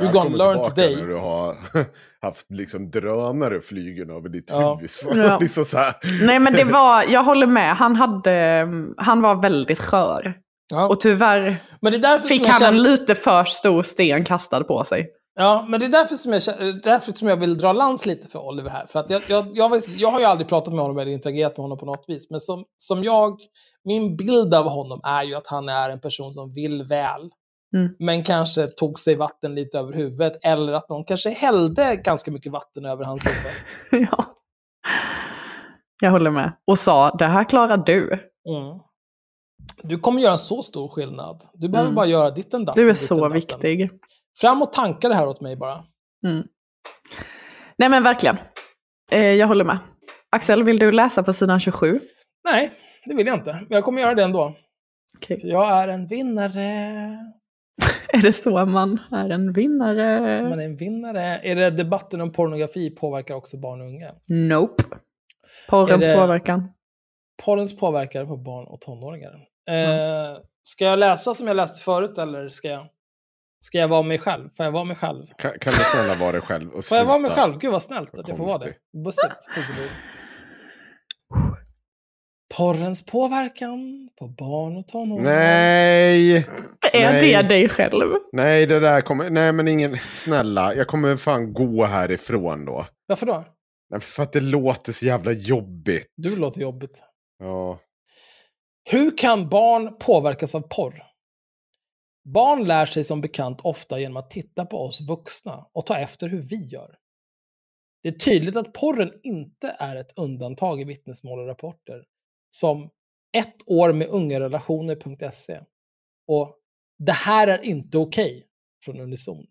You're gonna learn today. När du har haft liksom drönare flygen över ditt Ja. huvud. Ja. liksom så här. Nej men det var, jag håller med, han, hade, han var väldigt skör. Ja. Och tyvärr fick han känner... en lite för stor sten kastad på sig. Ja, men det är därför som jag, känner- därför som jag vill dra lans lite för Oliver här. För att jag, jag, jag, vet, jag har ju aldrig pratat med honom eller interagerat med honom på något vis. Men som, som jag, min bild av honom är ju att han är en person som vill väl. Mm. Men kanske tog sig vatten lite över huvudet. Eller att någon kanske hällde ganska mycket vatten över hans huvud. ja. Jag håller med. Och sa, det här klarar du. Mm. Du kommer göra en så stor skillnad. Du behöver Mm. bara göra ditten datten. Du är så datten. viktig. Fram och tanka det här åt mig bara. Mm. Nej men verkligen. Eh, jag håller med. Axel, vill du läsa på sidan 27? Nej, det vill jag inte. Men jag kommer göra det ändå. För jag är en vinnare. Är det så man är en vinnare? Man är en vinnare. Är det debatten om pornografi påverkar också barn och unga? Nope. Porrens det- påverkan. Porrens påverkar på barn och tonåringar. Eh, ska jag läsa som jag läste förut eller ska jag, ska jag vara mig själv? Får jag vara mig själv? Kan, kan du snälla vara dig själv och Får jag vara mig själv? Gud vad snällt att jag får vara det. Bussigt. Porrens påverkan på barn och tonåringar. Nej! Är Nej. det dig själv? Nej, det där kommer... Nej, men ingen... Snälla, jag kommer fan gå härifrån då. Varför då? Nej, för att det låter så jävla jobbigt. Du låter jobbigt. Ja. Hur kan barn påverkas av porr? Barn lär sig som bekant ofta genom att titta på oss vuxna och ta efter hur vi gör. Det är tydligt att porren inte är ett undantag i vittnesmål och rapporter, som ett år med ungarelationer.se och det här är inte okej från Unison.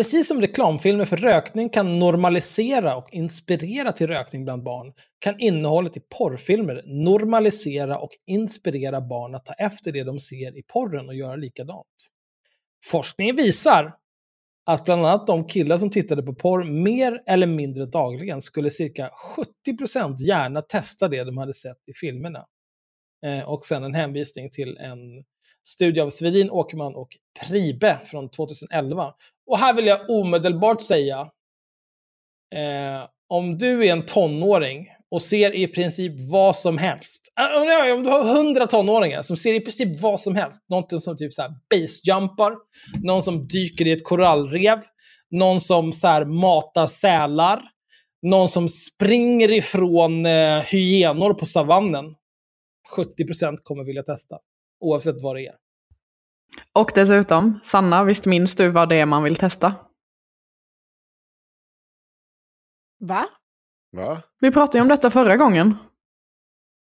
Precis som reklamfilmer för rökning kan normalisera och inspirera till rökning bland barn kan innehållet i porrfilmer normalisera och inspirera barn att ta efter det de ser i porren och göra likadant. Forskningen visar att bland annat de killar som tittade på porr mer eller mindre dagligen skulle cirka 70% gärna testa det de hade sett i filmerna. Eh, och sen en hänvisning till en studie av Svedin, Åkerman och Pribe från 2011. Och här vill jag omedelbart säga, eh, om du är en tonåring och ser i princip vad som helst. Eh, om du har hundra tonåringar som ser i princip vad som helst. Någonting som typ så här basejumpar, någon som dyker i ett korallrev, någon som så här, matar sälar, någon som springer ifrån eh, hyenor på savannen. 70% kommer vilja testa, oavsett vad det är. Och dessutom, Sanna, visst minns du vad det är man vill testa? Va? Va? Vi pratade ju om detta förra gången.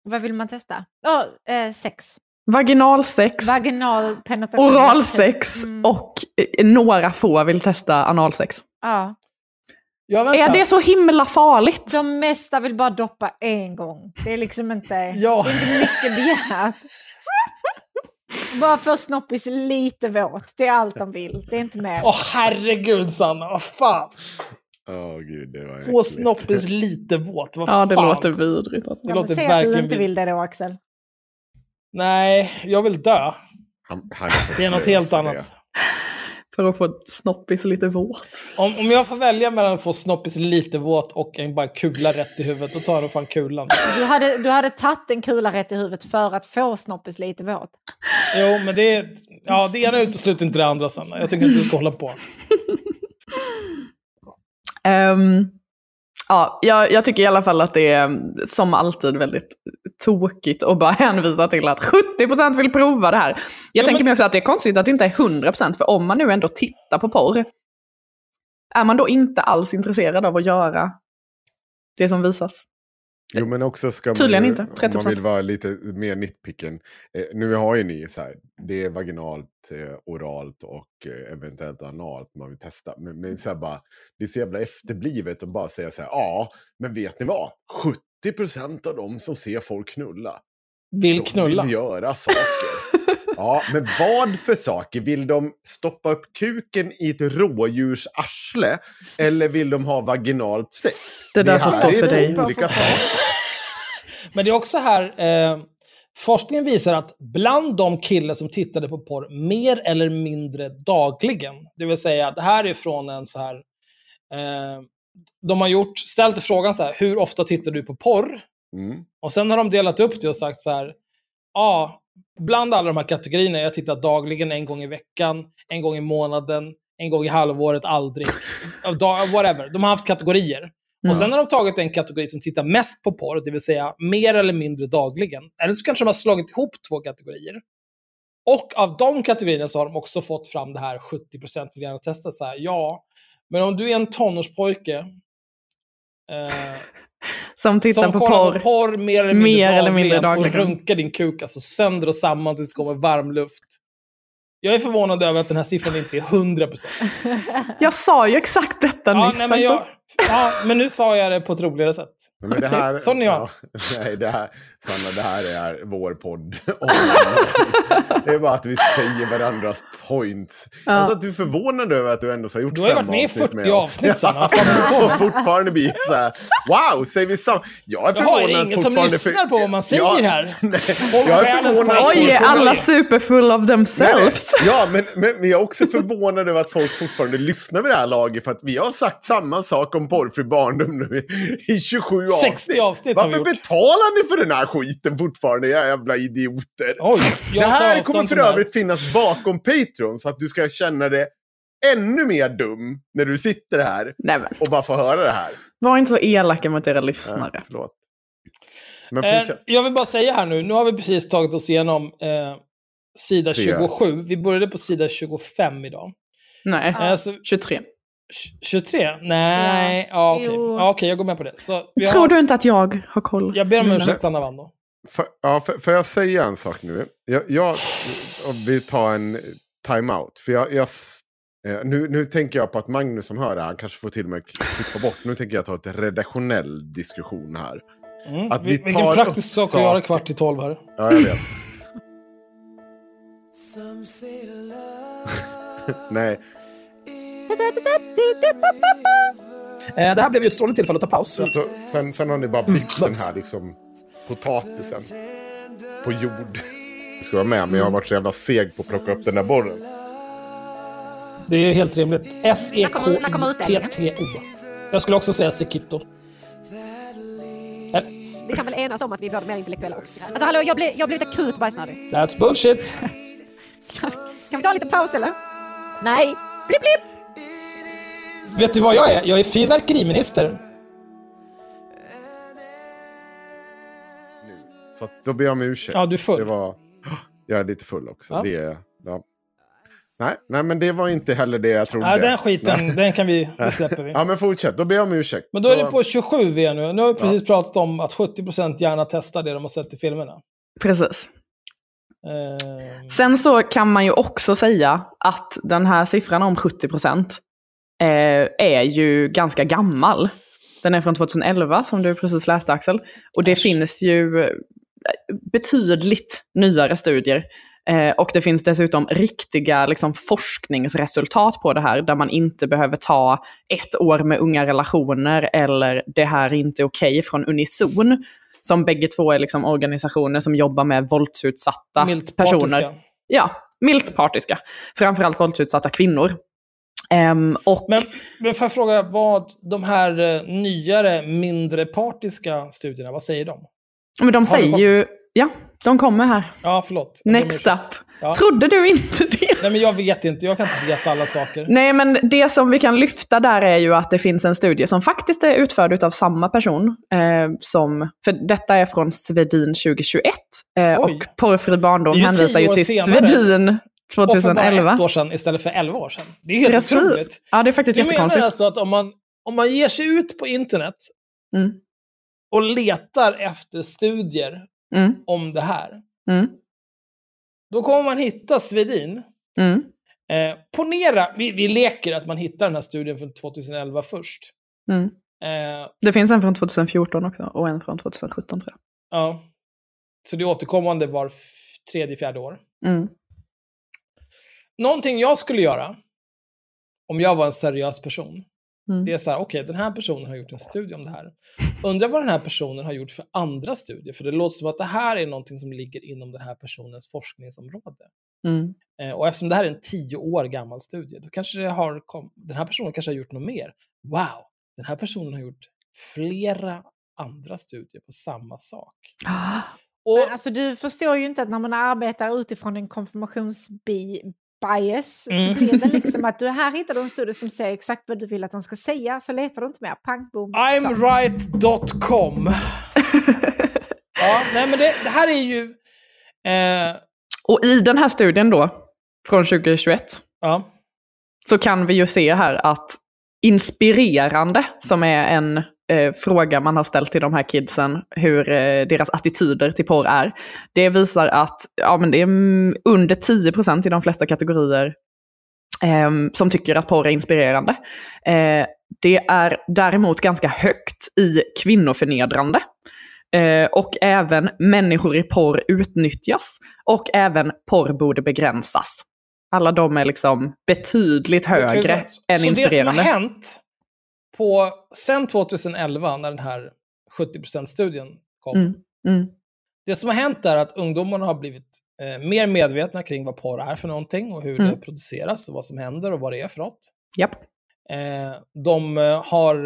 Vad vill man testa? Oh, eh, sex. Vaginalsex, Vaginal penetration. oralsex Mm. och eh, några få vill testa analsex. Ja. Ja. Är det så himla farligt? De mesta vill bara doppa en gång. Det är liksom inte, Ja. det är inte mycket begärt. Bara få snoppis lite våt. Det är allt de vill. Det är inte mer. Åh herregud Sanna, vad fan. Åh gud, det var Få äckligt. snoppis lite våt, vad Ja, det fan. låter vidrigt. Alltså. det Ja, låter Säg att du verkligen inte vill det då Axel. Nej, jag vill dö. Han, han Det är något helt annat. det. För att få snoppis lite våt. Om, om jag får välja mellan att få snoppis lite våt och en bara kula rätt i huvudet, då tar jag nog fan kulan. Du hade, du hade tagit en kula rätt i huvudet för att få snoppis lite våt. Jo, men det, är- ja, det ena utesluter inte det andra, Sanna. Jag tycker inte du ska hålla på. Ehm, ja, jag, jag tycker i alla fall att det är som alltid väldigt tokigt att bara hänvisa till att 70% vill prova det här. Jag Jo, tänker men- mig också att det är konstigt att det inte är 100% för om man nu ändå tittar på porr, är man då inte alls intresserad av att göra det som visas? Jo, men också ska man Tydligen ju, inte, om 30%. man vill vara lite mer nitpicken. Eh, nu har ju ni så här, det är vaginalt, eh, oralt och eh, eventuellt analt man vill testa. Men, men så här bara, det är så jävla efterblivet att bara säga så här, ja, men vet ni vad? 70% av dem som ser folk knulla, Vill de knulla. vill göra saker. Ja, men vad för saker? Vill de stoppa upp kuken i ett rådjurs arsle? Eller vill de ha vaginalt sex? Det där får stå för dig. olika saker. Men det är också här, eh, forskningen visar att bland de killar som tittade på porr mer eller mindre dagligen, det vill säga det här är från en så här, eh, de har gjort, ställt frågan så här, hur ofta tittar du på porr? Mm. Och sen har de delat upp det och sagt så här, ja, bland alla de här kategorierna, jag tittar dagligen, en gång i veckan, en gång i månaden, en gång i halvåret, aldrig. Whatever. De har haft kategorier. Ja. Och sen har de tagit en kategori som tittar mest på porr, det vill säga mer eller mindre dagligen. Eller så kanske de har slagit ihop två kategorier. Och av de kategorierna så har de också fått fram det här 70% vill gärna testa. Så här, ja, men om du är en tonårspojke eh, Som tittar som på porr. på porr mer eller mindre, Mer dagligen, eller mindre dagligen. och runkar din kuk alltså sönder och samman tills det kommer varm luft. Jag är förvånad över att den här siffran inte är 100%. Jag sa ju exakt detta Ja, nyss. nej, men, alltså. Ja, men nu sa jag det på ett roligare sätt. Nej, Men det här, Sån är jag. Ja, nej, det här, Sanna, det här är vår podd. det är bara att vi säger varandras points. Ja. Alltså att du är förvånad över att du ändå har gjort Du har ju fem varit med i avsnitt 40 oss. avsnitt, Sanna. Du med? Och fortfarande blir så här, wow, säger vi samma? Jag är Jaha, förvånad är det ingen som fortfarande lyssnar på vad man säger Ja, här? Nej, jag är förvånad. Oj, är alla superfull of themselves? Ja, men, men, men jag är också förvånad över att folk fortfarande lyssnar vid det här laget. För att vi har sagt samma sak om porrfri barndom nu i, i 27 60 avsnitt har vi Varför gjort. betalar ni för den här skiten fortfarande, era jävla idioter? Oj, det här kommer för övrigt finnas bakom Patreon så att du ska känna det ännu mer dum när du sitter här Nej, men, och bara får höra det här. var inte så elaka mot era lyssnare. förlåt. Men Eh, jag vill bara säga här nu, nu har vi precis tagit oss igenom eh, sida Tre. 27. Vi började på sida 25 idag. Nej, Eh, så, 23. 23? Nej, ja, okej. Jo. Ja, okej, jag går med på det. Så vi Tror har, du inte att jag har koll? Jag ber om ursäkt, Sanna vann då. För, ja, för, får jag säga en sak nu? Jag, jag och vi tar en time-out. För jag, jag, eh, nu, nu tänker jag på att Magnus som hör det här, kanske får till och med klippa bort. Nu tänker jag ta ett redaktionell diskussion här. Mm. Att vi Vi, vilken tar praktisk sak att göra kvart i tolv här. Ja, jag vet. Nej, det här blev ju ett strålande tillfälle att ta paus. Så, sen, sen har ni bara byggt den Bugs. här liksom, potatisen på jord. Jag ska vara med, men jag har varit så jävla seg på att plocka upp den där borren. det är helt rimligt. När kommer- när kommer S-E-K-I-T-T-O. Jag skulle också säga Sekito. Eh, Vi kan väl enas om att vi är mer intellektuella och... Alltså hallå, jag, har blivit akut bajsnödig. That's bullshit. Kan vi ta en liten paus eller? Nej. Blipp, blipp! Vet du vad jag är? Jag är fyrverkeriminister. Så att, då ber jag om ursäkt. Ja, du är full. Det var, jag är lite full också. Ja. Det är, ja. nej, nej, men det var inte heller det jag trodde. Nej, den skiten, Nej. den kan vi, det släpper vi. Ja, men fortsätt. Då ber jag om ursäkt. Men då är det på 27 vi är nu. Nu har vi precis pratat om att 70% gärna testar det de har sett i filmerna. Precis. Eh, Sen så kan man ju också säga att den här siffran om 70% eh, är ju ganska gammal. Den är från 2011 som du precis läste Axel. Och det Äsch. finns ju eh, betydligt nyare studier. Eh, och det finns dessutom riktiga liksom, forskningsresultat på det här där man inte behöver ta ett år med unga relationer eller det här är inte okej från Unison. Som bägge två är liksom organisationer som jobbar med våldsutsatta personer. Ja, milt partiska. Framförallt våldsutsatta kvinnor. Ehm, och Men, men får jag fråga vad de här eh, nyare, mindre partiska studierna, vad säger de? men de säger ju, ja, de kommer här. Ja, förlåt. Next up. Ja. Trodde du inte det? Nej, men jag vet inte. Jag kan inte veta alla saker. Nej, men det som vi kan lyfta där är ju att det finns en studie som faktiskt är utförd av samma person. Eh, som, för detta är från Svedin 2021. Eh, och Porrfri barndom hänvisar ju till senare. Svedin Och för bara 2011. ett år sedan istället för 11 år sedan. Det är helt otroligt. Precis. Ja, det är faktiskt Jag menar jättekonstigt. alltså att om man, om man ger sig ut på internet Mm. och letar efter studier Mm, om det här, mm, då kommer man hitta Svedin. mm, Eh, ponera, vi, vi leker att man hittar den här studien från 2011 först. mm. Eh, Det finns en från 2014 också och en från 2017 tror ja. Så det är återkommande var tredje, fjärde år. jag. Mm. Någonting jag skulle göra, om jag var en seriös person, Mm. det är så här, okej, den här personen har gjort en studie om det här. Undrar vad den här personen har gjort för andra studier, för det låter som att det här är någonting som ligger inom den här personens forskningsområde. Mm. Eh, och eftersom det här är en tio år gammal studie, då kanske det har kom, den här personen kanske har gjort något mer. Wow, den här personen har gjort flera andra studier på samma sak. Och, Men Alltså, du förstår ju inte att när man arbetar utifrån en konfirmationsbias Mm. så blir det liksom att du här hittar du en studie som säger exakt vad du vill att den ska säga, så letar du inte mer. Pang, boom. I'mRight.com. ja, nej men det, det här är ju... Eh, Och i den här studien då, från 2021, ja, så kan vi ju se här att inspirerande, som är en eh, fråga man har ställt till de här kidsen, hur eh, deras attityder till porr är. Det visar att ja, men det är under 10% i de flesta kategorier ehm, som tycker att porr är inspirerande. Eh, det är däremot ganska högt i kvinnoförnedrande. Eh, och även människor i porr utnyttjas. Och även porr borde begränsas. Alla de är liksom betydligt högre än så det som inspirerande. har hänt på, sen 2011, när den här 70%-studien kom, Mm, mm, det som har hänt är att ungdomarna har blivit eh, mer medvetna kring vad porr är för någonting och hur Mm. det produceras och vad som händer och vad det är för något. japp. Eh, de, eh, har,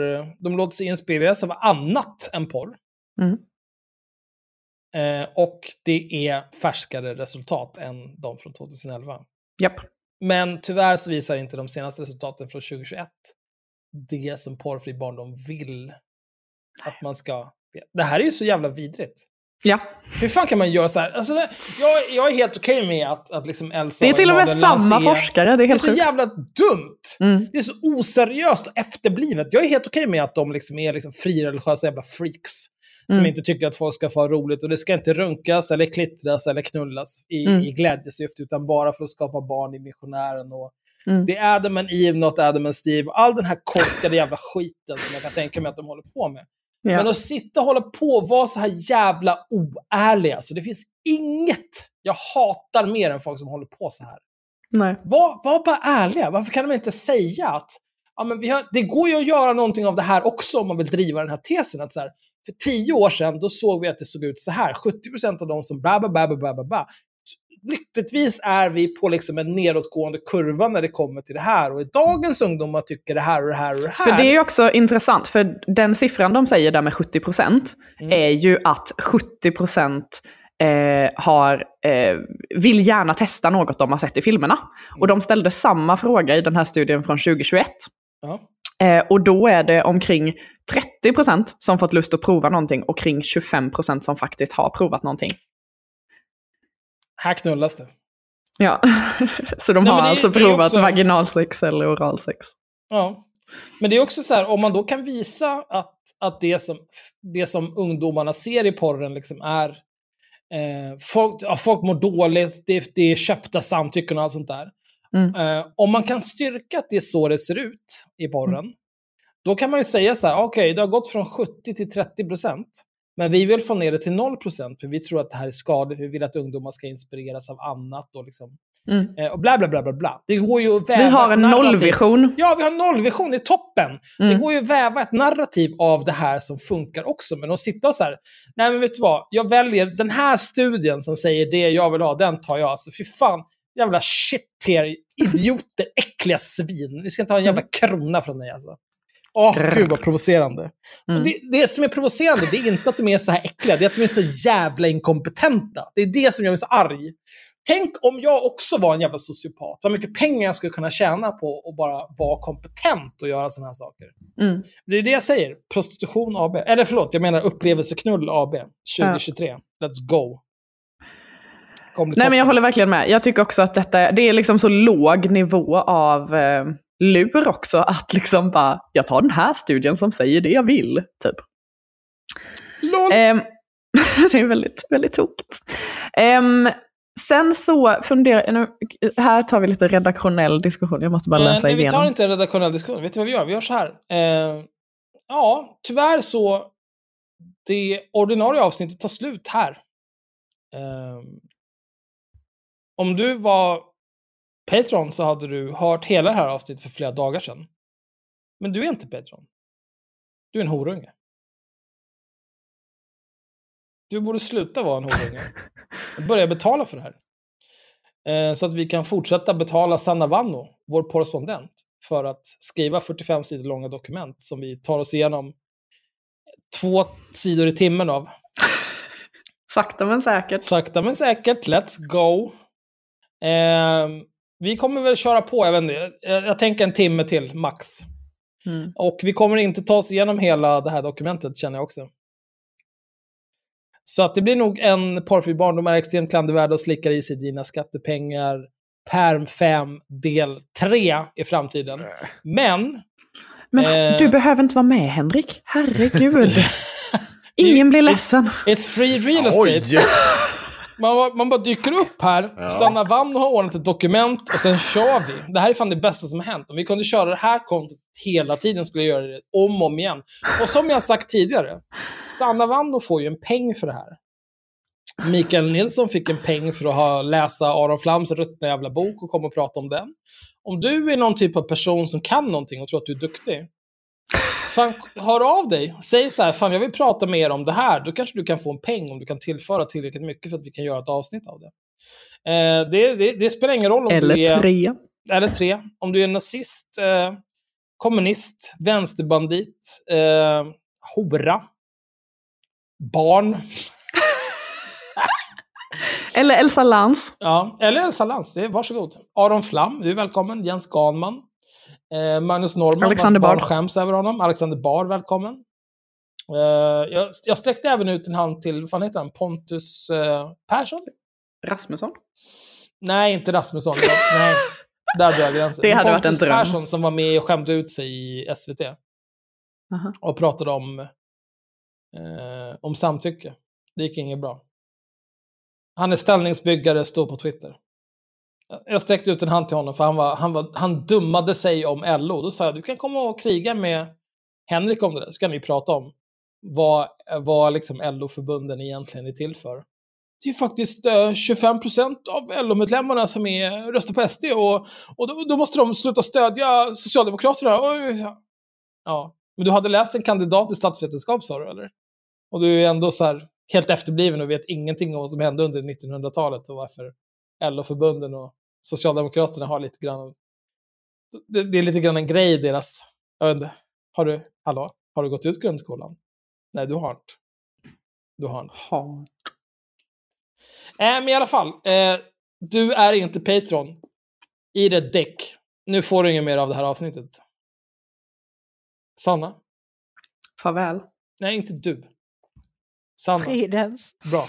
de låter sig inspireras av annat än porr. Mm. Eh, och det är färskare resultat än de från 2011. Japp. Men tyvärr så visar inte de senaste resultaten från 2021 det som porrfri barndom vill att man ska... Det här är ju så jävla vidrigt. Ja. Hur fan kan man göra så här? Alltså, jag, jag är helt okej med att, att liksom Elsa Det är till och med samma lanserar- forskare, det är Det är helt så jävla dumt! Mm. Det är så oseriöst och efterblivet. Jag är helt okej med att de liksom är liksom frireligiösa jävla freaks. Som Mm. inte tycker att folk ska få ha roligt. Och det ska inte runkas eller klittras eller knullas i, Mm. i glädjesyfte. Utan bara för att skapa barn i missionären. Och Mm. Det är Adam and Eve, not Adam and Steve. All den här korkade jävla skiten som jag kan tänka mig att de håller på med. Ja. Men att sitta och hålla på och vara så här jävla oärliga. Så det finns inget jag hatar mer än folk som håller på så här. Nej. Var, var bara ärliga. Varför kan de inte säga att ja, men vi har, det går ju att göra någonting av det här också om man vill driva den här tesen. Att så här, för tio år sedan då såg vi att det såg ut så här. 70% av de som bla bla bla bla, bla. Lyckligtvis är vi på liksom en nedåtgående kurva när det kommer till det här. Och dagens ungdomar tycker det här och det här och det här. För det är ju också intressant, för den siffran de säger där med 70% Mm. är ju att 70% eh, har, eh, vill gärna testa något de har sett i filmerna. Mm. Och de ställde samma fråga i den här studien från 2021. Ja. Eh, och då är det omkring 30% som fått lust att prova någonting och kring 25% som faktiskt har provat någonting. Här knullas det. Ja, så de Nej, har det- alltså provat också- vaginalsex eller oralsex. Ja. Men det är också så här, om man då kan visa att, att det, som, det som ungdomarna ser i porren liksom är... Eh, folk, ja, folk mår dåligt, det, det är köpta samtycken och allt sånt där. Mm. Eh, om man kan styrka att det är så det ser ut i porren, då kan man ju säga så här, okej, det har gått från 70 till 30 procent. Men vi vill få ner det till 0 procent, för vi tror att det här är skadligt. Vi vill att ungdomar ska inspireras av annat. Och, liksom, Mm. eh, och bla, bla, bla, bla, bla. Det går ju att väva Vi har en nollvision. Ja, vi har en nollvision i toppen. Det Mm. går ju att väva ett narrativ av det här som funkar också. Men att sitta så här, nej men vet du vad, jag väljer den här studien som säger det jag vill ha, den tar jag. Alltså fy fan, jävla shit er idioter, äckliga svin. Ni ska inte ha en jävla krona från mig alltså. Åh, gud vad provocerande. Mm. Det, det som är provocerande, det är inte att de är så här äckliga, det är att de är så jävla inkompetenta. Det är det som gör mig så arg. Tänk om jag också var en jävla sociopat. Vad mycket pengar jag skulle kunna tjäna på att bara vara kompetent och göra sådana här saker. Mm. Det är det jag säger. Prostitution AB. Eller förlåt, jag menar Upplevelseknull AB. 2023. Let's go. Nej men jag håller verkligen med. Jag tycker också att detta det är liksom så låg nivå av eh, lur också. Att liksom bara, jag tar den här studien som säger det jag vill. Typ. LOL. Ehm, det är väldigt, väldigt tokigt. Ehm, sen så funderar nu, här tar vi lite redaktionell diskussion. Jag måste bara Eh, läsa nej, vi igenom. tar inte en redaktionell diskussion. Vet du vad vi gör? Vi gör så här. Eh, ja, tyvärr så... Det ordinarie avsnittet tar slut här. Eh, om du var Patreon så hade du hört hela det här avsnittet för flera dagar sedan. Men du är inte Patreon. Du är en horunge. Du borde sluta vara en horunge. Och börja betala för det här. Eh, så att vi kan fortsätta betala Sanna Vanno, vår korrespondent, för att skriva 45 sidor långa dokument som vi tar oss igenom två sidor i timmen av. Sakta men säkert. Sakta men säkert, let's go. Eh, vi kommer väl köra på, jag vet inte, jag, jag tänker en timme till max. Mm. Och vi kommer inte ta oss igenom hela det här dokumentet, känner jag också. Så att det blir nog en porrfri barndom är extremt klandervärd och slickar i sig dina skattepengar. Perm 5 del 3 i framtiden. Men, Men Eh. du behöver inte vara med Henrik. Herregud. Ingen blir ledsen. it's free real estate. Man, bara- man bara dyker upp här, Ja. Sanna Vann har ordnat ett dokument och sen kör vi. Det här är fan det bästa som har hänt. Om vi kunde köra det här kontot hela tiden skulle jag göra det om och om igen. Och som jag sagt tidigare, Sanna Vanno får ju en peng för det här. Mikael Nilsson fick en peng för att ha läsa Aron Flams ruttna jävla bok och komma och prata om den. Om du är någon typ av person som kan någonting och tror att du är duktig, fan, hör av dig. Säg så här, fan jag vill prata mer om det här. Då kanske du kan få en peng om du kan tillföra tillräckligt mycket för att vi kan göra ett avsnitt av det. Eh, det, det, det spelar ingen roll om Eller du är... tre. Eller tre. Om du är nazist, eh, kommunist, vänsterbandit, eh, hora, barn. Eller Elsa Lantz. Ja, eller Elsa Lantz, det är, varsågod. Aron Flam, du är välkommen. Jens Ganman. Eh, Magnus Norman, Alexander Bard. skäms över honom. Alexander Bard, välkommen. Eh, jag, jag sträckte även ut en hand till, vad fan heter han, Pontus eh, Persson? Rasmusson. Nej, inte Rasmusson. Jag- Nej, där drar jag gränsen. Det hade varit en Pontus dröm. Persson som var med och skämde ut sig i SVT. Aha. Och pratade om, eh, om samtycke. Det gick inget bra. Han är ställningsbyggare, står på Twitter. Jag sträckte ut en hand till honom för han, var, han, var, han dummade sig om LO. Då sa jag, du kan komma och kriga med Henrik om det där, så kan vi prata om vad, vad liksom LO-förbunden egentligen är till för. Det är faktiskt eh, 25% av LO-medlemmarna som är, eh, röstar på SD och, och då, då måste de sluta stödja Socialdemokraterna. Ja, men du hade läst en kandidat i statsvetenskap sa du, eller? Och du är ändå så här helt efterbliven och vet ingenting om vad som hände under 1900-talet och varför LO-förbunden och Socialdemokraterna har lite grann... Det, det är lite grann en grej i deras... Jag vet inte. Har du... Hallå? Har du gått ut grundskolan? Nej, du har inte. Du har inte. Ha. Äh, men i alla fall. Eh, du är inte Patreon. I det däck. Nu får du inget mer av det här avsnittet. Sanna? Farväl. Nej, inte du. Sanna. Fridens. Bra.